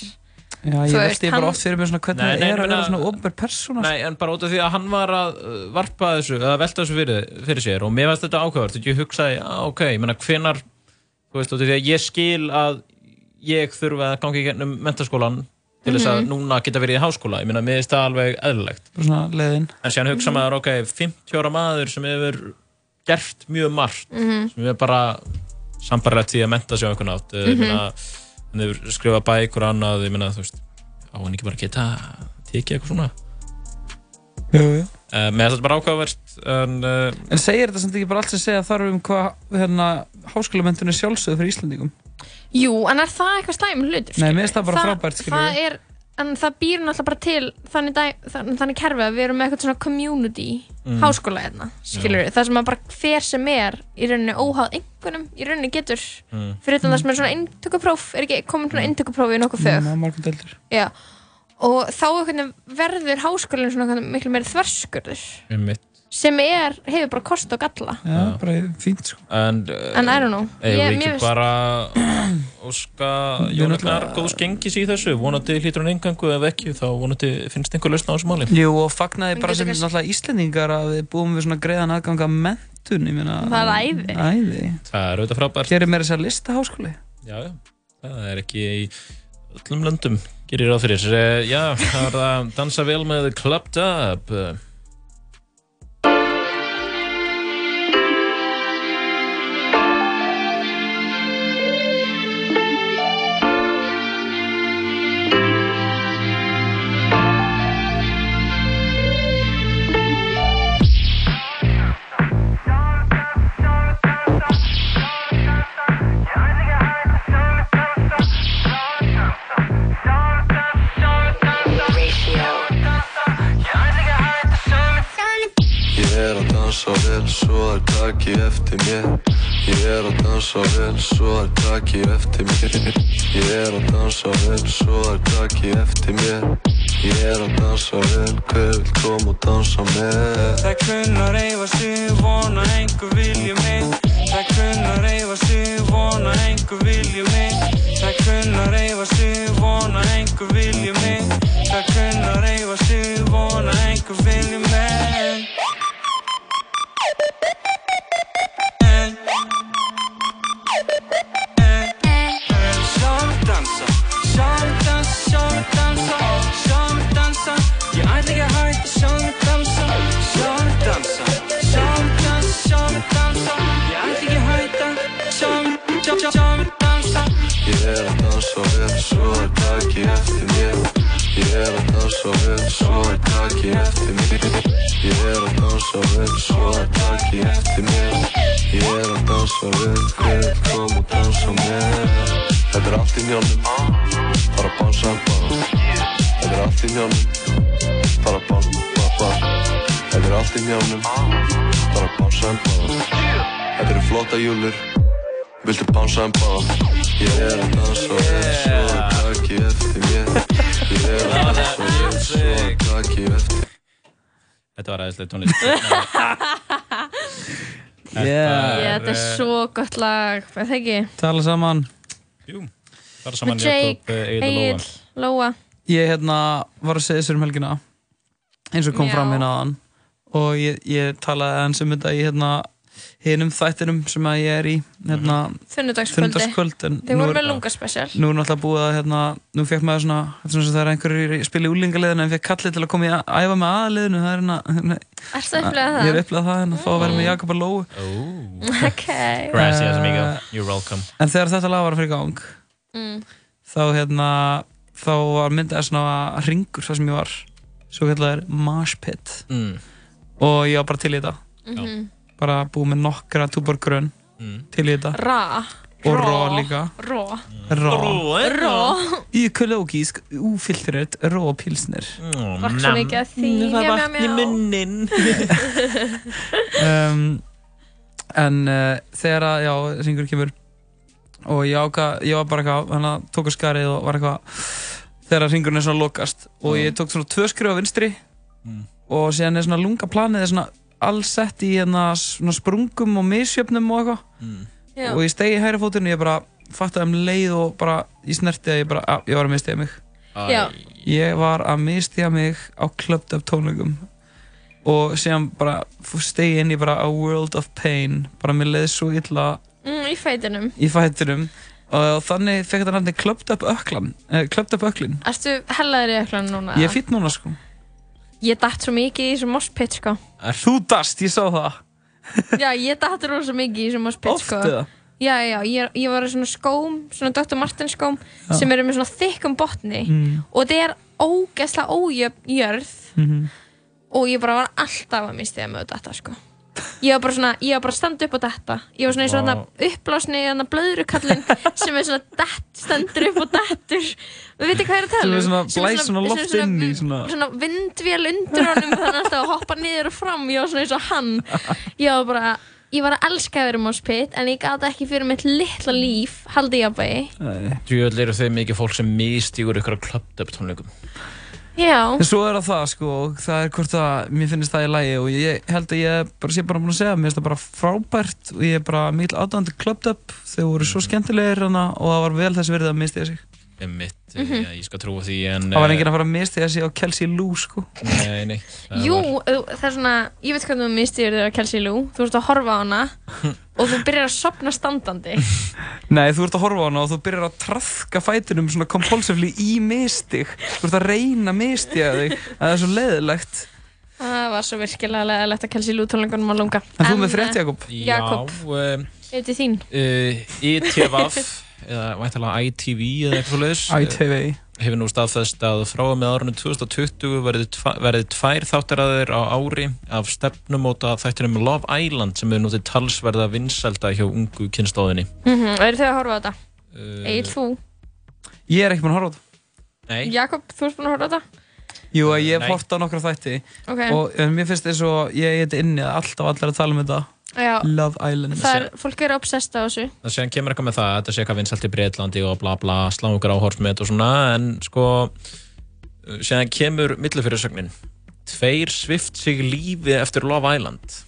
Já, ég Þú veist, ég bara hann- oft fyrir mig svona hvernig það er að vera svona ofnbær persóna Nei, en bara út af því að hann var að uh, varpa þessu, eða velta þessu fyrir, fyrir sér og mér varst þetta ákveður, þetta ég hugsaði, já, ok, ég menna, hvenar, þú veist, út af því að ég skil að ég þurfa að ganga í gennum mentaskólan til þess að Mhm. núna geta verið í háskóla, ég meina, mér finnst það alveg eðlilegt. Bara svona leiðin En síðan hugsa maður, ok, 50 ára maður sem hefur gert mjög margt, Mhm. sem er bara sambarlegt því að menta sig á einhvern nátt, mm. -hmm. hann hefur skrifað bækur annað, ég meina, þú veist, á hann ekki bara geta tekið eitthvað svona. Jú, jú Uh, með þetta bara ákvæðavert en, uh, En segir þetta samt ekki bara allt sem segja þarf um hvað hérna, háskólamöntun er sjálfsögð fyrir Íslandingum Jú, en er það eitthvað slæm hlutur? Nei, mér finnst það bara frábært, skilurðu. Það er, en það býr náttúrulega bara til þannig, dæ, þannig, þannig kerfi að við erum með eitthvað svona community Mm. háskóla hérna, skilur við, það sem að bara hver sem er í rauninni óháð einhvernum í rauninni getur, Mm. fyrir utan það sem er svona inntökupróf, er ekki komin svona inntökupróf í nokkuð fög, Ná, margum deildir. já og þá verður háskólinn svona miklu meiri þverskurður Einmitt. Sem er, hefur bara kost og galla Já, bara fínt sko. En, uh, En I don't know. Eigum Ég- við ekki finnst- bara óska náttúrulega- góðs gengis í þessu? Vonandi hlýtur hann engangu ef ekki, þá vonandi finnst einhver lausn á þessu máli. Jú, og fagnaði bara sem náttúrulega Íslendingar að við búum við svona greiðan aðgang að mentun, ég meina... Það er æði. Æði. Það er auðvitað frábært. Gerir meira þess að lista háskóli. Já, já, það er ekki í öllum löndum, gerir ráð fyrir. Eh, Já, það er að dansa vel með Clubbed Up. Er að dansa vel, svo er taki eftir mér. Ég er að dansa vel, svo er taki eftir mér. Ég er að dansa vel, svo er taki eftir mér. Ég er að dansa vel, hver vil koma og dansa með? Það kunna reyfa sig, vona einhver vilja mig. Það kunna reyfa sig, vona einhver vilja mig. Það kunna reyfa sig, vona einhver vilja mig. Það kunna reyfa sig, er að dansa vel, svo er taki eftir mér Ég er að dansa vel, svo er taki eftir mér Ég er að dansa vel, svo er taki eftir mér Ég er að dansa vel, hver koma og dansa með Þetta er allt í njánum, bara bánsa bá Þetta er allt í njánum, bara bánsa bá Þetta er allt í njánum, bara bánsa bá Þetta eru flotta júlur Viltu bánsa en bá? Ég er að dansa vel, svo er taki eftir mér Ég er að dansa vel, svo er taki eftir Þetta var aðeinslega tónlist. Yeah. Já, þetta er svo gott lag, er það ekki? Tala saman. Jú, fara saman Með Jake, Jakob, eh, og. Egil, Lóa Ég hérna var að segja þessar um helgina eins og kom Já. fram hérna aðan og ég, ég talaði eins um þetta í hérna hinum þættinum sem að ég er í hérna en Þið nú voru er- með lungaspecial. Nú er náttúrulega búið að hérna, nú fekk maður svona, er svona það er einhverjir í spila í úlingaliðinu en fekk kallið til að koma í að æfa með aðaliðinu, það er hérna að það? Ég er upplegað það, en að fá að vera með Jakob og Lóu Ok. Gracias, amigo. Eh, You're welcome. En þegar þetta lag var að fyrir gang Mm. þá hérna þá var myndað svona ringur það sem ég var svo kallar mosh pit Mm. og ég var bara til í þetta Mhm. Bara búið með nokkra túborgrön Mm. til í þetta Ra. og rá líka Rá. rá Rá. ökológísk, úfiltrert rá pilsner Takk svo mikið að því. Mm, það mjá, vatn í munnin. um, en uh, þegar að, já, ringur kemur og ég áka, ég var bara eitthvað hann að tók að skarið og var eitthvað þegar að ringurinn er svona lokast og ég tók svona tvö skrif á vinstri Mm. og síðan er svona lungaplanið er svona allsett í hérna svona sprungum og misjöfnum og eitthvað. Mm. Og ég stegi í hægri fótinn og ég bara fattaði um leið og bara ég snerti að ég bara, að, ég var að mistiða mig. Já. ég var að mistiða mig á Clubbed Up tónleikum. Og síðan bara stegi inn í bara a world of pain. Bara mér leiði svo illa Mm, í feitinum. í fættinum og þannig fekk þetta nafni Clubbed Up Öklan eh, Clubbed Up Öklin Ertu hellaður í öklan núna? ég er fýtt núna sko Ég datt svo mikið í þessu moshpit sko. þú dast, ég sá það Já, ég datt rosa mikið í þessu moshpit Oft sko. eða? Já, já, ég, ég var í svona skóm, svona Dr. Martens skóm Já. sem eru með svona þykkum botni Mm. og þetta er ógeðslega ójöfn jörð Mhm. og ég bara var alltaf að mistiða með þetta sko. Ég var bara svona, ég var bara að standa upp á þetta ég var svona eins og Vá. þarna uppblásni þarna blöðrukallin sem er svona dett, stendur upp og dettur. Við veitir hvað ég er að tala um. svona Sem er blæs svona sem er loft inn í svona svona vindvél undir honum þannig að alltaf að hoppa niður og fram. Ég var svona eins og hann. Ég var bara, ég var að elska að vera moshpit en ég gata ekki fyrir mitt litla líf haldi ég að bæði Djúvel eru þau mikið fólk sem mistýgur ykkur á klubdöp tónleikum já, En svo er það það sko, og það er hvort að mér finnst það í lagi og ég held að ég bara sé bara búin að segja, mér finnst það bara frábært og ég er bara mikil aðdæðandi Clubbed Up, þau voru svo skemmtilegir hana, og það var vel þess verið að mistiða sig. Einmitt, Mhm. já, ég skal trúa því en Það var eh, enginn að fara að mistiða sig á Kelsey Lou sko. Nei, nei það jú, var- það er svona ég veit hvernig þú mistiður þér að Kelsey Lou þú ert að horfa á hana og þú byrjar að sopna standandi Nei, þú ert að horfa á hana og þú byrjar að trafka fætinum svona compulsively í mistig. Þú ert að reyna að mistiða þig, það er svo leiðilegt. það var svo virkilega leðilegt að Kelsey Lou tónleikunum að lunga En þú með frétt, Jakob? Jakob, þín? uh, eða væntalega ITV eða eitthvað svo leiðis ITV. hefur nú staðfest að frá og með árunum 2020 verði, tvær þáttaræðir á ári af stefnumóta þættinum Love Island sem er nú til talsverða vinsælda hjá ungu kynstóðinni Mm -hmm. Eru þau að horfa á þetta? Uh, Egil, þú? Ég er ekki búin að horfa á þetta. Nei. Jakob, þú ert búin að horfa á þetta? Jú, að ég hef hort á nokkra þætti Ok. og mér finnst þess að ég er inni að alltaf allir að tala um þetta. Já. Love Island. Það er, fólk eru obsessed á þessu það séðan kemur eitthvað með það að þetta sé eitthvað vinsælt í Breitlandi og bla bla slá ykkur áhorsmet og svona en sko séðan kemur millufyrirsögnin tveir svift sig lífi eftir Love Island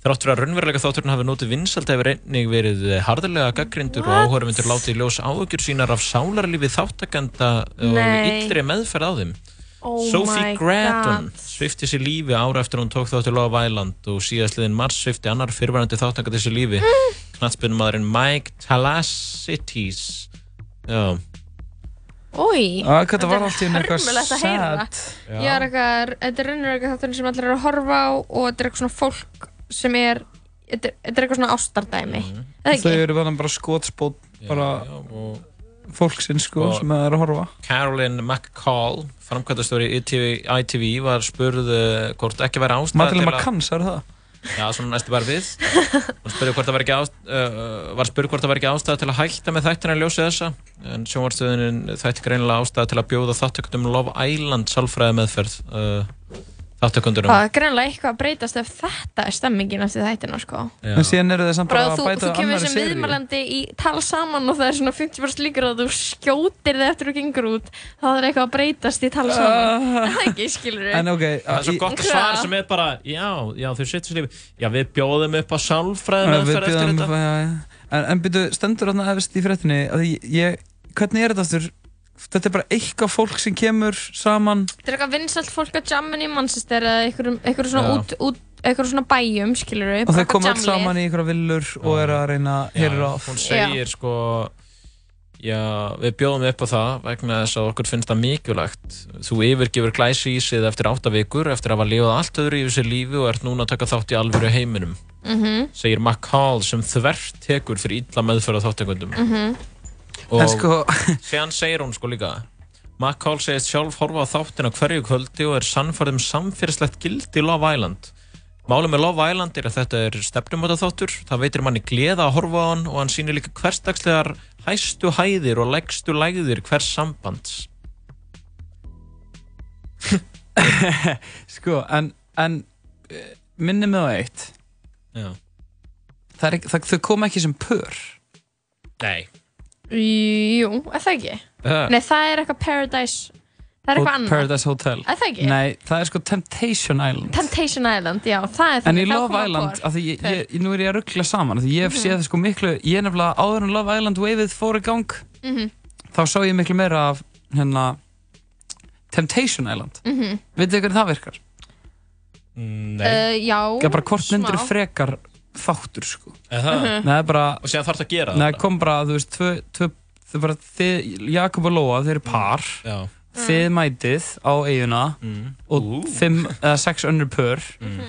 Þrátt fyrir að raunveruleika þátturinn hafi notið vinsælt hefur einnig verið harðilega gaggrindur og áhörfundur látið í ljós áhugjur sínar af sálarlífi þáttakenda og Nei. yllri meðferð á þeim. Oh Sophie God. svifti sér lífi ára eftir hún tók þáttur Love Island og síðastliðin mars svifti annar fyrrverandi þáttakandi sér lífi. Mm. Knattspinnumadurinn Mike Talasitis. Já. Ói, hvað það var allt í einu eitthvað hörmulegt að heyra sad. Já. Ég er eitthvað, þetta er raunir eitthvað þátturinn sem allir eru að horfa á og þetta er eitthvað svona fólk sem er þetta er, þetta er eitthvað svona ástardæmi eða Þau eru bara, bara skotspót bara og fólksins sko Og- sem er að horfa. Carolyn McCall, framkvæmtastóri ITV, ITV, var spurð uh, hvort ekki væri ástæða Madeleine McCann, sagði það? Já, svona næstu bara við. Var spurð hvort það var ekki, uh, var spurð hvort það var ekki ástæða til að hætta með þættina í ljósi þessa. En sjónvarstöðunin þætti greinilega ástæða til að bjóða þáttökundum Love Island sálfræði meðferð uh, þáttökundunum. Það er greinlega eitthvað að breytast ef þetta er stemmingin eftir þættina sko. En síðan eru þau samt Bara að að þú, bæta þú kemur annari sem viðmælandi í tala saman og það er svona 50% líkur að þú skjótir þig eftir þú gengur út þá er eitthvað að breytast í tala saman Það er ekki, skilur við En ok, Það er svo gott að svara sem er bara, já, já, þau setjum sér lífi. Já, við bjóðum upp á sálfræði Við meðferð eftir þetta. já, já. En, en byrju, stendur þarna efst í fréttinni að ég, hvernig er þetta aftur? Þetta er bara eitthvað fólk sem kemur saman. Þetta er eitthvað vinsalt fólk að jammin í Manchester eða einhverjum svona Já. út, út einhverjum svona bæjum, skilur við og þau koma alls saman í einhverja villur og eru að reyna að heyra á hún segir sko já, við bjóðum upp á það vegna þess að okkur finnst það mikilvægt. Þú yfirgefur glæsi í sig eftir átta vikur eftir að hafa lifað allt öðru yfir sér lífi og ert núna að taka þátt í alvöru heiminum Mhm. segir McCall sem þvert tekur fyrir illa þáttekundum Mhm. Og sko- séðan segir hún sko líka McCall segist sjálf horfa á þáttina hverju kvöldi og er sannfærð um samfélagslegt gildi í Love Island Málið með Love Island er að þetta er stefnumóta þáttur, það veitir manni gleða að horfa á hann og hann sýnir líka hversdagslegar hæstu hæðir og leggstu lægðir hvers sambands. Sko, en, en eh, minni mig á eitt Já. það er, það, koma ekki sem pör Nei. Jú, er það ekki? Uh. Nei, það er eitthvað Paradise Það er eitthvað annað Paradise Hotel Er það ekki? Nei, það er sko Temptation Island Temptation Island, já, það er En þannig í Love Island, af því ég, ég, nú er ég að ruggla saman af Því ég hef Mhm. séð það sko miklu Ég er nefnilega áður en Love Island waveið fór í gang Mhm, Þá sá ég miklu meira af hérna Temptation Island mhm. Vitið þið hvernig það virkar? Nei. Uh, já, Það er bara hvort smá. myndir frekar þáttur sko Er það? Mhm. Nei, það er bara Og síðan þarf það að gera Nei, kom bara, þú veist, tvö, tvö, þau bara, þið, Jakob og Lóa, þeir eru par Já. Þið mætið á eiguna Mm. og fimm eða sex önnur pör Mm.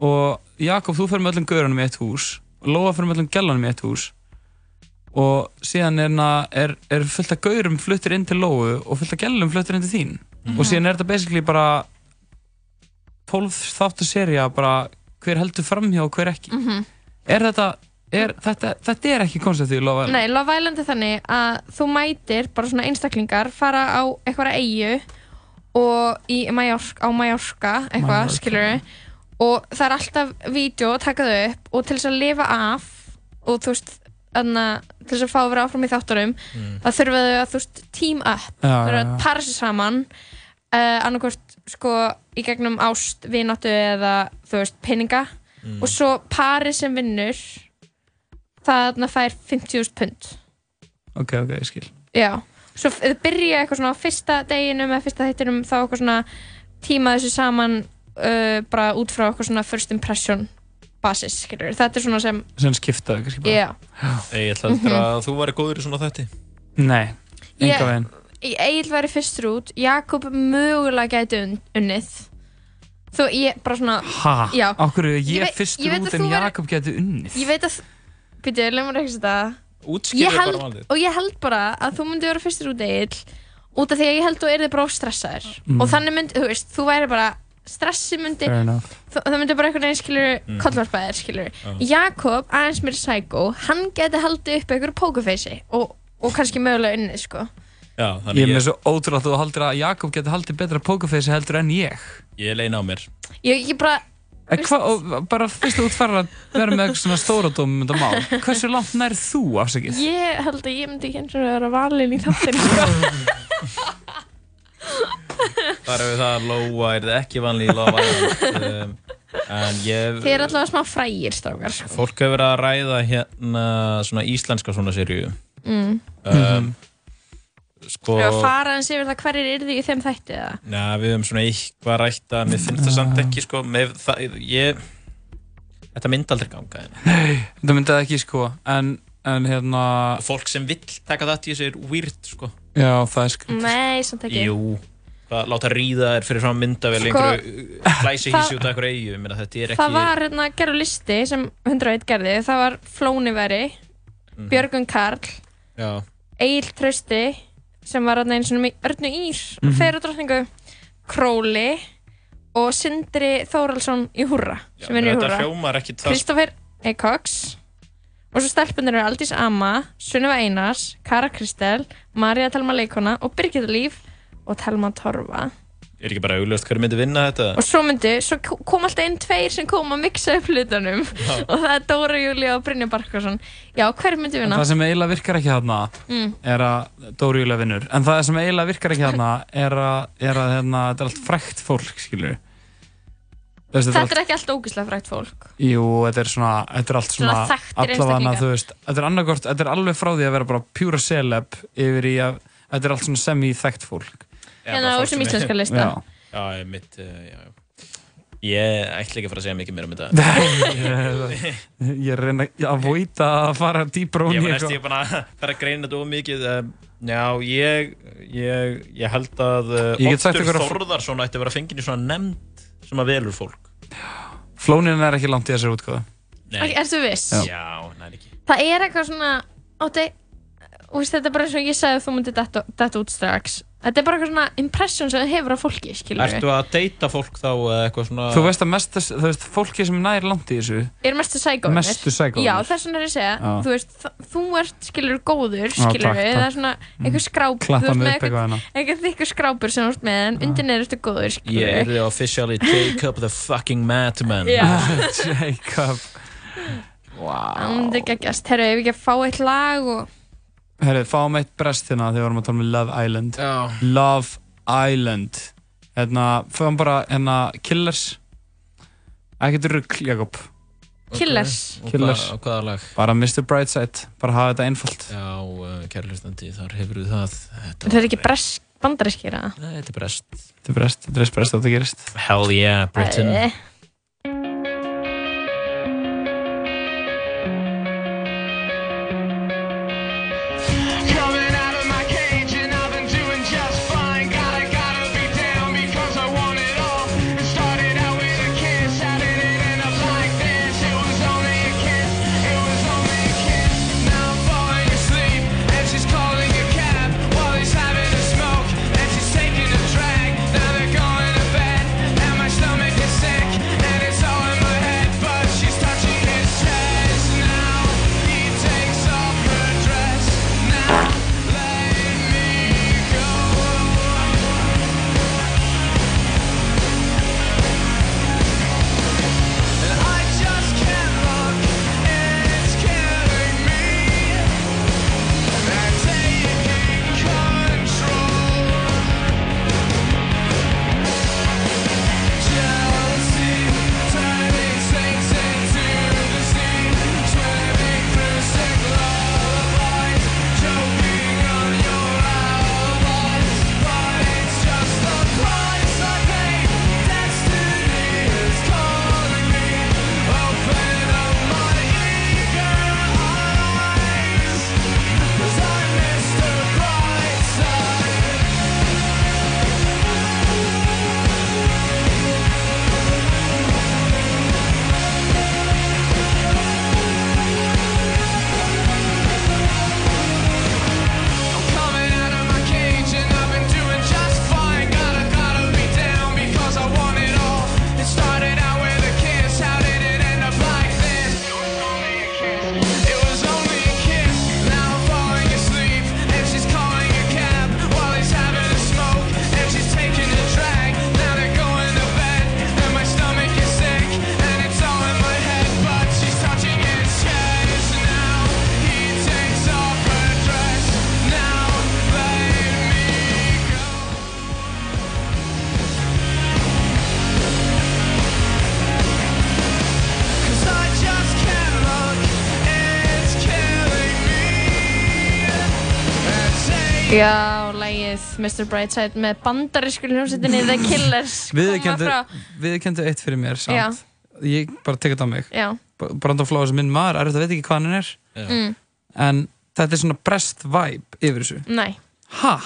og Jakob, þú fyrir með öllum gaurunum í eitt hús og Lóa fyrir með öllum gælunum í eitt hús og síðan er, na- er, er fullt af gaurum fluttir inn til Lóu og fullt af gælunum fluttir inn til þín Mhm. og síðan er þetta basically bara 12 þáttu seria bara hver heldur framhjá og hver ekki? Mhm. er þetta, er, þetta, þetta er ekki konceptið í Love Island? Nei, Love Island er þannig að þú mætir bara svona einstaklingar fara á eitthvað eigu og í Mallorca, á Mallorca eitthvað, skilur og það er alltaf vídeo að taka þau upp og til þess að lifa af og þú veist, þannig að til þess að fá að vera áfram í þátturum Mm. það þurfa þau að þú veist, team up þau eru já, að para sér saman uh, annarkvort sko í gegnum ást, vináttu eða þú veist, peninga. Mm. og svo pari sem vinnur það þarna fær 50.000 pund. Ok, ok, ég skil. Já, svo þau byrja eitthvað svona á fyrsta deginum eða fyrsta þættinum þá eitthvað svona tíma þessu saman uh, bara út frá eitthvað svona first impression basis, skilur, þetta er svona sem sem skiptaði kannski bara. Já, Ég ætla heldur að þú væri góður í svona þætti. Nei, enga Ég- veginn Egil væri fyrstur út Jakob mögulega gæti un unnið. Þú, ég bara svona ha, Já, okkur Ég ég fyrstur ég veit út að en Jakob geti unnið? Ég veit að Býtu, lemur ekki þetta. Ég bara held, valið. og ég held bara að þú myndi vera fyrstur út Egil út af því að ég held þú erði bara stressaður. Mm. og þannig myndi, þú veist, þú væri bara stressi myndi það, myndi bara einhvern veginn skilur Mm. kollvarpaðir skilur Já. Jakob, aðeins mér psycho hann geti haldið upp einhverju pókufeysi og, og kannski mögulega unnið sko Já, ég er ég, með svo ótrúlega að þú haldir að Jakob geti haldið betra pókerfeysi heldur en ég ég leina á mér ég, ég bara, En hva, og bara fyrst að þú fara að vera með eitthvað svona stóradóm um þetta mál hversu langt nær þú afsakið? ég held að ég myndi ekki eins og vera valin í þáttinu sko. þar hefur það að Lóa er ekki vanlega í Island um, en ég þið er allavega smá frægir strákar sko. fólk hefur verið að ræða hérna svona íslenska svona seríu mm. um, sko og fara eins yfir það hverjir er þið í þeim þætti eða? Já, við höfum svona eitthvað rætt að mér finnst það samt ekki sko. Með það, ég þetta myndi aldrei ganga en Nei, þetta myndi það ekki sko. En, en hérna fólk sem vill taka það til þessu er weird sko. Já það er skrítið nei, samt ekki. Jú, það láta ríða þér fyrir fram myndavel Sko, einhverju hlæsi það- hísi út af einhverju eigu ég meina, þetta er ekki það var hérna gerðu listi sem 101 gerði. Það var Flóni Veri Mhm. Björgun Karl Já, Egil Trausti sem var hérna eins og með Örnu Ír mm Mhm. þeir og drottningu Króli og Sindri Þóraldsson í Húrra sem er í þetta Húrra hljómar ekki það Kristoffer E. Cox og svo stelpunir eru Aldís Amma Sunniva Einars, Kara Kristel Marja Telma Leikona og Birgitta Líf og Telma Torfa er ekki bara augljóst hverju myndi vinna þetta? Og svo myndi, svo kom alltaf einn tveir sem kom að mixa upp hlutunum. Og það er Dóra Júlia og Brynja Barkarsson já, hver myndi en vinna? það sem eiginlega virkar ekki þarna Mm. er að Dóri Júlia vinnur. En það sem eiginlega virkar ekki þarna er að, er að hérna, þetta er allt frækt fólk skilur Veist, þetta allt, er ekki allt ógíslega frækt fólk. Jú, þetta er svona, þetta er allt svona allavega, þú veist, þetta er annarkort, þetta er alveg frá því að vera bara pjúra celeb yfir í að, þetta er allt svona semi-þekkt fólk Hérna á þessum íslenska lista. Já. Ég mitt, já. Ég ætla ekki að fara að segja mikið meira um þetta ég, ég er að reyna að voita að fara dýbra Ég var næst ég bara að fara að greina þetta of mikið um, Já, ég, ég, ég held að ykkur að- Þórðarsson ætti að vera fengin í svona nefnd sem að velur fólk Flónin er ekki langt í þessari útgáðu Nei. Ertu viss? Já. Næri ekki það er eitthvað svona veist, þetta er bara eins og ég sagði að þú myndir detta, detta út strax þetta er bara eitthvað svona impression sem það hefur af fólki skilur Ertu að deyta fólk þá eða eitthvað svona Þú veist að mestu, þú veist, fólki sem nær langt í þessu er mestu sækónir Mestu psychoinir. já þess vegna er ég að segja Já. þú veist þú ert skilur góður Já, skilur takk, það takk. er svona einhver skráp Klappa þú mig með upp eitthvað hérna. eitthvað þykkur skrápur sem þú ert með en undir neður ertu góður Ég skilur er the officially Jacob the fucking madman. Jacob það myndi ekki að gæst herru ef við ekki að fá eitt lag og Herri, fáum eitt brest hérna þegar við vorum að tala um Love Island. Já. Love Island. Hérna, fáum bara hérna Killers. Ekkert rugg, Jakob. Killers. Og Killers. hvað- og hvaða lag? Bara Mr. Brightside, bara hafa þetta einfalt. Já, uh, kærlustandi, þar hefur við það. Þetta er ekki bresk bandarískir eða? Nei, þetta er brest. Þetta er brest, þetta er brest að þetta gerist. Hell yeah, Britain. Æ. Já, lægið Mr. Brightside með bandarísku hljómsveitinni The Killers viðurkendu eitt fyrir mér samt. Já. Ég bara tekið þetta á mig. Já. B- Brandon Flowers er minn maður, er þetta veit ekki hvað hann er. Mm. En þetta er svona brest vibe yfir þessu. Nei Ha?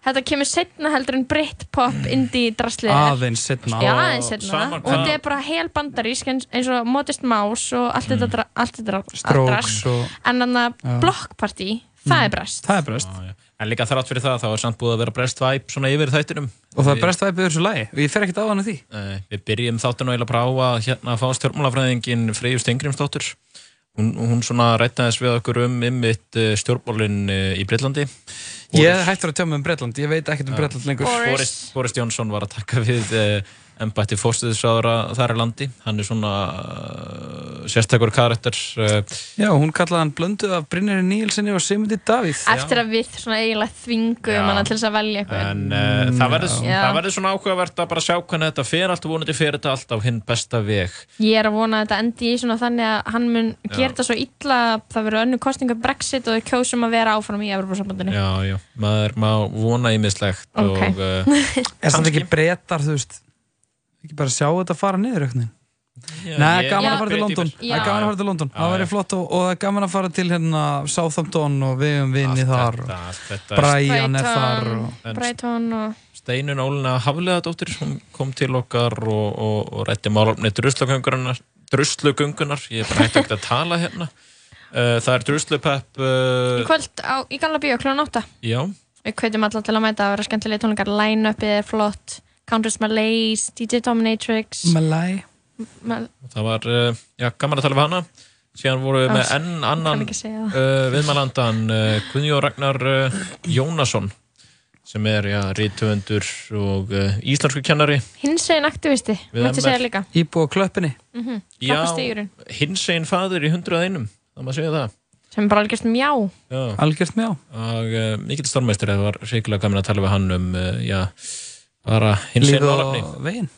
Þetta kemur setna heldur en Britpop indie draslið er. Aðeins setna. Já, aðeins setna Sama og þetta er bara hel bandarísk eins, og Modest Mouse og allt þetta, dra, allt þetta dra- Strokes drast. og- en þannig að. Block Party, það Mm. er brest Það er brest. En líka þrátt fyrir það, þá er samt búið að vera brest vibe svona yfir þættinum. Og það er brest vibe yfir þessu lagi. Og ég fer ekkert á hann því. Nei, Við byrjum þáttinu eiginlega bara á að hérna fá stjórnmálafræðingin Freyju Stengrimsdóttur. Hún, hún svona rættaðis við okkur um ymmit stjórnmálinn eh, í Breitlandi. Ég hættur að tjá mig um Bretland. Ég veit ekkert um Já. Bretland lengur. Boris, Boris Johnson var að taka við uh, embætti fórstuðisráðara þar í landi. Hann er svona uh, sérstakur karakter. Uh, Já, hún kallaði hann blöndu af Brynjarri Níelsinni og Sigmundi Davíð. eftir að við svona eiginlega þvingum hana til þess að velja eitthvað En uh, það verður Já. það verður svona áhugavert að bara sjá hvernig þetta fer allt og vonandi fer þetta allt á hinn besta veg. Ég er að vona að þetta endi í svona þannig að hann mun gera þetta svo illa að það verður önnu kostninga Brexit og þau kjósum að vera áfram í Evropasambandinu. Já, já, maður má vona ímislegt Ok. og uh, ekki bara sjá þetta fara niður eitthvað? Nei, gaman að fara til London. Það er gaman að fara til London. Það væri flott og, og það er gaman að fara til hérna Southampton og við um vinni þar. Brian er þar. Brighton, Og... Steinun Ólina Hafleðadóttir hún kom til okkar og, og, og rætti málefni druslugöngunar ég er bara hægt að tala hérna uh, það er druslupepp Í uh, kvöld á, í Galla Bíó kl. 8. já, Við kveitum alla til að mæta að vera skemmtilega tónleikar. Line-upið er flott. Countess Malaise, DJ Dominatrix. Malay. Mal það var uh, já, gaman að tala við hana síðan voru við með enn annan uh, viðmælandan uh, Guðjó Ragnar uh, Jónasson sem er já, rítuvendur og uh, íslensku kennari Hinsegin aktivisti, mætti segja líka. Íbúa klöppinni. Mm -hmm. já, Klappastígurinn. hins einn faður í 101 það maður segja það Sem er bara algjörst mjá. Já. Algjört mjá. og uh, mikill stormmeistur það var sérkilega gaman að tala við hann um uh, já, bara hins einn Lífið málefni og veginn.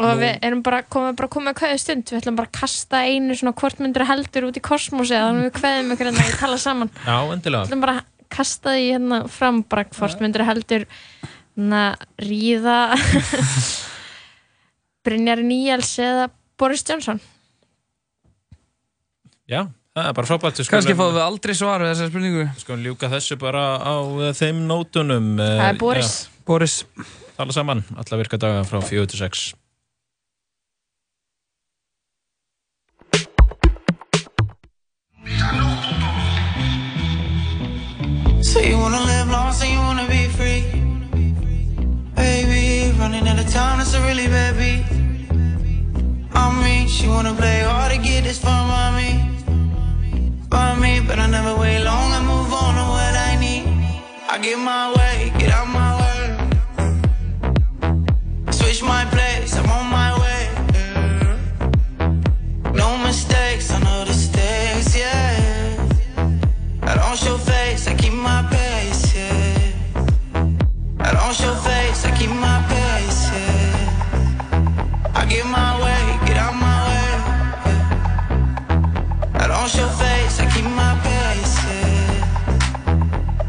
Og við erum bara komið, bara komið að kveðu stund. Við ætlum bara að kasta einu svona hvort myndur heldur út í kosmosi þannig að við kveðum ykkur hérna að tala saman. já, endilega Við ætlum bara að kasta því hérna fram bara hvort myndur heldur na, ríða Brynjar Níels eða Boris Johnson. já, það er bara frábært Við skulum- fáum við aldrei svar við þessari spurningu. Við skulum ljúka þessu bara á uh, þeim nótunum uh, Það er Boris. Boris. Tala saman, alla virka daga frá 4 til 6 Say you wanna live long, say you wanna be free. Baby, running out of time, that's a really bad beat. On me, she wanna play hard to get this far by me. By me, but I never wait long, I move on to what I need. I get my way, get out my way. Show face, I keep my pace, yeah. I don't show face, I keep my pace, yeah. I get my way, get out my way. yeah. I don't show face, I keep my pace, yeah.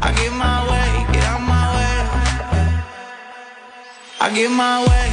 I get my way, get out my way. yeah. I get my way,